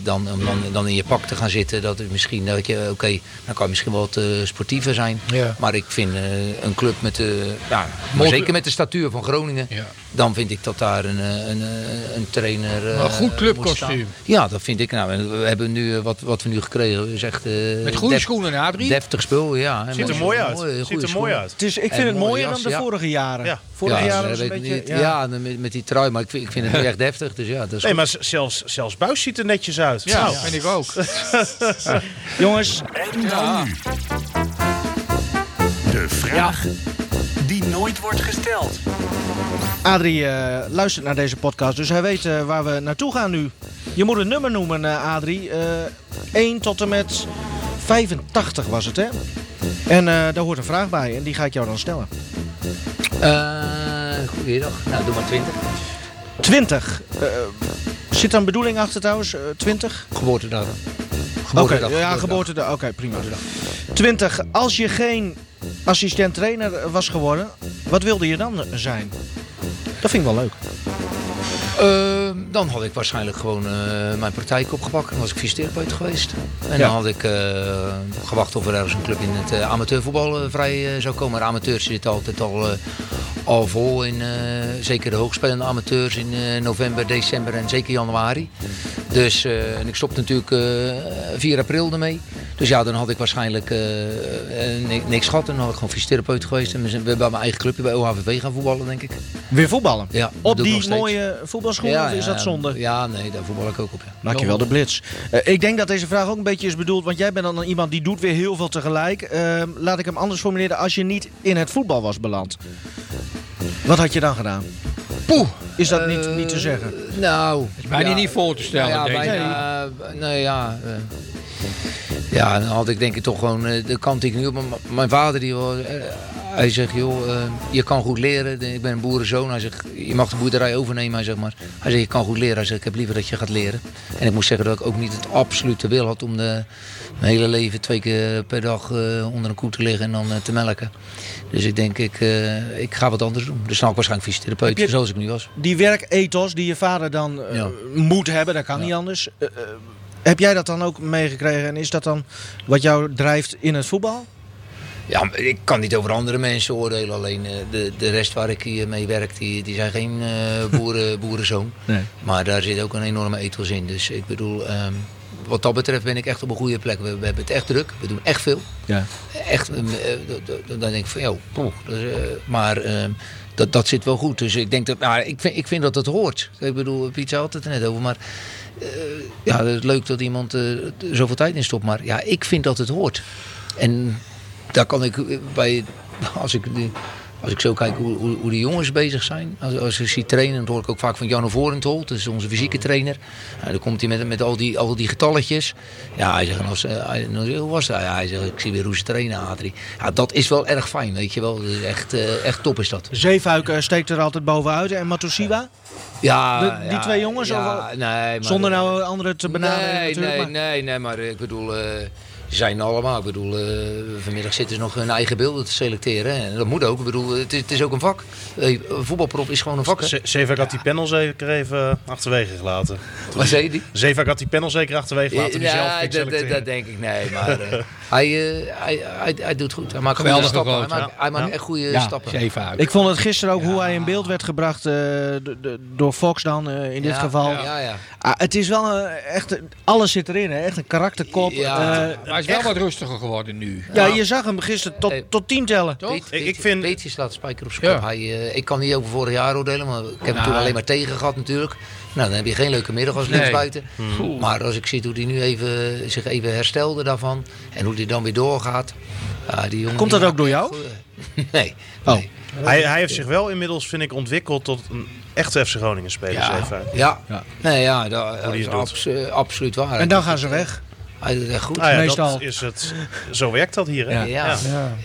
Speaker 3: dan, om dan, dan in je pak te gaan zitten. Dat is misschien, dat je, oké, dan kan je misschien wel wat sportiever zijn.
Speaker 4: Ja.
Speaker 3: Maar ik vind een club met de, maar zeker met de statuur van Groningen.
Speaker 4: Ja.
Speaker 3: Dan vind ik dat daar een, een, een trainer.
Speaker 4: Een goed clubkostuum.
Speaker 3: Ja, dat vind ik. Nou, we hebben nu wat, wat we nu gekregen. Echt, eh,
Speaker 4: Met goede
Speaker 3: def-
Speaker 4: schoenen, Adrie.
Speaker 3: Deftig spul, ja. En
Speaker 5: Ziet er mooi uit.
Speaker 3: mooie,
Speaker 5: Ziet er mooi uit.
Speaker 2: Het is, ik
Speaker 3: En
Speaker 2: vind het
Speaker 3: mooie
Speaker 2: mooier
Speaker 3: jas,
Speaker 2: dan de
Speaker 3: ja.
Speaker 2: vorige jaren.
Speaker 5: Ja.
Speaker 2: Vorig
Speaker 3: ja,
Speaker 2: jaar
Speaker 3: ze
Speaker 2: was het een beetje...
Speaker 3: niet-
Speaker 2: ja.
Speaker 3: ja, met, met die trui, maar ik vind, ik vind het nu echt deftig. Dus ja, dat is
Speaker 5: Nee,
Speaker 3: goed.
Speaker 5: maar zelfs, zelfs Buis ziet er netjes uit.
Speaker 4: Ja,
Speaker 5: Nou,
Speaker 4: vind ik ook.
Speaker 2: Jongens,
Speaker 1: En dan nu. De vraag die nooit wordt gesteld.
Speaker 2: Adrie eh, luistert naar deze podcast, dus hij weet eh, waar we naartoe gaan nu. Je moet een nummer noemen, eh, Adrie. Eh 1 tot en met 85 was het, hè? En eh, daar hoort een vraag bij en die ga ik jou dan stellen.
Speaker 3: Eh, goeiedag. Nou, doe maar 20.
Speaker 2: 20. Eh, zit daar een bedoeling achter trouwens? Eh, 20?
Speaker 3: Geboortedag.
Speaker 2: Oké,
Speaker 3: Geboortedag.
Speaker 2: ja, geboortedag. Oké, prima. 20. Als je geen assistent trainer was geworden, wat wilde je dan zijn? Dat vind ik wel leuk.
Speaker 3: Eh, dan had ik waarschijnlijk gewoon eh, mijn praktijk opgepakt. Dan was ik fysiotherapeut geweest. En
Speaker 2: Ja.
Speaker 3: dan had ik eh, gewacht of er ergens een club in het amateurvoetbal vrij zou komen. Maar amateurs zitten altijd al, al vol in, zeker de hoogspelende amateurs in november, december en zeker januari. Dus, en ik stopte natuurlijk eh 4 april ermee. Dus ja, dan had ik waarschijnlijk ni- niks gehad. En dan had ik gewoon fysiotherapeut geweest. En we zijn bij mijn eigen clubje bij OHVV gaan voetballen, denk ik.
Speaker 2: Weer voetballen.
Speaker 3: Ja,
Speaker 2: Op die mooie voetbalschoenen of is dat zonde?
Speaker 3: Ja, nee, daar voetbal ik ook op. Ja.
Speaker 2: Maak je wel de blitz. Eh, ik denk dat deze vraag ook een beetje is bedoeld, want jij bent dan iemand die doet weer heel veel tegelijk. Ehm, laat ik hem anders formuleren. Als je niet in het voetbal was beland, wat had je dan gedaan?
Speaker 3: Poeh.
Speaker 2: Is dat niet, niet te zeggen?
Speaker 3: Nou,
Speaker 4: is bijna niet voor te stellen,
Speaker 3: Ja,
Speaker 4: denk ik.
Speaker 3: bijna, eh, nee, ja. eh. ja, dan had ik denk ik toch gewoon eh, de kant die ik nu op. mijn- Mijn vader die wel, eh, hij zegt, joh, eh, je kan goed leren. Ik ben een boerenzoon. Hij zegt, je mag de boerderij overnemen. Hij zegt maar, hij zegt, je kan goed leren. Hij zegt, ik heb liever dat je gaat leren. En ik moet zeggen dat ik ook niet het absolute wil had om de, mijn hele leven twee keer per dag eh, onder een koe te liggen en dan eh, te melken. Dus ik denk, ik, ik ga wat anders doen. Dus dan ook waarschijnlijk fysiotherapeut,
Speaker 2: je-
Speaker 3: zoals ik nu was.
Speaker 2: Die werkethos die je vader dan
Speaker 3: Ja.
Speaker 2: moet hebben, dat kan niet anders. Heb jij dat dan ook meegekregen en is dat dan wat jou drijft in het voetbal?
Speaker 3: Ja, ik kan niet over andere mensen oordelen. Alleen eh, de, de rest waar ik hier mee werk, die, die zijn geen eh, boeren, boerenzoon.
Speaker 2: Nee.
Speaker 3: Maar daar zit ook een enorme ethos in. Dus ik bedoel, ehm, wat dat betreft ben ik echt op een goede plek. We, we hebben het echt druk. We doen echt veel.
Speaker 2: Ja.
Speaker 3: Echt, eh, eh, dan denk ik van, joh, poeh, eh, maar ehm, dat, dat zit wel goed. Dus ik denk dat, nou, ik vind, ik vind dat het hoort. Ik bedoel, Piet zei het er net over, maar ja, het is leuk dat iemand er zoveel tijd in stopt. Maar ja, ik vind dat het hoort. En daar kan ik eh, bij, als ik, als ik zo kijk hoe, hoe, hoe de jongens bezig zijn. Als, als ik zie trainen, dat hoor ik ook vaak van Jan Vorentholt. Dat is onze fysieke trainer. Nou, dan komt hij met, met al, die, al die getalletjes. Ja, hij zegt, als, eh, hij- ik, hoe was dat? Ja, hij zegt, ik zie weer hoe ze trainen, Adrie. Ja, dat is wel erg fijn, weet je wel. Dat is echt, eh, echt top is dat.
Speaker 2: Zeefuik steekt er altijd bovenuit en Matosiwa?
Speaker 3: Ja,
Speaker 2: De- die
Speaker 3: ja,
Speaker 2: twee jongens,
Speaker 3: Ja, nee, maar,
Speaker 2: Zonder nou anderen te benaderen
Speaker 3: Nee, nee,
Speaker 2: maar-
Speaker 3: nee, nee, maar ik bedoel, ze zijn allemaal. Ik bedoel, eh, vanmiddag zitten ze nog hun eigen beelden te selecteren. hè. En dat moet ook. Ik bedoel, het is, het is ook een vak. Eh, voetbalprop is gewoon een vak. hè.
Speaker 5: Z- Zeevaak had die panel zeker even achterwege gelaten.
Speaker 3: Wat zei je die?
Speaker 5: Zeevaak had die panel zeker achterwege hij zelf
Speaker 3: Ja, dat, denk ik. Nee, maar eh, hij, eh, hij, hij, hij doet goed. Hij maakt goede
Speaker 4: Geweldige
Speaker 3: stappen. Hij maakt, echt goede stappen.
Speaker 4: zeven.
Speaker 2: Ik vond het gisteren ook hoe hij in beeld werd gebracht eh, door Fox dan eh, in dit
Speaker 3: Ja,
Speaker 2: geval.
Speaker 3: Ja, ja.
Speaker 2: Ah, het is wel een, echt, alles zit erin, hè? echt een karakterkop.
Speaker 3: Ja.
Speaker 2: Eh,
Speaker 4: Maar hij is wel
Speaker 2: echt-
Speaker 4: wat rustiger geworden nu.
Speaker 2: ja, je zag hem gisteren tot,
Speaker 3: Hey.
Speaker 2: tot tien tellen.
Speaker 4: Toch?
Speaker 3: Peet,
Speaker 5: Ik- vind-
Speaker 3: Peetje slaat de spijker op zijn
Speaker 4: Ja.
Speaker 3: kop. Hij, eh, ik kan niet over vorig jaar oordelen, maar ik heb hem
Speaker 4: Nou.
Speaker 3: toen alleen maar tegen gehad natuurlijk. Nou, dan heb je geen leuke middag als
Speaker 4: Nee.
Speaker 3: linksbuiten. Maar als ik zie hoe hij nu even, zich even herstelde daarvan en hoe hij dan weer doorgaat. Die jongen,
Speaker 2: Komt dat ook door jou?
Speaker 3: Nee.
Speaker 2: Oh.
Speaker 3: nee.
Speaker 5: Hij, hij heeft zich wel inmiddels, vind ik, ontwikkeld tot een echte FC Groningen speler.
Speaker 4: Ja.
Speaker 3: Ja.
Speaker 2: Ja.
Speaker 3: Nee, ja, dat, is abs- absoluut waar.
Speaker 2: En dan gaan ze weg.
Speaker 3: Hij doet echt goed.
Speaker 5: Ja,
Speaker 2: Meestal.
Speaker 5: dat is het. Zo werkt dat hier. Hè?
Speaker 2: Ja.
Speaker 3: Ja.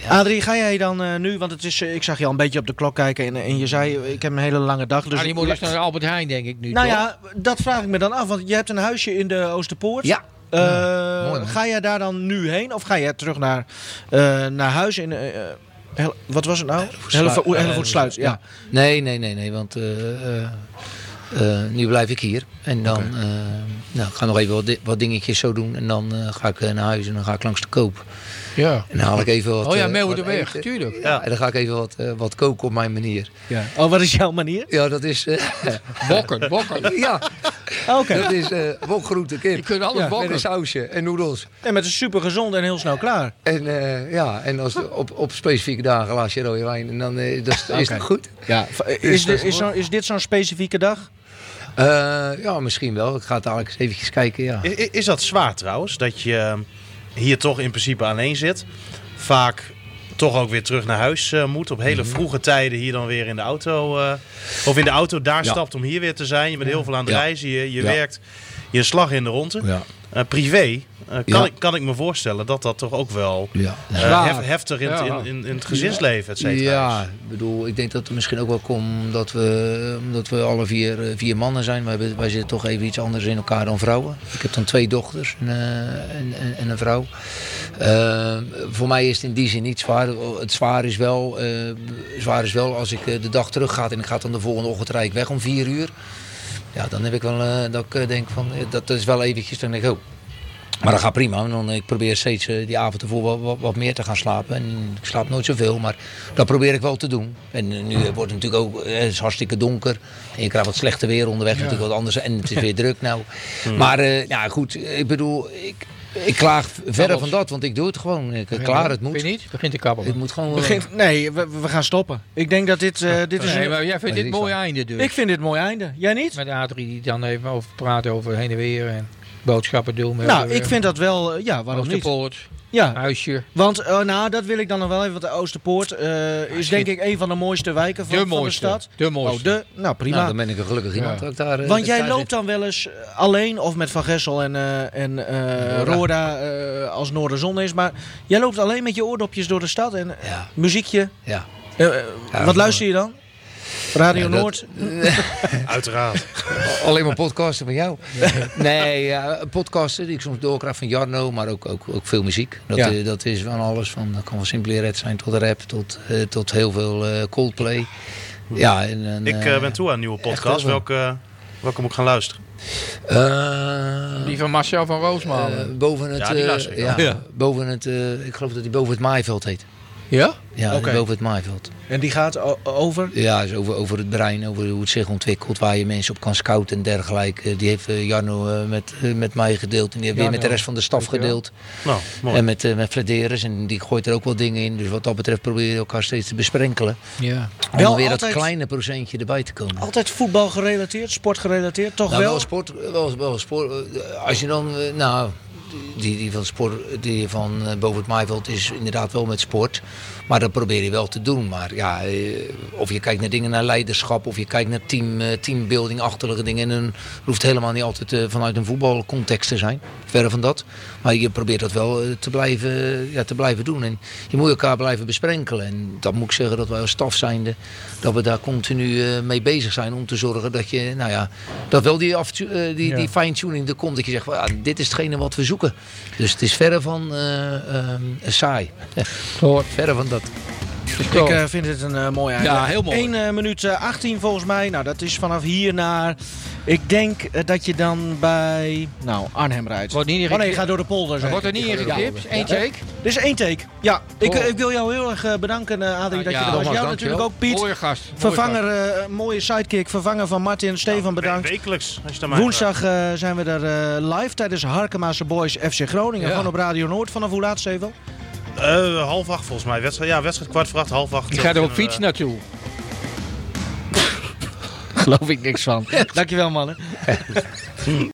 Speaker 4: Ja.
Speaker 2: Adrie, ga jij dan eh, nu, want het is, eh, ik zag je al een beetje op de klok kijken en, en je zei, ik heb een hele lange dag. Dus
Speaker 4: Maar die moet dus naar Albert Heijn, denk ik nu.
Speaker 2: nou
Speaker 4: toch?
Speaker 2: ja, dat vraag ik me dan af, want je hebt een huisje in de Oosterpoort.
Speaker 3: Ja.
Speaker 2: Eh,
Speaker 3: mooi,
Speaker 2: ga jij daar dan nu heen of ga jij terug naar, eh, naar huis in... Hel- wat was het nou? Hellevo-
Speaker 3: Sluis.
Speaker 2: Ja.
Speaker 3: Nee, nee, nee, nee, want eh, eh, eh, nu blijf ik hier. En dan eh, nou, ik ga nog even wat, di- wat dingetjes zo doen. En dan ga ik naar huis en dan ga ik langs de koop.
Speaker 4: Ja.
Speaker 3: En dan haal ik even wat...
Speaker 4: Oh ja,
Speaker 3: eh,
Speaker 4: Meeuwen
Speaker 3: wat
Speaker 4: de weg,
Speaker 3: eten.
Speaker 4: tuurlijk.
Speaker 3: Ja, en dan ga ik even wat, eh, wat koken op mijn manier.
Speaker 2: ja. Oh, wat is jouw manier?
Speaker 3: Ja, dat is... eh,
Speaker 4: Bokken, bokken.
Speaker 3: ja,
Speaker 2: Oké.
Speaker 3: dat is eh wokgroente
Speaker 4: Je
Speaker 3: kip.
Speaker 4: kunt alles
Speaker 3: Met een
Speaker 4: bokken.
Speaker 3: sausje en noedels.
Speaker 2: En met een super gezond en heel snel klaar.
Speaker 3: En, eh, ja, en als op, op specifieke dagen een glaasje rode wijn. En dan eh, dat is, is het goed.
Speaker 2: Ja. Is, dit- is, zo, is dit zo'n specifieke dag?
Speaker 3: Eh, ja, misschien wel. Ik ga het dadelijk eens eventjes kijken. Ja.
Speaker 5: Is dat zwaar trouwens? Dat je hier toch in principe alleen zit. Vaak toch ook weer terug naar huis eh, moet. Op hele vroege tijden hier dan weer in de auto. eh, of in de auto daar
Speaker 3: Ja.
Speaker 5: stapt om hier weer te zijn. Je bent heel veel aan het reizen. Je, je werkt je slag in de ronde.
Speaker 3: Ja.
Speaker 5: Eh, privé eh, kan,
Speaker 3: Ja.
Speaker 5: ik, kan ik me voorstellen dat dat toch ook wel
Speaker 3: Ja.
Speaker 5: eh, hef- heftig in,
Speaker 4: Ja.
Speaker 5: in, in, in het gezinsleven, et cetera
Speaker 3: Ja,
Speaker 5: is.
Speaker 3: ik bedoel, ik denk dat het misschien ook wel komt omdat we, omdat we alle vier, vier mannen zijn. Wij, hebben- wij zitten toch even iets anders in elkaar dan vrouwen. Ik heb dan twee dochters en, eh, en, en, en een vrouw. Eh, voor mij is het in die zin niet zwaar. Het zwaar is wel, eh, zwaar is wel als ik de dag terug ga en ik ga dan de volgende ochtend rijd ik weg om vier uur. Ja, dan heb ik wel eh, dat ik eh, denk van, eh, dat is wel eventjes, dan denk ik, oh, maar dat gaat prima. En dan, ik probeer steeds die avond ervoor wat, wat, wat meer te gaan slapen. En ik slaap nooit zoveel, maar dat probeer ik wel te doen. En nu wordt het natuurlijk ook het is hartstikke donker. En je krijgt wat slechte weer onderweg, natuurlijk wat anders. En het is weer druk nou. Maar eh, ja, goed, ik bedoel, ik, ik klaag verder van dat, want ik doe het gewoon. Ik, eh, klaar, het
Speaker 4: Vind
Speaker 3: moet.
Speaker 4: je niet? Begint te kabbelen.
Speaker 3: Het moet gewoon...
Speaker 2: Begint, nee, we, we gaan stoppen. Ik denk dat dit, eh, dit is
Speaker 4: Nee, maar jij vindt dit mooi einde dus.
Speaker 2: Ik vind dit een mooi einde. Jij niet?
Speaker 4: Met Adrie die dan even over praat over heen en weer en boodschappen doen.
Speaker 2: Nou, ik vind dat wel... eh, ja, waarom niet?
Speaker 4: Oosterpoort,
Speaker 2: Ja,
Speaker 4: huisje.
Speaker 2: want eh, nou, dat wil ik dan nog wel even. Want de Oosterpoort eh, is denk ik een van de mooiste wijken van
Speaker 4: De
Speaker 2: van de stad.
Speaker 4: De mooiste.
Speaker 2: Oh, de? Nou, prima.
Speaker 3: Nou, dan ben ik een gelukkig iemand.
Speaker 4: Ja.
Speaker 3: ik daar, eh,
Speaker 2: Want jij
Speaker 3: daar
Speaker 2: loopt
Speaker 3: zit.
Speaker 2: dan wel eens eh, alleen of met Van Gessel en, eh en eh,
Speaker 3: Roda.
Speaker 2: Roda eh, als Noorderzon is. Maar jij loopt alleen met je oordopjes door de stad en eh,
Speaker 3: Ja,
Speaker 2: muziekje.
Speaker 3: ja.
Speaker 2: Eh, eh,
Speaker 3: Ja,
Speaker 2: wat luister je dan? Radio
Speaker 3: Ja, dat-
Speaker 2: Noord?
Speaker 5: Uiteraard.
Speaker 3: Alleen maar podcasten van jou. Nee, ja, podcasten die ik soms doorkrijg van Jarno, maar ook, ook, ook veel muziek. Dat,
Speaker 2: Ja.
Speaker 3: eh, dat is van alles. Van, dat kan van Simply Red zijn tot rap, tot, eh, tot heel veel eh, Coldplay. Ja, en, en,
Speaker 5: ik ben toe aan een nieuwe podcast. Welke, welke moet ik gaan luisteren?
Speaker 3: eh,
Speaker 4: Die van Marcel van Roosmalen.
Speaker 3: eh, boven het,
Speaker 5: Ja, ik
Speaker 3: ja,
Speaker 2: wel. Ja.
Speaker 3: boven het, eh, ik geloof dat hij boven het maaiveld heet.
Speaker 4: Ja?
Speaker 3: Ja,
Speaker 2: Oké.
Speaker 3: boven het maaiveld.
Speaker 2: En die gaat over?
Speaker 3: Ja, is over, over het brein, over hoe het zich ontwikkelt, waar je mensen op kan scouten en dergelijke. Die heeft eh, Jarno eh, met, eh, met mij gedeeld en die heeft weer met de rest van de staf gedeeld.
Speaker 5: Nou, mooi.
Speaker 3: En met, eh met Flederis en die gooit er ook wel dingen in. Dus wat dat betreft proberen we elkaar steeds te besprenkelen.
Speaker 4: Ja.
Speaker 3: Om
Speaker 2: Wel
Speaker 3: er weer dat kleine procentje erbij te komen.
Speaker 2: Altijd voetbal gerelateerd, sport gerelateerd, toch
Speaker 3: Nou,
Speaker 2: wel?
Speaker 3: wel sport, wel, wel sport. eh, Als je dan, eh, nou, die, die van sport, die van eh, boven het maaiveld is inderdaad wel met sport. Maar dat probeer je wel te doen. Maar ja, eh, of je kijkt naar dingen naar leiderschap, of je kijkt naar team, eh, teambuilding-achtige dingen. En dan hoeft het helemaal niet altijd eh, vanuit een voetbalcontext te zijn. Verre van dat. Maar je probeert dat wel te, blijven, ja, te blijven doen. En je moet elkaar blijven besprenkelen. En dat moet ik zeggen dat wij als staf zijnde, dat we daar continu mee bezig zijn. Om te zorgen dat je, nou ja, dat wel die, af, die, die fine-tuning er komt. Dat je zegt, van, ja, dit is hetgene wat we zoeken. Dus het is verre van eh, ehm, saai. Verre van dat.
Speaker 2: Ik eh, vind het een eh, mooi einde.
Speaker 4: Ja, heel mooi.
Speaker 2: 1 minuut eh, 18 volgens mij. Nou, dat is vanaf hier naar... Ik denk dat je dan bij... Nou, Arnhem rijdt.
Speaker 4: Wordt niet
Speaker 2: oh nee, gaat door de polder. zeg.
Speaker 4: Wordt er niet
Speaker 3: ga
Speaker 4: ingeknipt?
Speaker 3: wel
Speaker 4: Eén take?
Speaker 2: Dit is één take. Ja, ik,
Speaker 4: Oh.
Speaker 2: ik wil jou heel erg bedanken, eh, Adrie, dat je er was. Jou
Speaker 3: dankjewel.
Speaker 2: natuurlijk ook, Piet.
Speaker 4: Mooie gast. Mooie
Speaker 2: Vervanger, eh, mooie sidekick, vervanger van Martin. Stefan,
Speaker 5: We-
Speaker 2: bedankt.
Speaker 5: Wekelijks, als je
Speaker 2: Woensdag zijn we er eh, live tijdens Harkemaanse Boys FC Groningen.
Speaker 4: Ja.
Speaker 2: Gewoon op Radio Noord. Vanaf hoe laat, Steven?
Speaker 5: Eh, half acht volgens mij. Wedstrijd, ja, wedstrijd kwart voor acht, half acht.
Speaker 4: Ik ga er op
Speaker 5: Eh,
Speaker 4: fiets naartoe.
Speaker 2: Geloof ik niks van. Dankjewel, mannen.